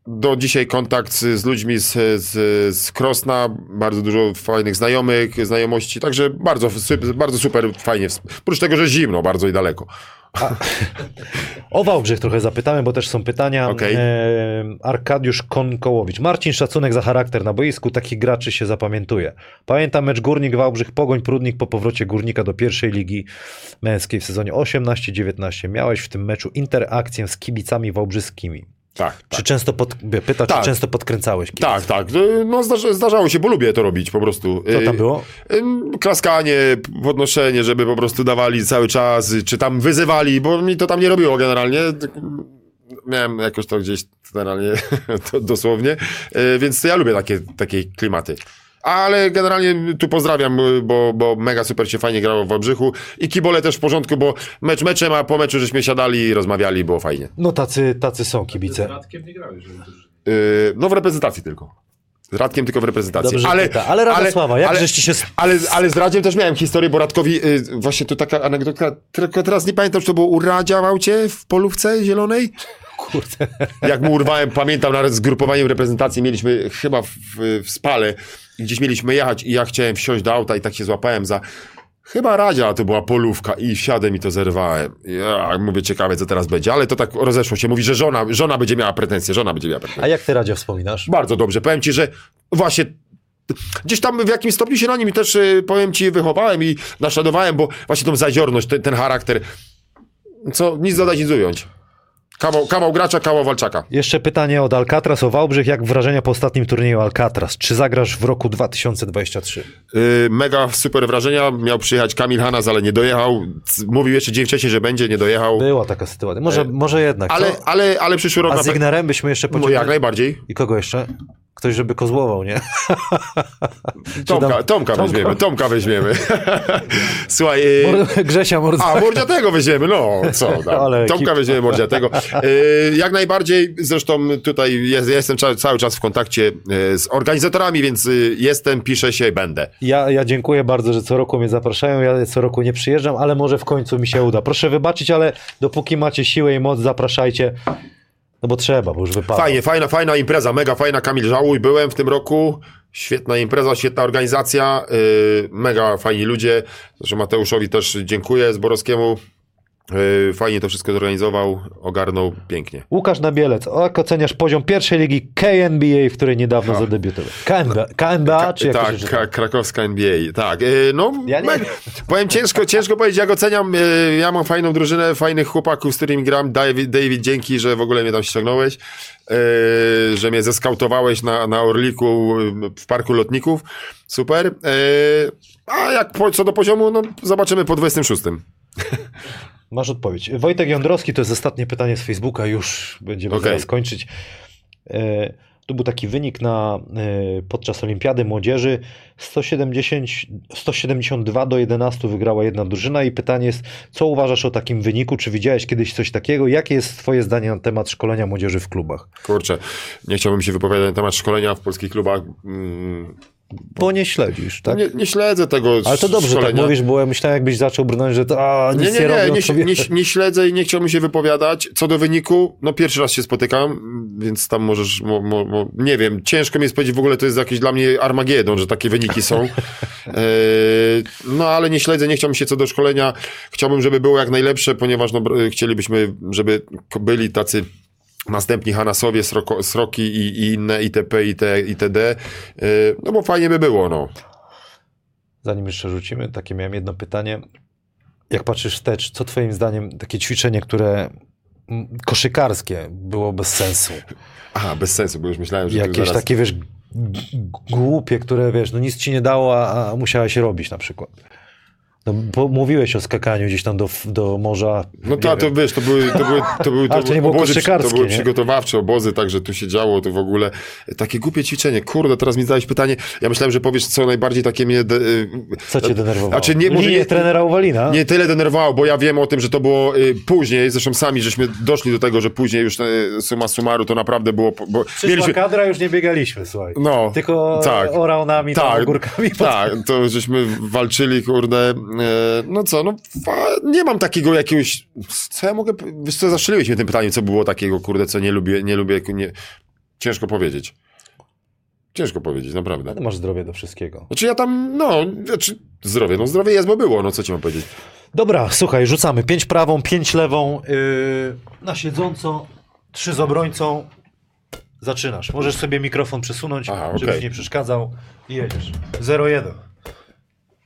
Speaker 2: do dzisiaj kontakt z, z ludźmi z, z, z Krosna, bardzo dużo fajnych znajomych, znajomości, także bardzo, bardzo super, fajnie. Oprócz tego, że zimno bardzo i daleko.
Speaker 1: O Wałbrzych trochę zapytamy, bo też są pytania.
Speaker 2: Okej.
Speaker 1: E, Arkadiusz Konkołowicz. Marcin, szacunek za charakter na boisku, takich graczy się zapamiętuje. Pamiętam mecz Górnik Wałbrzych, Pogoń Prudnik po powrocie Górnika do pierwszej ligi męskiej w sezonie 18-19. Miałeś w tym meczu interakcję z kibicami wałbrzyskimi.
Speaker 2: Tak, tak.
Speaker 1: Czy często pod... pyta,
Speaker 2: Tak.
Speaker 1: czy często podkręcałeś kibiców?
Speaker 2: Tak, tak. y, No zdarza, zdarzało się, bo lubię to robić po prostu.
Speaker 1: Co
Speaker 2: Y,
Speaker 1: tam było?
Speaker 2: Ym, Klaskanie, podnoszenie, żeby po prostu dawali cały czas, y, czy tam wyzywali, bo mi to tam nie robiło generalnie. Tak, Miałem jakoś to gdzieś generalnie, to dosłownie, Y, więc ja lubię takie, takie klimaty. Ale generalnie tu pozdrawiam, bo, bo mega super się fajnie grało w Wałbrzychu i kibole też w porządku, bo mecz meczem, a po meczu żeśmy siadali i rozmawiali, było fajnie.
Speaker 1: No tacy, tacy są
Speaker 4: Z
Speaker 1: kibice.
Speaker 4: Radkiem nie grałeś.
Speaker 2: Yy, no w reprezentacji tylko. Z Radkiem tylko w reprezentacji.
Speaker 1: Dobrze,
Speaker 2: ale,
Speaker 1: ale, pyta. ale Radosława, jak żeście się...
Speaker 2: ale, ale z Radziem też miałem historię, bo Radkowi, y, właśnie tu taka anegdotka, tylko teraz nie pamiętam, czy to było u Radzia w aucie w polówce zielonej?
Speaker 1: Kurde.
Speaker 2: Jak mu urwałem, pamiętam, nawet z grupowaniem reprezentacji mieliśmy chyba w, w Spale i gdzieś mieliśmy jechać i ja chciałem wsiąść do auta i tak się złapałem za... Chyba Radzia, a to była polówka i wsiadłem i to zerwałem. Ja mówię, ciekawe co teraz będzie, ale to tak rozeszło się. Mówi, że żona, żona będzie miała pretensje, żona będzie miała pretensje.
Speaker 1: A jak ty Radzia wspominasz?
Speaker 2: Bardzo dobrze. Powiem ci, że właśnie gdzieś tam w jakimś stopniu się na nim też, y, powiem ci, wychowałem i naśladowałem, bo właśnie tą zaziorność, ten, ten charakter, co nic dodać, nic ująć. Kawał, kawał gracza, kawał walczaka.
Speaker 1: Jeszcze pytanie od Alcatraz o Wałbrzych. Jak wrażenia po ostatnim turnieju Alcatraz? Czy zagrasz w roku 2023?
Speaker 2: Yy, mega super wrażenia. Miał przyjechać Kamil Hanas, ale nie dojechał. Mówił jeszcze dzień wcześniej, że będzie, nie dojechał.
Speaker 1: Była taka sytuacja. Może, może jednak.
Speaker 2: Ale, ale, ale przyszły rok
Speaker 1: A z Ignerem byśmy jeszcze
Speaker 2: no,
Speaker 1: pociągnęli.
Speaker 2: jak najbardziej.
Speaker 1: I kogo jeszcze? Ktoś, żeby kozłował, nie?
Speaker 2: Tomka,
Speaker 1: tam-
Speaker 2: Tomka weźmiemy, Tomka weźmiemy. Słuchaj,
Speaker 1: Mord- Grzesia Mordza.
Speaker 2: A, Mordziatego weźmiemy, no co tam.
Speaker 1: Ale
Speaker 2: Tomka weźmiemy Mordziatego. Yy, jak najbardziej, zresztą tutaj jest, ja jestem cały, czas w kontakcie yy, z organizatorami, więc jestem, piszę się, będę.
Speaker 1: Ja, ja dziękuję bardzo, że co roku mnie zapraszają. Ja co roku nie przyjeżdżam, ale może w końcu mi się uda. Proszę wybaczyć, ale dopóki macie siłę i moc, zapraszajcie. No bo trzeba, bo już wypada.
Speaker 2: Fajnie, fajna, fajna impreza, mega fajna, Kamil Żałuj, byłem w tym roku, świetna impreza, świetna organizacja, yy, mega fajni ludzie, zresztą Mateuszowi też dziękuję, Zborowskiemu, fajnie to wszystko zorganizował, ogarnął pięknie.
Speaker 1: Łukasz Nabielec, jak oceniasz poziom pierwszej ligi KNBA, w której niedawno zadebiutował? KNBA, KNBA czy jak
Speaker 2: tak, ka- krakowska NBA, tak. Yy, no,
Speaker 1: Ja nie
Speaker 2: powiem ciężko, ciężko powiedzieć, jak oceniam. Yy, ja mam fajną drużynę, fajnych chłopaków, z którymi gram. David, David dzięki, że w ogóle mnie tam ściągnąłeś, że mnie zeskautowałeś na, na Orliku w Parku Lotników. Super. A jak co do poziomu, no zobaczymy po 26.
Speaker 1: Masz odpowiedź. Wojtek Jądrowski, to jest ostatnie pytanie z Facebooka, już będziemy
Speaker 2: Okej.
Speaker 1: zaraz kończyć. E, tu był taki wynik na, e, podczas Olimpiady Młodzieży 170, 172 do 11 wygrała jedna drużyna i pytanie jest, co uważasz o takim wyniku? Czy widziałeś kiedyś coś takiego? Jakie jest twoje zdanie na temat szkolenia młodzieży w klubach?
Speaker 2: Kurczę, nie chciałbym się wypowiadać na temat szkolenia w polskich klubach. Mm,
Speaker 1: Bo nie śledzisz, tak?
Speaker 2: Nie, nie śledzę tego
Speaker 1: Ale to dobrze,
Speaker 2: szkolenia.
Speaker 1: tak mówisz, bo ja myślałem, jakbyś zaczął brnąć, że to a, nic
Speaker 2: Nie,
Speaker 1: nie,
Speaker 2: nie,
Speaker 1: robią
Speaker 2: nie, nie, nie, nie śledzę i nie chciałbym się wypowiadać. Co do wyniku, no pierwszy raz się spotykam, więc tam możesz, mo, mo, mo, nie wiem, ciężko mi jest powiedzieć, w ogóle to jest jakiś dla mnie Armagedon, że takie wyniki są. E, no ale nie śledzę, nie chciałbym się co do szkolenia. Chciałbym, żeby było jak najlepsze, ponieważ no, chcielibyśmy, żeby byli tacy następni Hanasowie, Sroko, Sroki i, i inne itp. It, itd. E, no bo fajnie by było, no.
Speaker 1: Zanim jeszcze rzucimy, takie miałem jedno pytanie. Jak patrzysz wstecz, co twoim zdaniem takie ćwiczenie, które koszykarskie było bez sensu?
Speaker 2: Aha, bez sensu, bo już myślałem, że
Speaker 1: Jakieś
Speaker 2: zaraz...
Speaker 1: takie, wiesz, głupie, które, wiesz, no nic ci nie dało, a, a musiałeś robić na przykład. No, bo mówiłeś o skakaniu gdzieś tam do, do morza.
Speaker 2: No
Speaker 1: nie
Speaker 2: to, wiesz, to były, to były, to były, to
Speaker 1: to nie było
Speaker 2: obozy, to były
Speaker 1: nie?
Speaker 2: przygotowawcze obozy, także tu się działo, to w ogóle takie głupie ćwiczenie. Kurde, teraz mi zadałeś pytanie, ja myślałem, że powiesz, co najbardziej takie mnie... De, y,
Speaker 1: Co cię denerwowało?
Speaker 2: Znaczy nie, może
Speaker 1: Linię
Speaker 2: nie,
Speaker 1: trenera Uwalina?
Speaker 2: nie tyle denerwowało, bo ja wiem o tym, że to było y, później, zresztą sami żeśmy doszli do tego, że później już y, summa summarum to naprawdę było... Bo
Speaker 1: Przyszła
Speaker 2: mieliśmy,
Speaker 1: kadra, już nie biegaliśmy, słuchaj.
Speaker 2: no,
Speaker 1: Tylko
Speaker 2: tak.
Speaker 1: oraunami,
Speaker 2: Tak,
Speaker 1: ogórkami.
Speaker 2: tak, to żeśmy walczyli, kurde, e, no co, no nie mam takiego jakiegoś, co ja mogę, wiesz co, zastrzeliłeś mnie tym pytaniem, co było takiego, kurde, co nie lubię, nie lubię, nie, ciężko powiedzieć. Ciężko powiedzieć, naprawdę.
Speaker 1: Ale masz zdrowie do wszystkiego.
Speaker 2: Znaczy ja tam, no, znaczy zdrowie, no zdrowie jest, bo było, no co ci mam powiedzieć.
Speaker 1: Dobra, słuchaj, rzucamy. Pięć prawą, pięć lewą, yy, na siedząco, trzy z obrońcą. Zaczynasz. Możesz sobie mikrofon przesunąć,
Speaker 2: Aha,
Speaker 1: żebyś nie przeszkadzał i jedziesz. 0-1.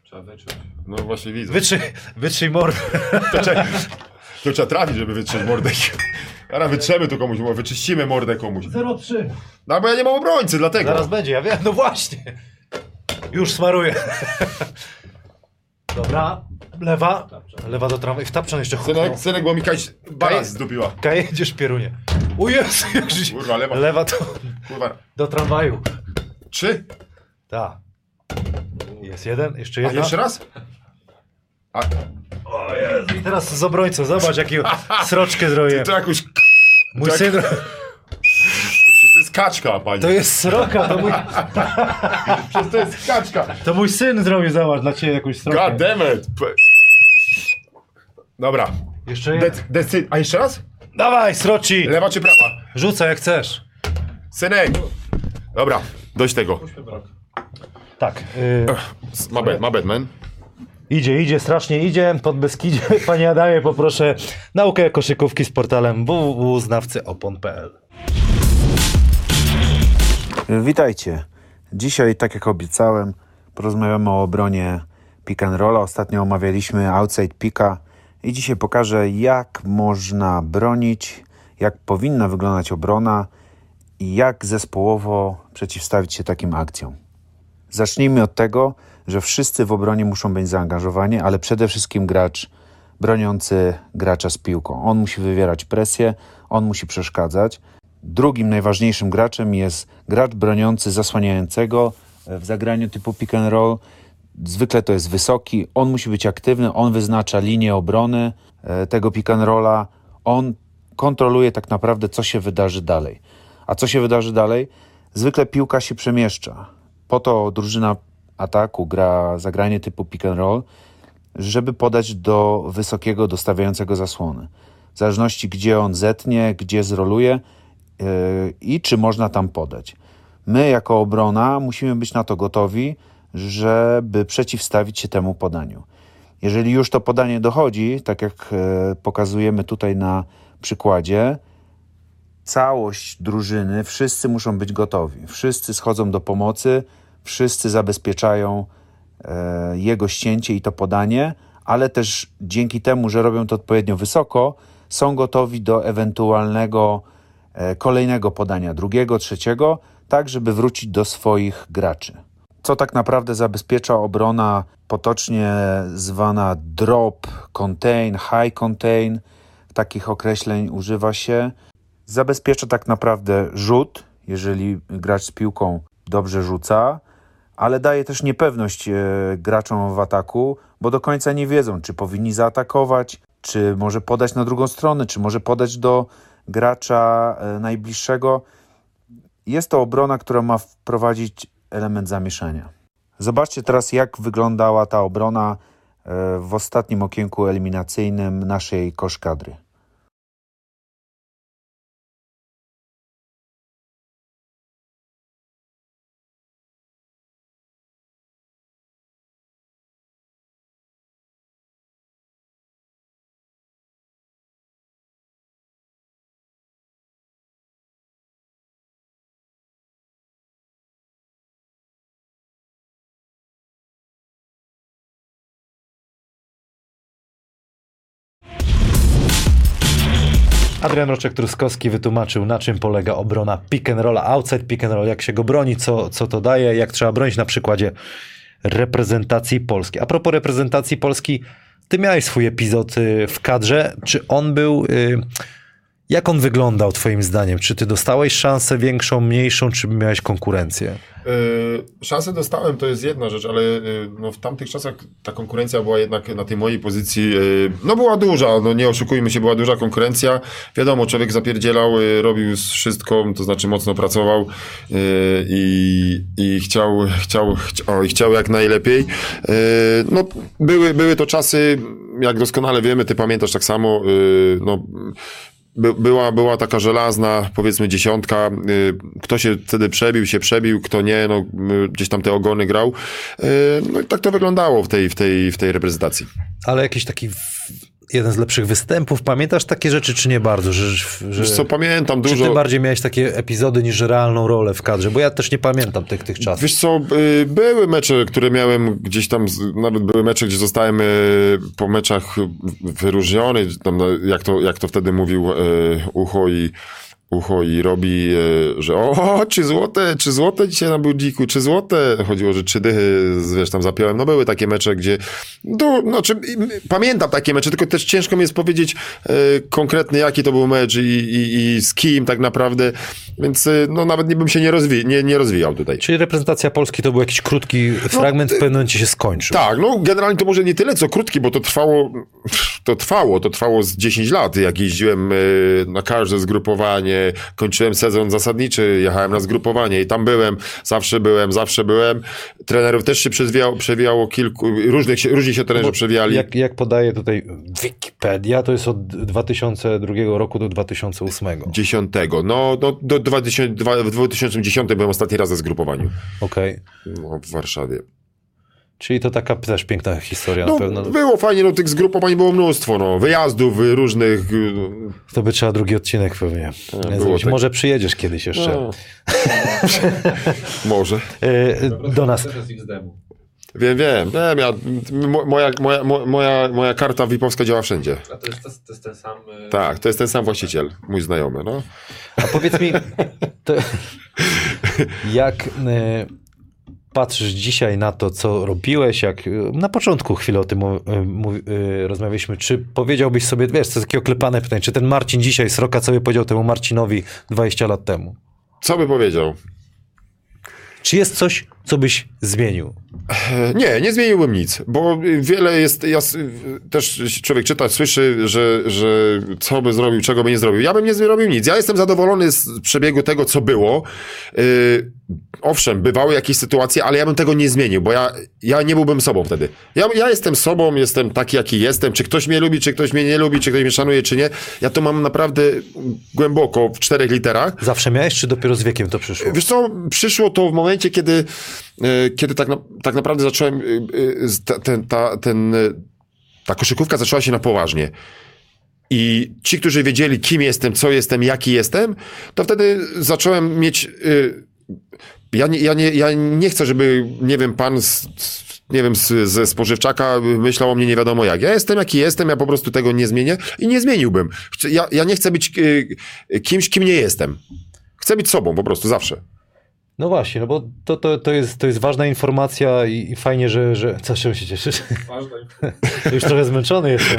Speaker 4: Trzeba wyczuć.
Speaker 2: No właśnie widzę.
Speaker 1: Wytrzyj, wytrzyj mordę.
Speaker 2: To, trzeba, to trzeba trafić, żeby wytrzeć mordę. Teraz wytrzemy tu komuś, bo wyczyścimy mordę komuś.
Speaker 1: 0-3.
Speaker 2: No bo ja nie mam obrońcy, dlatego.
Speaker 1: Zaraz będzie, ja wiem, no właśnie. Już smaruję. Dobra, lewa. Lewa do tramwaju. Wtapczan jeszcze huknął.
Speaker 2: Synek, synek, bo mi jakaś balans zdupiła.
Speaker 1: Kaj, jedziesz pierunie. O Jezu, jak żyć.
Speaker 2: Kurwa, lewa.
Speaker 1: Lewa to
Speaker 2: Kurwa.
Speaker 1: do tramwaju.
Speaker 2: Trzy?
Speaker 1: Tak. Jest jeden, jeszcze
Speaker 2: A
Speaker 1: jedna.
Speaker 2: jeszcze raz? A,
Speaker 1: O Jezu, i teraz z obrońcą, zobacz jakiego sroczkę zrobię.
Speaker 2: to jakoś...
Speaker 1: Mój
Speaker 2: tak-
Speaker 1: syn,
Speaker 2: to jest kaczka, pani.
Speaker 1: to jest sroka, to mój,
Speaker 2: Przecież to jest kaczka.
Speaker 1: to mój syn zrobił, zobacz, dla ciebie jakąś srokę.
Speaker 2: God damn it. Dobra.
Speaker 1: Jeszcze jeden.
Speaker 2: Dec- decy... A jeszcze raz?
Speaker 1: Dawaj, sroci!
Speaker 2: Lewa czy prawa?
Speaker 1: Rzucaj jak chcesz.
Speaker 2: Synek. Dobra, dość tego.
Speaker 1: Tak. y,
Speaker 2: Ma bad, ma bad, man.
Speaker 1: Idzie, idzie, strasznie idzie. Pod Beskidzie, panie Adamie, poproszę naukę koszykówki z portalem www.znawcyopon.pl
Speaker 5: Witajcie. Dzisiaj, tak jak obiecałem, porozmawiamy o obronie pick and rolla. Ostatnio omawialiśmy outside picka i dzisiaj pokażę, jak można bronić, jak powinna wyglądać obrona i jak zespołowo przeciwstawić się takim akcjom. Zacznijmy od tego, że wszyscy w obronie muszą być zaangażowani, ale przede wszystkim gracz broniący gracza z piłką. On musi wywierać presję, on musi przeszkadzać. Drugim najważniejszym graczem jest gracz broniący zasłaniającego w zagraniu typu pick and roll. Zwykle to jest wysoki, on musi być aktywny, on wyznacza linię obrony e, tego pick and rolla, on kontroluje tak naprawdę, co się wydarzy dalej. A co się wydarzy dalej? Zwykle piłka się przemieszcza. Po to drużyna ataku gra zagranie typu pick and roll, żeby podać do wysokiego dostawiającego zasłony. W zależności gdzie on zetnie, gdzie zroluje yy, i czy można tam podać. My jako obrona musimy być na to gotowi, żeby przeciwstawić się temu podaniu. Jeżeli już to podanie dochodzi, tak jak e, pokazujemy tutaj na przykładzie, całość drużyny, wszyscy muszą być gotowi. Wszyscy schodzą do pomocy, wszyscy zabezpieczają e, jego ścięcie i to podanie, ale też dzięki temu, że robią to odpowiednio wysoko, są gotowi do ewentualnego e, kolejnego podania, drugiego, trzeciego, tak żeby wrócić do swoich graczy. Co tak naprawdę zabezpiecza obrona potocznie zwana drop, contain, high contain, takich określeń używa się. Zabezpiecza tak naprawdę rzut, jeżeli gracz z piłką dobrze rzuca, ale daje też niepewność e, graczom w ataku, bo do końca nie wiedzą, czy powinni zaatakować, czy może podać na drugą stronę, czy może podać do gracza e, najbliższego. Jest to obrona, która ma wprowadzić element zamieszania. Zobaczcie teraz, jak wyglądała ta obrona e, w ostatnim okienku eliminacyjnym naszej koszkadry.
Speaker 1: Adrian Roczek-Truskowski wytłumaczył, na czym polega obrona pick and rolla, outside pick and roll, jak się go broni, co, co to daje, jak trzeba bronić na przykładzie reprezentacji Polski. A propos reprezentacji Polski, ty miałeś swój epizod y, w kadrze. Czy on był... y, Jak on wyglądał twoim zdaniem? Czy ty dostałeś szansę większą, mniejszą, czy miałeś konkurencję?
Speaker 2: Yy, szansę dostałem, to jest jedna rzecz, ale yy, no, w tamtych czasach ta konkurencja była jednak na tej mojej pozycji, yy, no była duża, no nie oszukujmy się, była duża konkurencja. Wiadomo, człowiek zapierdzielał, robił wszystko, to znaczy mocno pracował i, i chciał, chciał, chciał, i chciał jak najlepiej. No, były, były to czasy, jak doskonale wiemy, ty pamiętasz tak samo, no, by, była, była taka żelazna, powiedzmy dziesiątka, y, kto się wtedy przebił, się przebił, kto nie, no y, gdzieś tam te ogony grał. Y, no i tak to wyglądało w tej, w tej, w tej reprezentacji.
Speaker 1: Ale jakiś taki jeden z lepszych występów, pamiętasz takie rzeczy, czy nie bardzo? Że, że,
Speaker 2: Wiesz co, pamiętam
Speaker 1: czy ty
Speaker 2: dużo...
Speaker 1: bardziej miałeś takie epizody niż realną rolę w kadrze? Bo ja też nie pamiętam tych, tych czasów.
Speaker 2: Wiesz co, y, były mecze, które miałem gdzieś tam, nawet były mecze, gdzie zostałem y, po meczach wyróżniony, tam, no, jak, to, jak to wtedy mówił y, Ucho i Ucho i robi, y, że o, trzy złote, trzy złote dzisiaj na budziku, trzy złote. Chodziło, że trzy dychy, wiesz, tam zapiąłem. No były takie mecze, gdzie, no, no czy, pamiętam takie mecze, tylko też ciężko mi jest powiedzieć y, konkretny, jaki to był mecz i, i, i z kim tak naprawdę, więc y, no nawet nie bym się nie, rozwi- nie, nie rozwijał tutaj.
Speaker 1: Czyli reprezentacja Polski to był jakiś krótki fragment, w pewnym momencie się skończył.
Speaker 2: Tak, no generalnie to może nie tyle co krótki, bo to trwało, to trwało, to trwało z 10 lat, jak jeździłem na każde zgrupowanie, kończyłem sezon zasadniczy, jechałem na zgrupowanie i tam byłem, zawsze byłem, zawsze byłem. Trenerów też się przewijało, przewijało kilku, różnych się, różni się trenerzy przewijali.
Speaker 1: Jak, jak podaje tutaj Wikipedia, to jest od 2002 roku do 2008.
Speaker 2: 10. No, no do 2000, dwa- w 2010 byłem ostatni raz na zgrupowaniu
Speaker 1: Okej.
Speaker 2: no, w Warszawie.
Speaker 1: Czyli to taka też piękna historia na
Speaker 2: No,
Speaker 1: pewno.
Speaker 2: było fajnie, no tych zgrupowań było mnóstwo, no, wyjazdów y, różnych, y,
Speaker 1: To by trzeba drugi odcinek pewnie.
Speaker 2: było
Speaker 1: zrobić.
Speaker 2: tak.
Speaker 1: Może przyjedziesz kiedyś jeszcze.
Speaker 2: no. może.
Speaker 1: E, do nas.
Speaker 2: Wiem, wiem, wiem, ja, mo- moja, moja, mo- moja, moja karta VIP-owska działa wszędzie.
Speaker 4: A to jest, to, to jest ten sam... y,
Speaker 2: Tak, to jest ten sam właściciel, mój znajomy, no.
Speaker 1: A powiedz mi, to, jak e, patrzysz dzisiaj na to, co robiłeś, jak na początku chwilę o tym e, e, rozmawialiśmy, czy powiedziałbyś sobie, wiesz, to jest takie oklepane pytanie, czy ten Marcin dzisiaj, Sroka, co by powiedział temu Marcinowi 20 lat temu?
Speaker 2: Co by powiedział?
Speaker 1: Czy jest coś, co byś zmienił?
Speaker 2: Nie, nie zmieniłbym nic, bo wiele jest, ja, też człowiek czyta, słyszy, że, że co by zrobił, czego by nie zrobił. Ja bym nie zrobił nic. Ja jestem zadowolony z przebiegu tego, co było. Yy, owszem, bywały jakieś sytuacje, ale ja bym tego nie zmienił, bo ja, ja nie byłbym sobą wtedy. Ja, ja jestem sobą, jestem taki, jaki jestem. Czy ktoś mnie lubi, czy ktoś mnie nie lubi, czy ktoś mnie szanuje, czy nie. Ja to mam naprawdę głęboko, w czterech literach.
Speaker 1: Zawsze miałeś, czy dopiero z wiekiem to przyszło?
Speaker 2: Wiesz co, przyszło to w momencie, kiedy, kiedy tak, na, tak naprawdę zacząłem, e, e, ta, ten, ta, ten, e, ta koszykówka zaczęła się na poważnie. I ci, którzy wiedzieli, kim jestem, co jestem, jaki jestem, to wtedy zacząłem mieć. e, Ja nie, ja nie, ja nie chcę, żeby, nie wiem, pan z, nie wiem, z, ze spożywczaka myślał o mnie nie wiadomo jak. Ja jestem, jaki jestem, ja po prostu tego nie zmienię i nie zmieniłbym. Ja, ja nie chcę być e, kimś, kim nie jestem. Chcę być sobą po prostu, zawsze.
Speaker 1: No właśnie, no bo to, to, to, jest, to jest ważna informacja i, i fajnie, że, że... Co, się cieszysz?
Speaker 4: Ważne.
Speaker 1: Już trochę zmęczony jestem.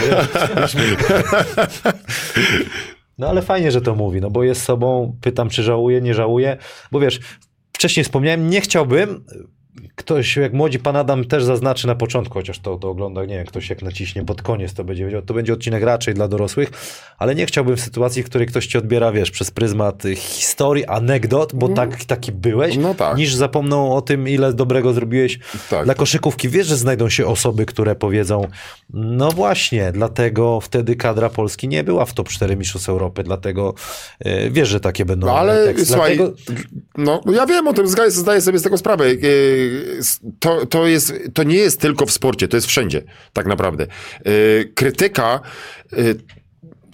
Speaker 1: No ale fajnie, że to mówi, no bo jest sobą, pytam, czy żałuje, nie żałuje, bo wiesz, wcześniej wspomniałem, nie chciałbym ktoś, jak młodzi pan Adam też zaznaczy na początku, chociaż to, to ogląda, nie wiem, ktoś jak naciśnie pod koniec, to będzie wiedział, to będzie odcinek raczej dla dorosłych, ale nie chciałbym w sytuacji, w której ktoś ci odbiera, wiesz, przez pryzmat historii, anegdot, bo tak, taki byłeś,
Speaker 2: No tak.
Speaker 1: niż zapomną o tym, ile dobrego zrobiłeś
Speaker 2: Tak.
Speaker 1: dla koszykówki. Wiesz, że znajdą się osoby, które powiedzą, no właśnie, dlatego wtedy kadra Polski nie była w top 4 mistrzostw Europy, dlatego y, wiesz, że takie będą
Speaker 2: No ale
Speaker 1: teksty.
Speaker 2: słuchaj,
Speaker 1: Dlatego,
Speaker 2: no ja wiem o tym, zdaję, zdaję sobie z tego sprawę. Yy, To, to, jest, to nie jest tylko w sporcie, to jest wszędzie, tak naprawdę. Yy, Krytyka yy,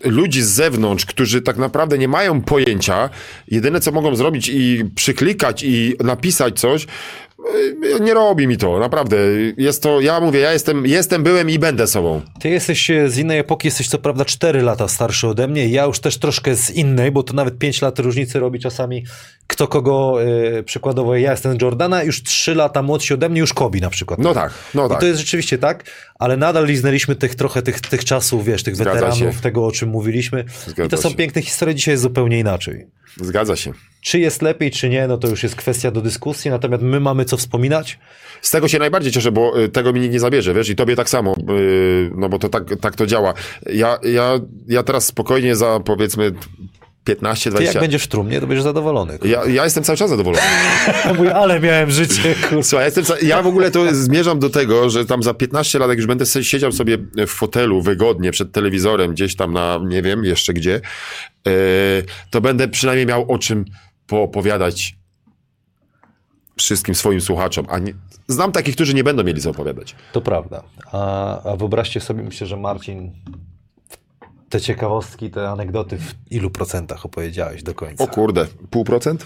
Speaker 2: ludzi z zewnątrz, którzy tak naprawdę nie mają pojęcia, jedyne co mogą zrobić i przyklikać i napisać coś, nie robi mi to, naprawdę. Jest to, ja mówię, ja jestem, jestem, byłem i będę sobą.
Speaker 1: Ty jesteś e, z innej epoki, jesteś co prawda 4 lata starszy ode mnie, ja już też troszkę z innej, bo to nawet 5 lat różnicy robi czasami kto kogo, e, przykładowo ja jestem Jordana, już 3 lata młodsi ode mnie, już Kobi na przykład.
Speaker 2: No tak, no
Speaker 1: I
Speaker 2: tak.
Speaker 1: to jest rzeczywiście tak, ale nadal liznęliśmy tych trochę tych, tych czasów, wiesz, tych
Speaker 2: Zgadza
Speaker 1: weteranów,
Speaker 2: się.
Speaker 1: tego o czym mówiliśmy. I
Speaker 2: Zgadza
Speaker 1: to są
Speaker 2: się.
Speaker 1: piękne historie, dzisiaj jest zupełnie inaczej.
Speaker 2: Zgadza się.
Speaker 1: Czy jest lepiej, czy nie, no to już jest kwestia do dyskusji, natomiast my mamy co wspominać.
Speaker 2: Z tego się najbardziej cieszę, bo y, tego mi nikt nie zabierze, wiesz, i tobie tak samo, y, no bo to tak, tak to działa. Ja, ja, ja teraz spokojnie za powiedzmy 15,
Speaker 1: Ty jak
Speaker 2: 20...
Speaker 1: będziesz w trumnie, to będziesz zadowolony.
Speaker 2: Ja, ja jestem cały czas zadowolony.
Speaker 1: Mój, ale miałem życie, kurwa.
Speaker 2: Słuchaj, ja, ca- ja w ogóle to zmierzam do tego, że tam za 15 lat, jak już będę siedział sobie w fotelu wygodnie przed telewizorem, gdzieś tam na, nie wiem, jeszcze gdzie, y, to będę przynajmniej miał o czym poopowiadać wszystkim swoim słuchaczom. A nie, znam takich, którzy nie będą mieli co opowiadać.
Speaker 1: To prawda. A, a wyobraźcie sobie, myślę, że Marcin, te ciekawostki, te anegdoty w ilu procentach opowiedziałeś do końca?
Speaker 2: O kurde, pół procent?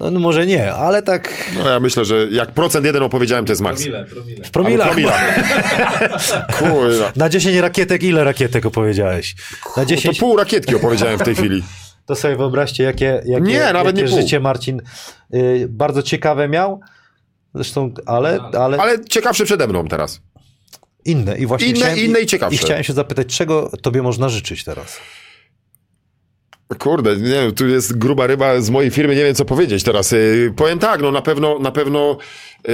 Speaker 1: No, no może nie, ale tak
Speaker 2: No ja myślę, że jak procent jeden opowiedziałem, to jest maks.
Speaker 4: Promile, promile.
Speaker 1: w promilach.
Speaker 2: Albo promila. Kurwa.
Speaker 1: Na 10 rakietek ile rakietek opowiedziałeś? Na
Speaker 2: To
Speaker 1: 10
Speaker 2: pół rakietki opowiedziałem w tej chwili.
Speaker 1: to sobie wyobraźcie, jakie, jakie,
Speaker 2: Nie, nawet
Speaker 1: jakie
Speaker 2: nie pół.
Speaker 1: życie Marcin y, bardzo ciekawe miał. Zresztą, ale, ale,
Speaker 2: Ale ciekawsze przede mną teraz.
Speaker 1: Inne. I właśnie
Speaker 2: Inne,
Speaker 1: chciałem,
Speaker 2: inne i ciekawsze.
Speaker 1: I chciałem się zapytać, czego tobie można życzyć teraz?
Speaker 2: Kurde, nie wiem, tu jest gruba ryba z mojej firmy, nie wiem co powiedzieć teraz. Yy, powiem tak, no na pewno, na pewno yy,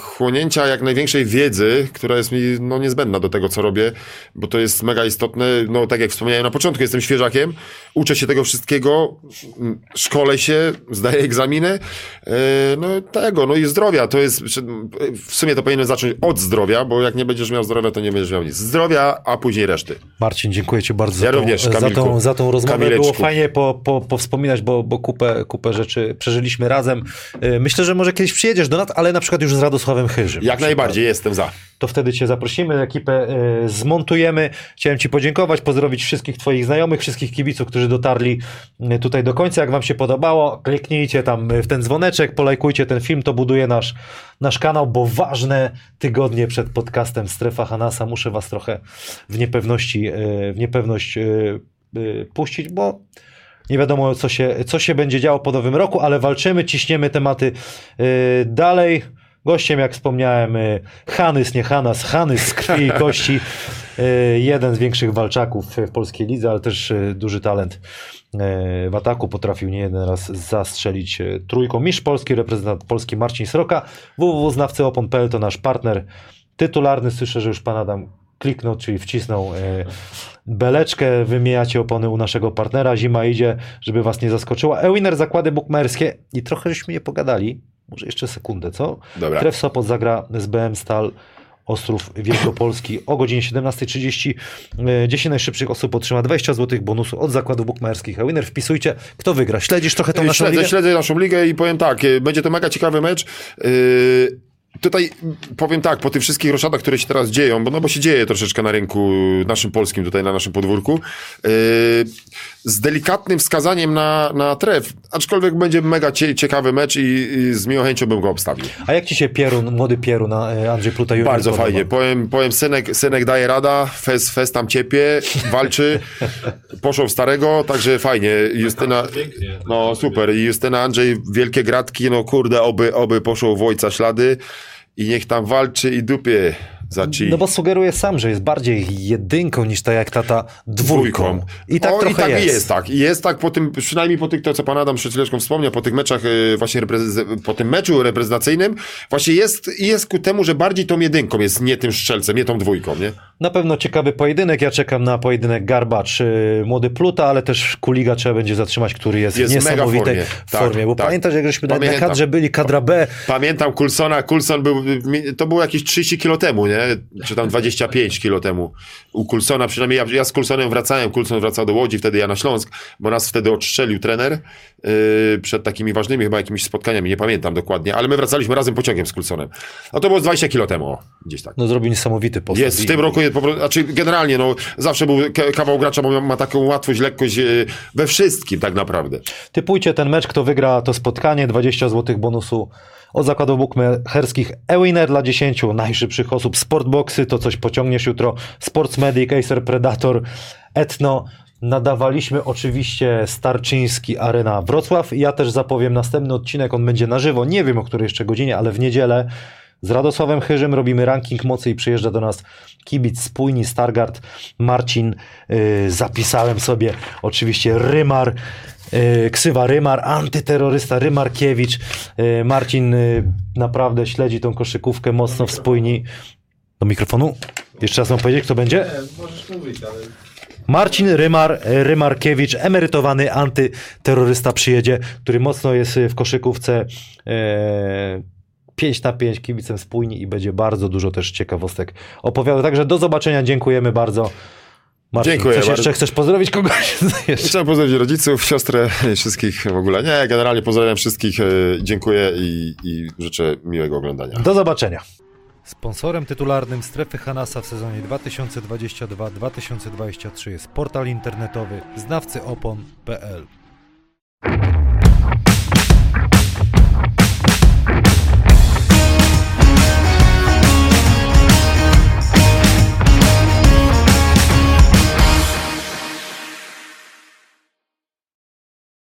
Speaker 2: chłonięcia jak największej wiedzy, która jest mi no, niezbędna do tego, co robię, bo to jest mega istotne. No tak jak wspomniałem na początku, jestem świeżakiem, uczę się tego wszystkiego, m, szkolę się, zdaję egzaminy, yy, no tego, no i zdrowia, to jest, w sumie to powinienem zacząć od zdrowia, bo jak nie będziesz miał zdrowia, to nie będziesz miał nic. Zdrowia, a później reszty.
Speaker 1: Marcin, dziękuję Ci bardzo
Speaker 2: Ja
Speaker 1: za, tą,
Speaker 2: również,
Speaker 1: za,
Speaker 2: Kamilku.
Speaker 1: tą, za tą rozmowę.
Speaker 2: Kamileczku.
Speaker 1: Było fajnie po, po, powspominać, bo, bo kupę, kupę rzeczy przeżyliśmy razem. Yy, Myślę, że może kiedyś przyjedziesz do nas, ale na przykład już z Radosławem Chyżym.
Speaker 2: Jak najbardziej, jestem za.
Speaker 1: To wtedy Cię zaprosimy, ekipę yy, zmontujemy. Chciałem Ci podziękować, pozdrowić wszystkich Twoich znajomych, wszystkich kibiców, którzy dotarli yy, tutaj do końca. Jak Wam się podobało, kliknijcie tam yy, w ten dzwoneczek, polajkujcie ten film, to buduje nasz, nasz kanał, bo ważne tygodnie przed podcastem Strefa Hanasa muszę Was trochę w niepewności, yy, w niepewność puścić, bo nie wiadomo, co się, co się będzie działo po nowym roku, ale walczymy, ciśniemy tematy yy, dalej. Gościem, jak wspomniałem, yy, Hanys, nie Hanas, Hanys z krwi i kości. Yy, jeden z większych walczaków w polskiej lidze, ale też yy, duży talent w ataku. Potrafił nie jeden raz zastrzelić trójką. Mistrz Polski, reprezentant Polski Marcin Sroka. www.znawcyopon.pl to nasz partner tytularny. Słyszę, że już pan Adam kliknął, czyli wcisnął beleczkę, wymieniacie opony u naszego partnera, zima idzie, żeby was nie zaskoczyła. Ewiner zakłady bukmerskie i trochę żeśmy nie pogadali, może jeszcze sekundę, co?
Speaker 2: Dobra.
Speaker 1: Tref Sopot zagra z BM Stal Ostrów Wielkopolski o godzinie 17.30. E, 10 najszybszych osób otrzyma 20 zł bonusu od zakładów bukmaerskich. Ewiner, wpisujcie, kto wygra. Śledzisz trochę tą naszą
Speaker 2: śledzę,
Speaker 1: ligę?
Speaker 2: śledzę naszą ligę i powiem tak, y, będzie to mega ciekawy mecz. Yy, Tutaj powiem tak, po tych wszystkich roszadach, które się teraz dzieją, bo, no bo się dzieje troszeczkę na rynku naszym polskim, tutaj na naszym podwórku, yy, z delikatnym wskazaniem na, na tref, aczkolwiek będzie mega cie, ciekawy mecz i, i z miłą chęcią bym go obstawił.
Speaker 1: A jak ci się Pierun, młody Pierun, e, Andrzej Pluta Junior
Speaker 2: Bardzo
Speaker 1: podoba?
Speaker 2: fajnie. Powiem, powiem synek, synek daje rada, fest, fest tam ciepie, walczy, poszło w starego, także fajnie. Justyna,
Speaker 4: Pięknie.
Speaker 2: no super. I Justyna Andrzej, wielkie gratki, no kurde, oby, oby poszło w ojca ślady i niech tam walczy i dupie. Zaci...
Speaker 1: No bo sugeruje sam, że jest bardziej jedynką niż tak jak tata dwójką. I tak
Speaker 2: o,
Speaker 1: trochę
Speaker 2: i tak
Speaker 1: jest.
Speaker 2: jest. tak. I jest tak po tym, przynajmniej po tych, to co pan Adam przed chwileczką wspomniał, po tych meczach, y, właśnie po tym meczu reprezentacyjnym, właśnie jest, jest ku temu, że bardziej tą jedynką jest, nie tym strzelcem, nie tą dwójką, nie?
Speaker 1: Na pewno ciekawy pojedynek. Ja czekam na pojedynek Garbacz, yy, młody Pluta, ale też Kuliga trzeba będzie zatrzymać, który jest,
Speaker 2: Jest
Speaker 1: w niesamowitej
Speaker 2: formie.
Speaker 1: formie.
Speaker 2: Tak,
Speaker 1: bo
Speaker 2: tak.
Speaker 1: pamiętasz, jak żeśmy na- na
Speaker 2: Pamiętam.
Speaker 1: kadrze byli, kadra B,
Speaker 2: Pamiętam Coulsona, Coulson był, to było jakieś 30 kilo temu, nie? Czy tam 25 kilo temu. U Coulsona, przynajmniej ja, ja z Coulsonem wracałem, Coulson wracał do Łodzi, wtedy ja na Śląsk, bo nas wtedy odstrzelił trener yy, przed takimi ważnymi chyba jakimiś spotkaniami, nie pamiętam dokładnie, ale my wracaliśmy razem pociągiem z Coulsonem. No to było z 20 kilo temu, o, gdzieś tak.
Speaker 1: no zrobił niesamowity postęp.
Speaker 2: Jest, w tym roku jest po prostu, znaczy generalnie, no, zawsze był ka- kawał gracza, bo ma taką łatwość, lekkość yy, we wszystkim tak naprawdę.
Speaker 1: Typujcie ten mecz, kto wygra to spotkanie, 20 zł bonusu od zakładów bukmacherskich Ewiner dla 10 najszybszych osób, Sportboxy, to coś pociągniesz jutro, Sportsmedic, Acer Predator, Etno. Nadawaliśmy oczywiście Starczyński Arena Wrocław. Ja też zapowiem następny odcinek, on będzie na żywo, nie wiem o której jeszcze godzinie, ale w niedzielę. Z Radosławem Chyżym robimy ranking. Mocy i przyjeżdża do nas kibic spójni Stargard. Marcin. Yy, zapisałem sobie oczywiście Rymar, ksywa Rymar, antyterrorysta Rymarkiewicz. Yy, Marcin yy, naprawdę śledzi tą koszykówkę mocno w spójni. Do mikrofonu? Jeszcze raz mam powiedzieć, kto będzie?
Speaker 4: Nie, możesz mówić, ale
Speaker 1: Marcin Rymar, Rymarkiewicz, emerytowany antyterrorysta przyjedzie, który mocno jest w koszykówce. E, 5 na 5 kibicem spójni i będzie bardzo dużo też ciekawostek opowiadał. Także do zobaczenia, dziękujemy bardzo. Marcin,
Speaker 2: Dziękuję
Speaker 1: coś
Speaker 2: bardzo.
Speaker 1: jeszcze chcesz pozdrowić kogoś? Jeszcze.
Speaker 2: Chciałem pozdrowić rodziców, siostrę, wszystkich w ogóle. Nie, generalnie pozdrawiam wszystkich, e, dziękuję i, i życzę miłego oglądania.
Speaker 1: Do zobaczenia. Sponsorem tytularnym Strefy Hanasa w sezonie 2022-2023 jest portal internetowy znawcyopon.pl